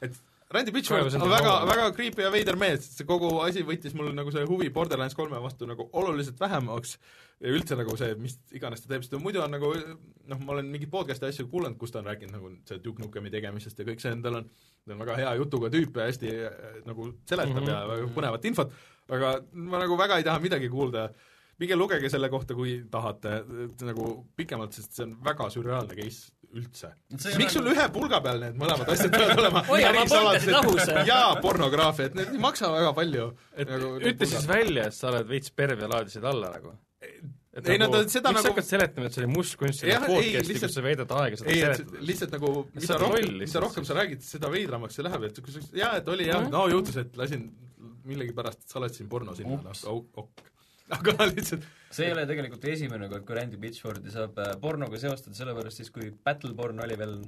S2: et Randy Pitchford on väga, väga creepy ja veider mees, see kogu asi võttis mul nagu see huvi Borderlands kolme vastu nagu oluliselt vähemaks. Ja üldse nagu see, mis iganes ta teeb, sest muidu on nagu noh, ma olen mingeid podcast'e asju kuulanud, kus ta on rääkinud nagu see Duke Nukemi tegemisest ja kõik see, tal on, ta on väga hea jutuga tüüp ja hästi äh, nagu seletab mm -hmm. ja väga põnevat infot, aga ma nagu väga ei taha midagi kuulda. Minge lugege selle kohta, kui tahate nagu pikemalt, sest see on väga sürreaalne case üldse. miks sul ühe pulga peal need mõlemad asjad peavad olema jaa, pornograafia, et need ei maksa väga palju.
S5: et nagu, ütle siis välja, et sa oled veits perv ja laadisid alla nagu.
S2: Et ei nagu, no ta seda
S5: miks
S2: nagu
S5: sa hakkad seletama, et see oli mustkunst selles podcast'i, kus sa veedad aega seda seletada?
S2: lihtsalt nagu mida rohkem, mida rohkem sa räägid, seda veidramaks see läheb, et kui sa jaa, et oli jah, no juhtus, et lasin millegipärast salvestasin porno sinna, noh, ok. Aga lihtsalt
S3: see ei ole tegelikult esimene kord, kui Randy Pitchfordi saab äh, pornoga seostada, sellepärast siis kui battle porn oli veel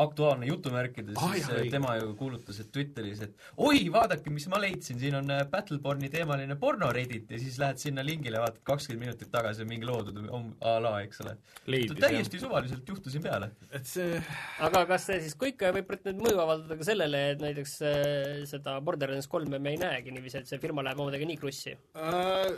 S3: aktuaalne jutumärkides ah,, siis jah, äh, tema ju kuulutas, et Twitteris, et oi, vaadake, mis ma leidsin, siin on äh, Battleborni teemaline porno Reddit ja siis lähed sinna lingile, vaatad kakskümmend minutit tagasi on mingi loodud a la, eks ole. täiesti jah. suvaliselt juhtusin peale.
S2: et see
S4: aga kas see siis kõik võib nüüd mõju avaldada ka sellele, et näiteks seda Borderlands kolme me ei näegi niiviisi, et see firma läheb omadega nii krussi
S2: uh,?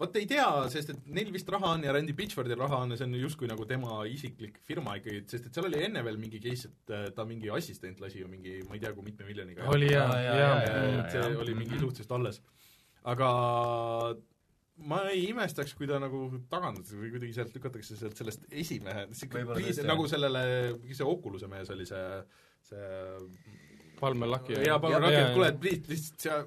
S2: Vot ei tea, sest et neil vist raha on ja Randy Pitchfordil raha on ja see on justkui nagu tema isiklik firma ikkagi, sest et seal oli enne veel mingi case, et äh, ta mingi assistent lasi ju mingi ma ei tea, kui mitme miljoniga.
S5: oli jaa, jaa,
S2: et see oli mingi suhteliselt alles. aga ma ei imestaks, kui ta nagu tagandatakse või kuidagi sealt lükatakse sealt sellest esimehe, nagu sellele, mis see Oculus'e mees oli, see, see
S5: Palmer Lucky.
S2: jaa, Palmer Lucky, et kuule, et lihtsalt sa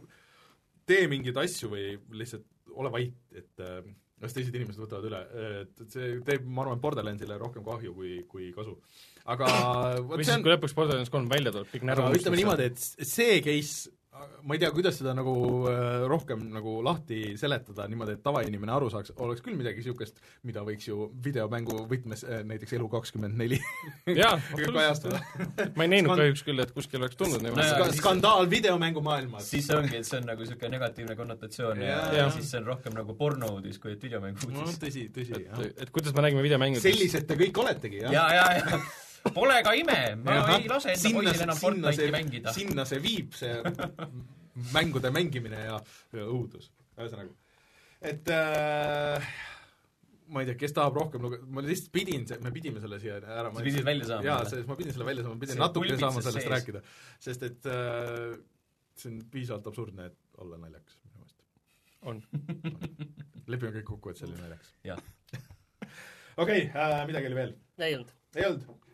S2: tee mingeid asju või lihtsalt ole vait, et äh, las teised inimesed võtavad üle, et, see teeb, ma arvan, Borderlandsile rohkem kahju kui, kui kasu. aga
S5: või siis on..., kui lõpuks Borderlands kolm välja tuleb, kõik närv
S2: ütleme niimoodi, et see case ma ei tea, kuidas seda nagu äh, rohkem nagu lahti seletada niimoodi, et tavainimene aru saaks, oleks küll midagi niisugust, mida võiks ju videomängu võtmes äh, näiteks Elu24 kajastada.
S5: ma ei näinud kahjuks küll, et kuskil oleks tulnud niimoodi
S2: skandaal videomängumaailmas.
S3: siis ongi, et see on nagu niisugune negatiivne konnotatsioon ja, ja, ja siis see on rohkem nagu porno-uudis kui et videomängu uudis.
S2: no tõsi, tõsi,
S5: jah. et kuidas me nägime videomängudes
S2: sellised te kõik oletegi, jah?
S3: ja, ja, ja Pole ka ime, ma ja, ei lase enda poisil enam Fortnite'i mängida.
S2: sinna see viib, see mängude mängimine ja, õudus, ühesõnaga. et äh, ma ei tea, kes tahab rohkem luge-, ma lihtsalt pidin, me pidime selle siia ära
S3: sa pidid välja saama?
S2: jaa, see, ma pidin selle välja saama, ma pidin natuke saama sellest sees. rääkida. sest et äh, see on piisavalt absurdne, et olla naljakas minu meelest.
S5: on,
S2: on.. lepime kõik kokku, et see oli naljakas.
S3: jah.
S2: okei, äh, midagi oli veel?
S4: ei olnud.
S2: ei olnud?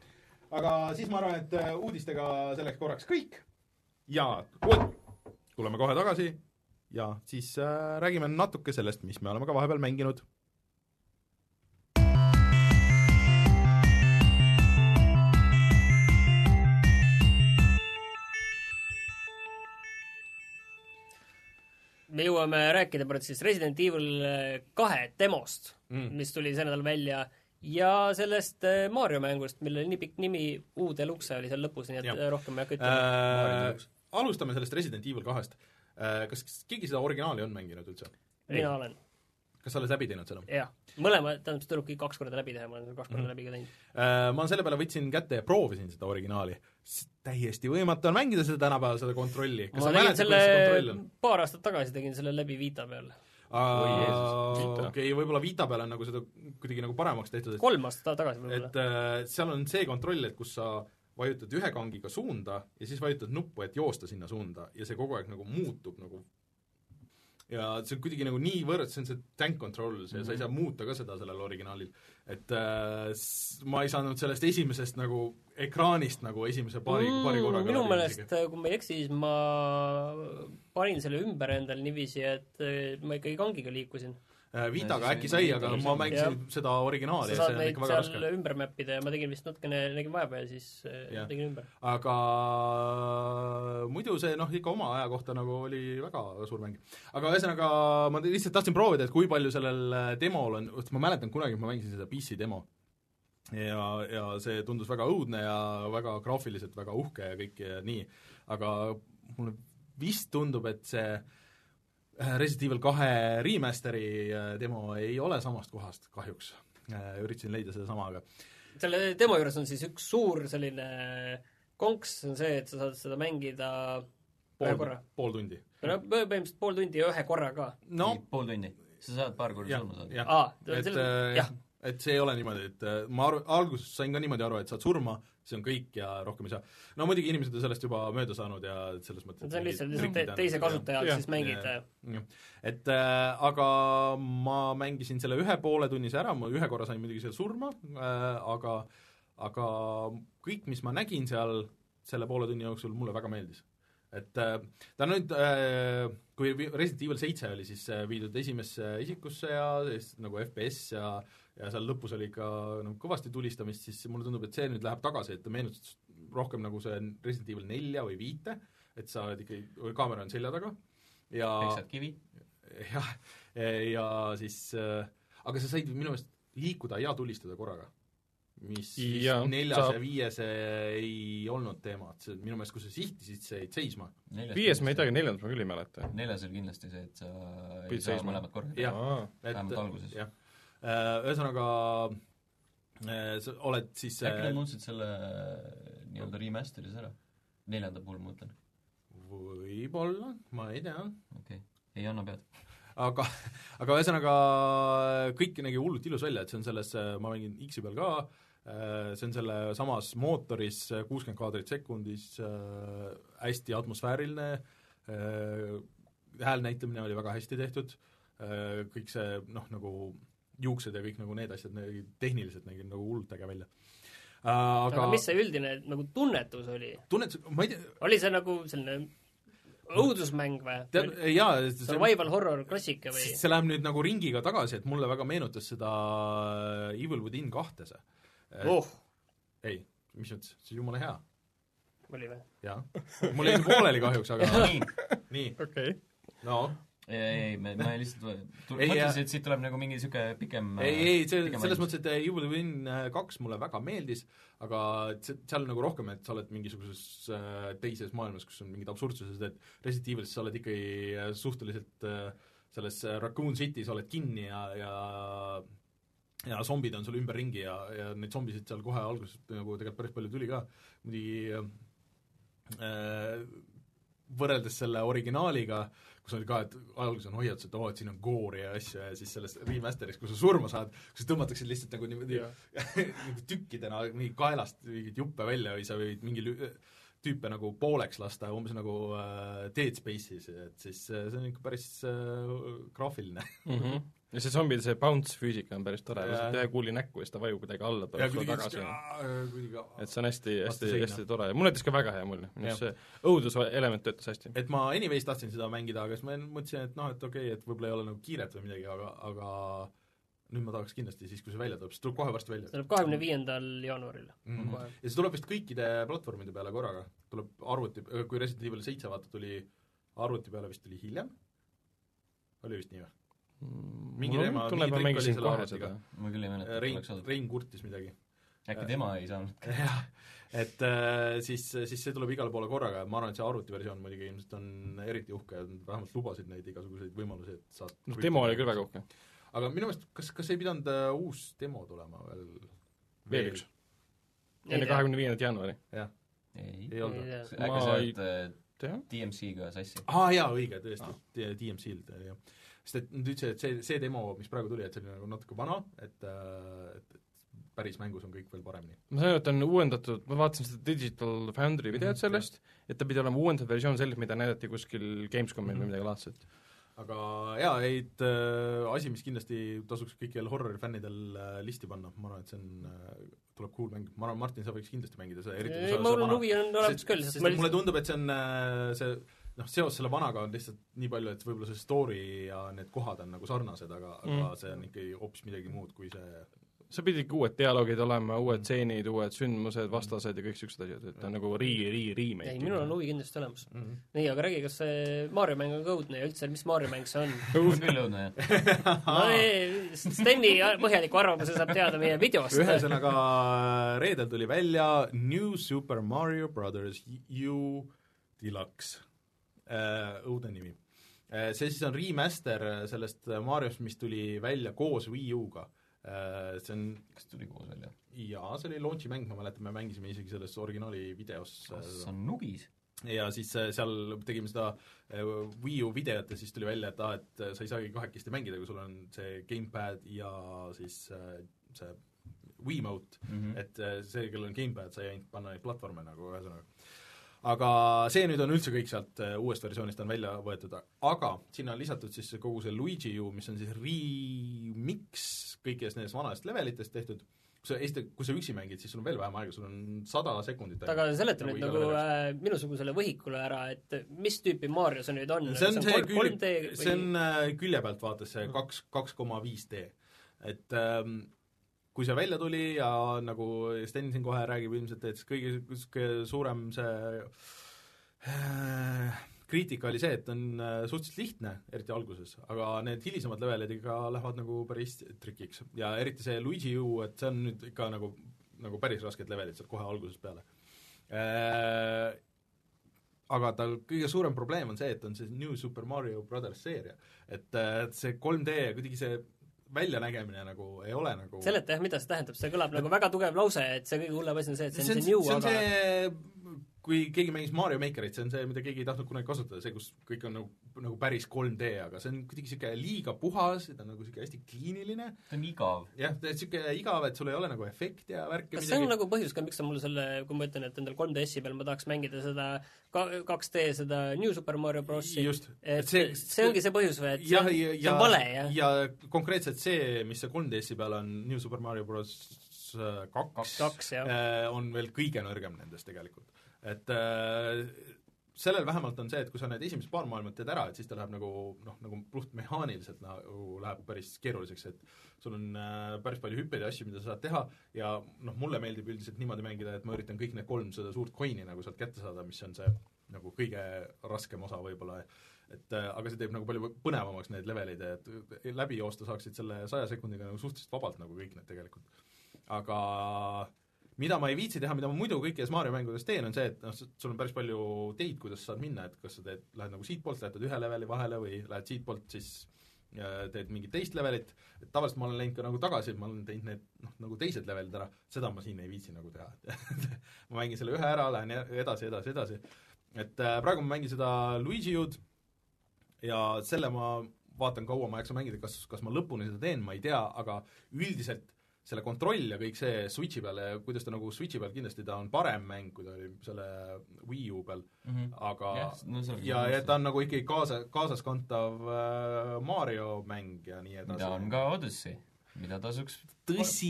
S2: Aga siis ma arvan, et äh, uudistega selleks korraks kõik ja tuleme kohe tagasi ja siis äh, räägime natuke sellest, mis me oleme ka vahepeal mänginud.
S4: me jõuame rääkida praegu siis Resident Evil kahe demost mm., mis tuli see nädal välja ja sellest äh, Mario mängust, millel nii pikk nimi, U Deluxe oli seal lõpus, nii et ja. rohkem ei hakka ütlema
S2: äh, alustame sellest Resident Evil kahest. Äh, kas keegi seda originaali on mänginud üldse?
S4: mina olen.
S2: kas sa oled läbi teinud seda?
S4: jah, mõlema, tähendab, see tuleb kõik kaks korda läbi teha, ma olen seda kaks korda mm -hmm. läbi ka teinud.
S2: Äh, ma selle peale võtsin kätte ja proovisin seda originaali. täiesti võimatu on mängida seda tänapäeval, seda kontrolli.
S4: ma tegin selle, paar aastat tagasi tegin selle läbi Vita peal
S2: okei okay,, võib-olla Vita peal on nagu seda kuidagi nagu paremaks tehtud, et
S4: kolm aastat tagasi
S2: võib-olla. et äh, seal on see kontroll, et kus sa vajutad ühe kangiga suunda ja siis vajutad nuppu, et joosta sinna suunda ja see kogu aeg nagu muutub nagu ja see on kuidagi nagu niivõrd, see on see tank control, see mm, -hmm. sa ei saa muuta ka seda sellel originaalil. et äh, ma ei saanud sellest esimesest nagu ekraanist nagu esimese paari mm,, paari korraga
S4: minu meelest kui ma ei eksi, siis ma panin selle ümber endal niiviisi, et eh, ma ikkagi kangiga liikusin.
S2: Äh, Vitaga
S3: Ja
S2: äkki sai, aga ma mängisin seda originaali
S4: sa
S2: ja see on ikka väga raske.
S4: ümber mäppida ja ma tegin vist natukene, nägin vaeva ja siis eh,
S2: Jah.
S4: tegin ümber.
S2: aga muidu see noh, ikka oma aja kohta nagu oli väga suur mäng. aga ühesõnaga ma lihtsalt tahtsin proovida, et kui palju sellel äh, demol on, ma mäletan kunagi ma mängisin seda PC demo ja, ja see tundus väga õudne ja väga graafiliselt väga uhke ja kõik ja nii, aga mulle vist tundub, et see äh, Resident Evil kahe remaster'i äh, demo ei ole samast kohast kahjuks. üritasin leida sedasama, aga
S4: selle demo juures on siis üks suur selline konks, on see, et sa saad seda mängida ühe
S2: pool
S4: korra.,
S2: pool tundi.
S4: no põhimõtteliselt pool tundi ja ühe korra ka.
S2: no
S3: pool tundi. sa saad paar korda surma, saada.
S4: aa,
S2: et äh, et see ei ole niimoodi, et äh, ma aru, alguses sain ka niimoodi aru, et saad surma, see on kõik ja rohkem ei saa. no muidugi inimesed on sellest juba mööda saanud ja selles mõttes
S4: see on lihtsalt te- teise kasutaja
S5: Jah.
S4: siis mängid
S2: et äh, aga ma mängisin selle ühe pooletunnise ära, ma ühe korra sain muidugi seal surma äh,, aga aga kõik, mis ma nägin seal selle poole tunni jooksul, mulle väga meeldis. et äh, ta nüüd äh,, kui Resident Evil seitse oli siis äh, viidud esimesse isikusse ja siis nagu FPS ja ja seal lõpus oli ikka nagu kõvasti tulistamist, siis mulle tundub, et see nüüd läheb tagasi, et ta meenutas rohkem nagu see Resident Evil nelja või viite, et sa oled ikkagi, kaamera on selja taga ja
S3: peksad kivi.
S2: jah, ja siis äh, aga sa said minu meelest liikuda ja tulistada korraga. mis
S5: Jaa,
S2: neljas
S5: saab.
S2: ja viies ei olnud teema, et see minu meelest, kui sa sihtisid, sa jäid seisma.
S5: viies ma ei teagi, neljandat ma küll ei mäleta.
S3: neljas oli kindlasti see, et sa ei
S5: Pidid seisma.
S3: mõlemat korraga
S2: Jah. et
S3: Vähemalt alguses.
S2: jah, ühesõnaga äh, sa oled siis
S3: äkki nad
S2: äh,
S3: muutsid selle nii-öelda remaster'is ära? neljanda puhul ma mõtlen,
S2: võib-olla, ma ei tea,
S3: okei okay.. ei anna pead.
S2: aga, aga ühesõnaga kõik nägi hullult ilus välja, et see on selles, ma mängin X-i peal ka, see on selle samas mootoris kuuskümmend kaadrit sekundis äh,, hästi atmosfääriline äh,, hääl näitlemine oli väga hästi tehtud äh,, kõik see noh, nagu juuksed ja kõik nagu need asjad nägid tehniliselt nägid nagu hullult äge välja äh,.
S4: aga,
S2: aga,
S4: mis see üldine nagu tunnetus oli?
S2: tunned, ma ei tea,
S4: oli see nagu selline õudusmäng või?
S2: tead, jaa,
S4: survival horror klassika või?
S2: see läheb nüüd nagu ringiga tagasi, et mulle väga meenutas seda Evil Within kahte see.
S4: oh,
S2: ei, mis mõttes, see on jumala hea,
S4: oli või?
S2: jaa. mul jäi pooleli kahjuks, aga
S3: nii,
S2: nii,
S5: okei okay..
S2: no
S3: ei, ei, me, ma lihtsalt mõtlesin, et siit tuleb nagu mingi niisugune pikem
S2: ei, ei, see, selles mõttes, et Evil Within äh, kaks mulle väga meeldis, aga seal nagu rohkem, et sa oled mingisuguses äh, teises maailmas, kus on mingid absurdsused, et Resident Evilis sa oled ikkagi äh, suhteliselt äh, selles äh, Raccoon City's oled kinni ja, ja ja zombid on sul ümberringi ja, ja neid zombisid seal kohe alguses nagu tegelikult päris palju tuli ka, muidugi äh, võrreldes selle originaaliga, kus oli ka, et alguses on hoiatus, et oo, et siin on goori ja asju ja siis selles remaster'is, kui sa surma saad, kus tõmmatakse lihtsalt nagu niimoodi nagu tükkidena mingi kaelast mingeid juppe välja või sa võid mingi tüüpe nagu pooleks lasta, umbes nagu äh, Dead Space'is, et siis äh, see on ikka päris äh, graafiline.
S5: mm. -hmm. Ja see zombide see bounce füüsika on päris tore, lased ühe kuuli näkku ja siis ta vajub kuidagi alla, tuleb sulle tagasi. et see on hästi, hästi, hästi tore ja mulle jättis ka väga hea mulje, minu arust see õuduselement töötas hästi.
S2: et ma anyways tahtsin seda mängida, aga siis ma mõtlesin, et noh, et okei okay,, et võib-olla ei ole nagu kiiret või midagi, aga, aga nüüd ma tahaks kindlasti siis, kui see välja tuleb, see tuleb kohe varsti välja
S4: see tuleb kahekümne viiendal jaanuaril
S2: mm. -hmm. ja see tuleb vist kõikide platvormide peale korraga, tuleb arvuti, kui Resident Evil seitse vaata tuli arvuti peale vist tuli hiljem, oli vist nii või? Mingi teema- mingi
S5: ma
S2: trikk oli selle
S5: seda.
S3: ma küll ei mäleta, et
S2: Rein. Rein kurtis midagi.
S3: äkki tema ei saanud?
S2: jah, et äh, siis, siis see tuleb igale poole korraga ja ma arvan, et see arvutiversioon muidugi ilmselt on eriti uhke, vähemalt lubasid neid igasuguseid võimalusi, et saad
S5: noh, demo oli küll väga uhke.
S2: aga minu meelest, kas, kas ei pidanud äh, uus demo tulema veel?
S5: veel üks.
S4: Ei
S5: enne kahekümne viiendat jaanuari.
S2: jah,
S3: ei
S2: ei olnud
S3: äkki sa oled äh,
S5: jah,
S3: DMC-ga sassi?
S2: aa jaa, õige, tõesti, DMC-lt, jah. Sest et nad ütlesid, et see, see demo, mis praegu tuli, et see oli nagu natuke vana, et, et, et päris mängus on kõik veel paremini.
S5: ma sain aru, et ta on uuendatud, ma vaatasin seda Digital Foundry videot
S2: Mhm,
S5: sellest, et ta pidi olema uuendatud versioon sellest, mida näidati kuskil Gamescomil
S2: Mhm.
S5: või midagi laadset.
S2: aga jaa, ei, et äh, asi, mis kindlasti tasuks kõikidel horrori fännidel äh, listi panna, ma arvan, et see on äh,, tuleb cool mäng, ma arvan, Martin, sa võiks kindlasti mängida seda, eriti kui sa
S4: mul huvi on olemas küll, sest ma
S2: et mulle
S4: lihtsalt
S2: tundub, et see on äh, see noh, seos selle vanaga on lihtsalt nii palju, et võib-olla see story ja need kohad on nagu sarnased, aga mm., aga
S5: Mm.
S2: see on ikkagi hoopis midagi muud kui see
S5: see pidi ikka uued dialoogid olema, uued stseenid, uued sündmused, vastased ja kõik niisugused asjad, et ta on nagu ri-, ri-, remake.
S4: ei, minul on huvi kindlasti olemas.
S2: mm. -hmm.
S4: nii, aga räägi, kas see Mario mäng on ka õudne ja üldse, mis Mario mäng see on?
S3: on küll õudne, jah.
S4: no ei, Steni põhjaliku arvamuse saab teada meie videost.
S2: ühesõnaga, reedel tuli välja New Super Mario Brothers U Deluxe, õudne nimi. see siis on remaster sellest Mariost, mis tuli välja koos Wii U-ga. see on
S3: kas tuli koos välja?
S2: jaa, see oli launch'i mäng, ma mäletan, me mängisime isegi selles originaali videos
S3: kas on nugis?
S2: ja siis äh, seal tegime seda äh, Wii U videot ja siis tuli välja, et aa, et äh, sa ei saagi kahekesti mängida, kui sul on see gamepad ja siis äh, see Wiimote mm. -hmm. et äh, see, kellel on gamepad, sai ainult panna neid platvorme nagu ühesõnaga. Aga see nüüd on üldse kõik sealt äh, uuest versioonist on välja võetud, aga sinna on lisatud siis see kogu see Luigi U, mis on siis remix kõikidest nendest vanadest levelitest tehtud, kui sa esiteks, kui sa üksi mängid, siis sul on veel vähem aega, sul on sada sekundit
S4: aga seleta nüüd
S2: iga
S4: nagu äh, minusugusele võhikule ära, et mis tüüpi Mario see nüüd on?
S2: see on see
S4: D
S2: külje, see on äh, külje pealt vaadates see kaks, kaks koma viis D. et ähm, kui see välja tuli ja nagu Sten siin kohe räägib ilmselt, et kõige, kõige suurem see äh, kriitika oli see, et on äh, suhteliselt lihtne, eriti alguses, aga need hilisemad levelid ikka lähevad nagu päris trikiks. Ja eriti see Luigi U, et see on nüüd ikka nagu, nagu päris rasked levelid sealt kohe algusest peale. Äh, aga tal kõige suurem probleem on see, et on see New Super Mario Brothers seeria. et et see 3D ja kuidagi see väljanägemine nagu ei ole nagu
S4: seleta jah, mida see tähendab, see kõlab nagu väga tugev lause, et see kõige hullem asi on see, et see on
S2: see
S4: see new,
S2: on
S4: aga
S2: see, kui keegi mängis Mario Makerit, see on see, mida keegi ei tahtnud kunagi kasutada, see, kus kõik on nagu, nagu päris 3D, aga see on kuidagi niisugune liiga puhas, ta on nagu niisugune hästi kliiniline,
S3: ta on igav.
S2: jah, niisugune igav, et sul ei ole nagu efekti ja värki
S4: kas see on nagu põhjus ka, miks sa mulle selle, kui ma ütlen, et endal 3DS-i peal ma tahaks mängida seda ka- 2D seda New Super Mario Brosi,
S2: just,
S4: et see, see ongi see põhjus või, et see,
S2: ja,
S4: on-
S2: ja,
S4: see on vale, jah?
S2: ja konkreetselt see, mis see 3DS-i peal on New Super Mario Bros äh, kaks,
S4: kaks,
S2: äh, on veel kõige nõrgem nendest tegelikult. Et äh, sellel vähemalt on see, et kui sa need esimesed paar maailmat teed ära, et siis ta läheb nagu noh, nagu puhtmehaaniliselt nagu läheb päris keeruliseks, et sul on äh, päris palju hüppeid ja asju, mida sa saad teha ja noh, mulle meeldib üldiselt niimoodi mängida, et ma üritan kõik need kolm seda suurt coin'i nagu sealt kätte saada, mis on see nagu kõige raskem osa võib-olla, et äh, aga see teeb nagu palju põnevamaks need levelid, et läbi joosta saaksid selle saja sekundiga nagu suhteliselt vabalt nagu kõik need tegelikult. aga mida ma ei viitsi teha, mida ma muidu kõikides Mario mängudes teen, on see, et noh, sul on päris palju teid, kuidas sa saad minna, et kas sa teed, lähed nagu siitpoolt, lähed ühe leveli vahele või lähed siitpoolt siis äh, teed mingit teist levelit, et tavaliselt ma olen läinud ka nagu tagasi, ma olen teinud need noh, nagu teised levelid ära, seda ma siin ei viitsi nagu teha. Ma mängin selle ühe ära, lähen edasi, edasi, edasi, et äh, praegu ma mängin seda Luigi Ud ja selle ma vaatan, kaua ma jaksan mängida, kas, kas ma lõpuni seda teen, ma ei tea, aga üldiselt selle kontroll ja kõik see Switchi peal ja kuidas ta nagu Switchi peal kindlasti ta on parem mäng, kui ta oli selle Wii U peal, aga
S3: Jah, no see on
S2: ja, ja ta on nagu ikkagi kaasa, kaasaskantav äh, Mario mäng ja nii edasi.
S3: mida on ka Odyssey, mida tasuks
S2: tõsi.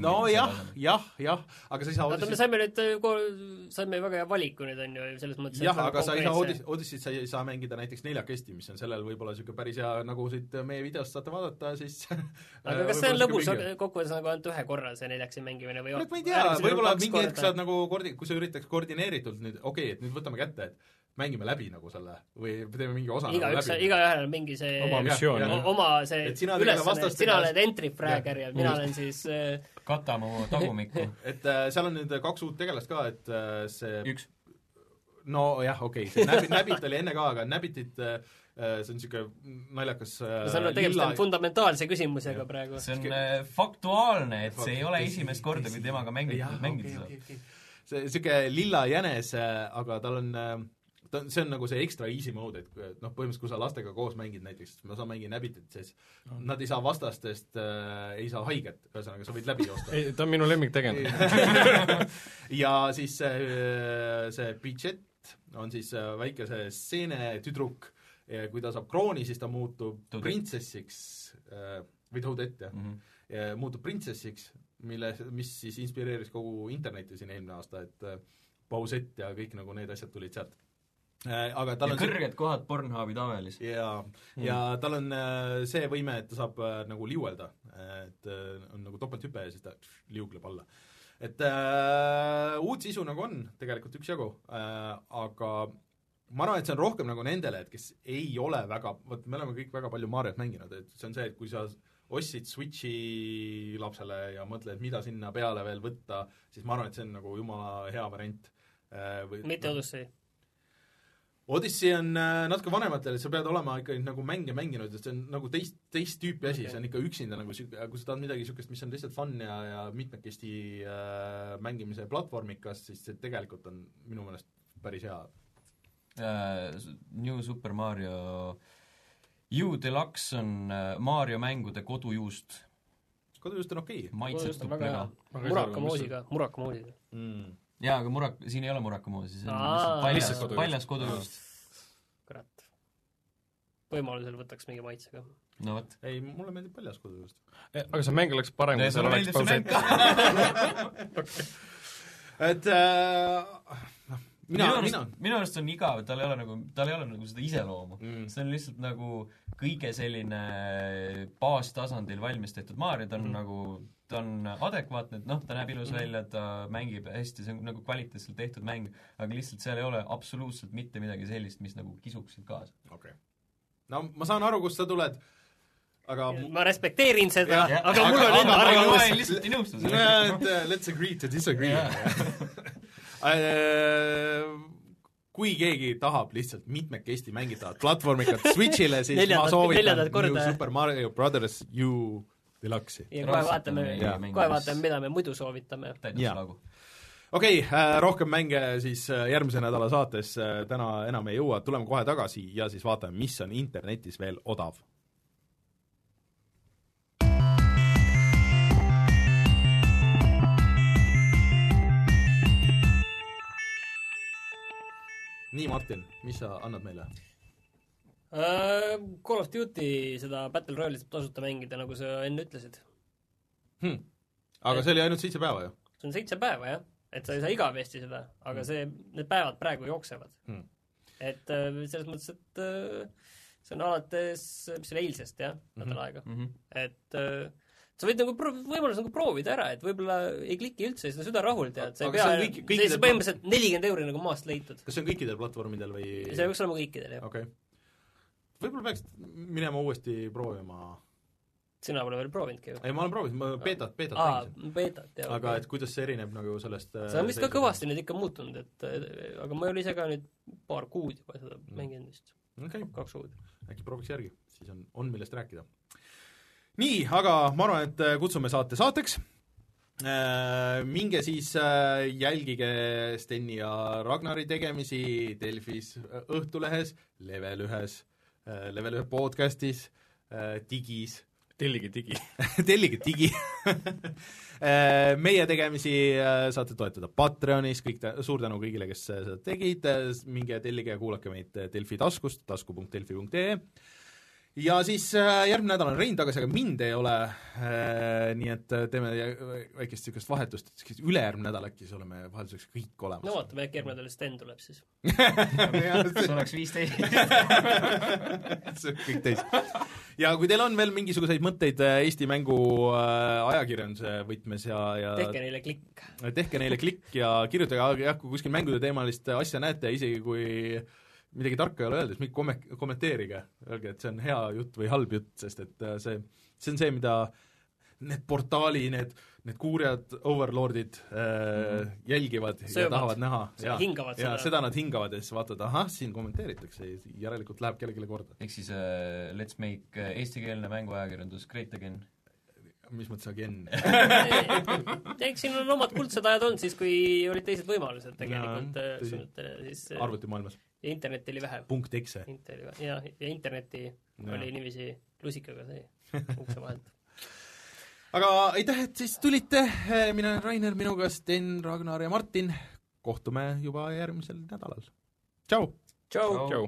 S2: nojah jah, jah, aga sa ei saa
S4: oota, me saime nüüd, saime väga hea valiku nüüd, on ju, selles mõttes
S2: jah, aga sa ei saa Odys-, Odysseid sa ei saa mängida näiteks neljakesti, mis on sellel võib-olla niisugune päris hea, nagu siit meie videost saate vaadata, siis
S4: aga kas see on lõbus, kokkuvõttes nagu ainult ühe korra see neljaksi mängimine või
S2: kurat, ma ei tea, võib-olla mingi hetk saad nagu koordi-, kui sa üritaks koordineeritult nüüd, okei okay,, et nüüd võtame kätte, et mängime läbi nagu selle või teeme mingi osa
S4: igaüks,
S2: nagu läbi.
S4: igaühel on mingi see
S5: Oma missioon,
S4: oma see
S2: Et sina tegele
S4: ülesanne, sina oled entry fragger ja mina olen siis äh,
S3: kata mu tagumikku.
S2: et äh, seal on nüüd kaks uut tegelast ka, et äh, see
S3: üks.
S2: nojah, okei okay,, see Nabbit, Nabbit oli enne ka, aga Nabbitit äh, see on niisugune naljakas
S4: seal on tegemist on fundamentaalse küsimusega praegu.
S3: see on faktuaalne, et see ei ole esimest korda, kui temaga mängiti, mängiti seda.
S2: see niisugune lilla jänes, aga tal on äh, ta on, see on nagu see extra easy mode, et noh, põhimõtteliselt kui sa lastega koos mängid näiteks, ma saan mängida Abbitit, siis nad ei saa vastastest äh,, ei saa haiget, ühesõnaga sa võid läbi joosta.
S5: ei, ta on minu lemmiktegevus.
S2: ja siis see, see Bridget on siis äh, väike see seene tüdruk ja kui ta saab krooni, siis ta muutub
S3: Toadette.
S2: printsessiks äh, või Toadette jah,
S3: Mhm.
S2: ja muutub printsessiks, mille, mis siis inspireeris kogu internetti siin eelmine aasta, et äh, Pausett ja kõik nagu need asjad tulid sealt. Aga tal
S3: ja
S2: on see-
S3: kõrged kohad Pornhubi tabelis.
S2: ja, ja tal on äh, see võime, et ta saab äh, nagu liuelda, et äh, on nagu topelthüpe ja siis ta liugleb alla. et äh, uut sisu nagu on tegelikult üksjagu äh,, aga ma arvan, et see on rohkem nagu nendele, et kes ei ole väga, vot me oleme kõik väga palju Mariot mänginud, et see on see, et kui sa ostsid Switchi lapsele ja mõtled, mida sinna peale veel võtta, siis ma arvan, et see on nagu jumala hea variant äh,.
S4: mitte Odyssey.
S2: Odyssey on äh, natuke vanematele, sa pead olema ikkagi nagu mänge mänginud, et see on nagu teist, teist tüüpi asi okay., see on ikka üksinda nagu sihuke, kui sa tahad midagi niisugust, mis on lihtsalt fun ja, ja mitmekesti äh, mängimise platvormikas, siis see tegelikult on minu meelest päris hea.
S3: New Super Mario U Deluxe on äh, Mario mängude kodujuust,
S2: kodujust on okei
S3: maitsestub
S4: väga hea
S3: väga..
S4: Muraka moosiga, Muraka moosiga.
S2: mm..
S3: jaa, aga murak-, siin ei ole murakamoosi, see on
S4: Aa.
S3: paljas
S5: kodujuust.
S3: paljas kodujuust.
S4: kurat. võimalusel võtaks mingi maitse ka.
S3: no vot.
S2: ei, mulle meeldib paljas kodujust.
S5: aga see mäng oleks parem, kui seal oleks pausett.
S2: et äh, noh, mina,
S3: minu
S2: mina
S3: arust, minu arust on igav, et tal ei ole nagu, tal ei ole nagu seda iseloomu
S2: mm..
S3: see on lihtsalt nagu kõige selline baastasandil valmis tehtud Mario, ta on mm. nagu, ta on adekvaatne, et noh, ta näeb ilus välja, ta mängib hästi, see on nagu kvaliteetselt tehtud mäng, aga lihtsalt seal ei ole absoluutselt mitte midagi sellist, mis nagu kisuks sind kaasa.
S2: okei okay.. no ma saan aru, kust sa tuled, aga
S4: ma respekteerin seda aga
S2: aga-
S4: mul on
S2: aga-
S4: enda arvamus
S3: ma. lihtsalt ei nõustu sellega.
S2: et uh, let's agree to disagree kui keegi tahab lihtsalt mitmekesti mängitavat platvormikat Switch'ile, siis ma soovitan. New Super Mario Brothers U Deluxe'i.
S4: ja kohe vaatame kohe vaatame, mida me muidu soovitame.
S2: Okei okay, äh,, rohkem mänge siis äh, järgmise nädala saates äh, täna enam ei jõua, tuleme kohe tagasi ja siis vaatame, mis on internetis veel odav. nii, Martin, mis sa annad meile?
S4: Äh, Call of Duty seda Battle Royale'i saab tasuta mängida, nagu sa enne ütlesid.
S2: Hmm. aga see oli ainult seitse päeva ju?
S4: see on seitse päeva jah, et sa ei saa igavesti seda, aga see, need päevad praegu jooksevad
S2: Hmm.
S4: et äh, selles mõttes, et äh, see on alates, mis see oli, eilsest jah, nädal
S2: Mhm.
S4: aega,
S3: Mhm.
S4: et äh, sa võid nagu pro-, võimalus nagu proovida ära, et võib-olla ei kliki üldse, on süda rahul, tead, sa ei pea
S2: see on, kõik-
S4: see
S2: kõikidel-
S4: on põhimõtteliselt nelikümmend euri nagu maast leitud.
S2: kas see on kõikidel platvormidel või?
S4: see peaks olema kõikidel jah,
S2: okei okay.. Võib-olla peaks minema uuesti proovima
S4: sina pole veel proovinudki ju.
S2: ei, ma olen proovinud, ma beetat, beetat
S4: aa
S2: mängisin.,
S4: beetat jah.
S2: aga et kuidas see erineb nagu sellest
S4: see on vist ka kõvasti nüüd ikka muutunud, et äh, aga ma ei ole ise ka nüüd paar kuud juba seda
S2: Mm.
S4: mänginud vist,
S2: okay.,
S4: kaks kuud.
S2: äkki prooviks järgi, siis on, on millest rääkida. nii, aga ma arvan, et äh, kutsume saate saateks äh,. minge siis äh, jälgige Steni ja Ragnari tegemisi Delfis, Õhtulehes, Level ühes, Level ühe podcastis, Digis.
S5: Tellige digi.
S2: tellige digi. Äh, meie tegemisi äh, saate toetada Patreonis, kõik tä-, suur tänu kõigile, kes äh, seda tegid, minge tellige ja kuulake meid äh, Delfi taskust, tasku.delfi.ee ja siis äh, järgmine nädal on Rein tagasi, aga mind ei ole äh,, nii et äh, teeme väikest niisugust vahetust, et ülejärgmine nädal äkki siis oleme vahelduseks kõik olemas
S4: no vaatame, äkki järgmine nädal Sten tuleb siis.
S3: see oleks viisteist.
S2: see on kõik täis. ja kui teil on veel mingisuguseid mõtteid äh, Eesti mängu äh, ajakirjanduse võtmes ja, ja
S4: tehke neile klikk.
S2: tehke neile klikk ja kirjutage jah, kui kuskil mängude teemalist asja näete, isegi kui midagi tarka ei ole öelda, siis minge komme-, kommenteerige, öelge, et see on hea jutt või halb jutt, sest et äh, see, see on see, mida need portaali, need, need kuurjad overlordid äh, jälgivad ja
S4: Söövad.
S2: tahavad näha.
S4: hingavad
S2: ja
S4: seda.
S2: seda nad hingavad ja siis vaatavad, ahah, siin kommenteeritakse, järelikult läheb kellelegi korda.
S3: ehk siis uh, Let's make uh, eestikeelne mänguajakirjandus great again.
S2: mis mõttes again?
S4: eks siin on omad kuldsed ajad olnud siis, kui olid teised võimalused tegelikult äh, sunnitele, siis äh,
S2: arvutimaailmas.
S4: Ja internetti oli vähe.
S2: punkt X-e.
S4: Inter- ja, ja internetti
S2: Jaa.
S4: oli niiviisi lusikaga see ukse vahelt.
S2: aga aitäh, et siis tulite, mina olen Rainer, minuga Sten, Ragnar ja Martin, kohtume juba järgmisel nädalal. tšau!
S4: tšau.
S5: tšau.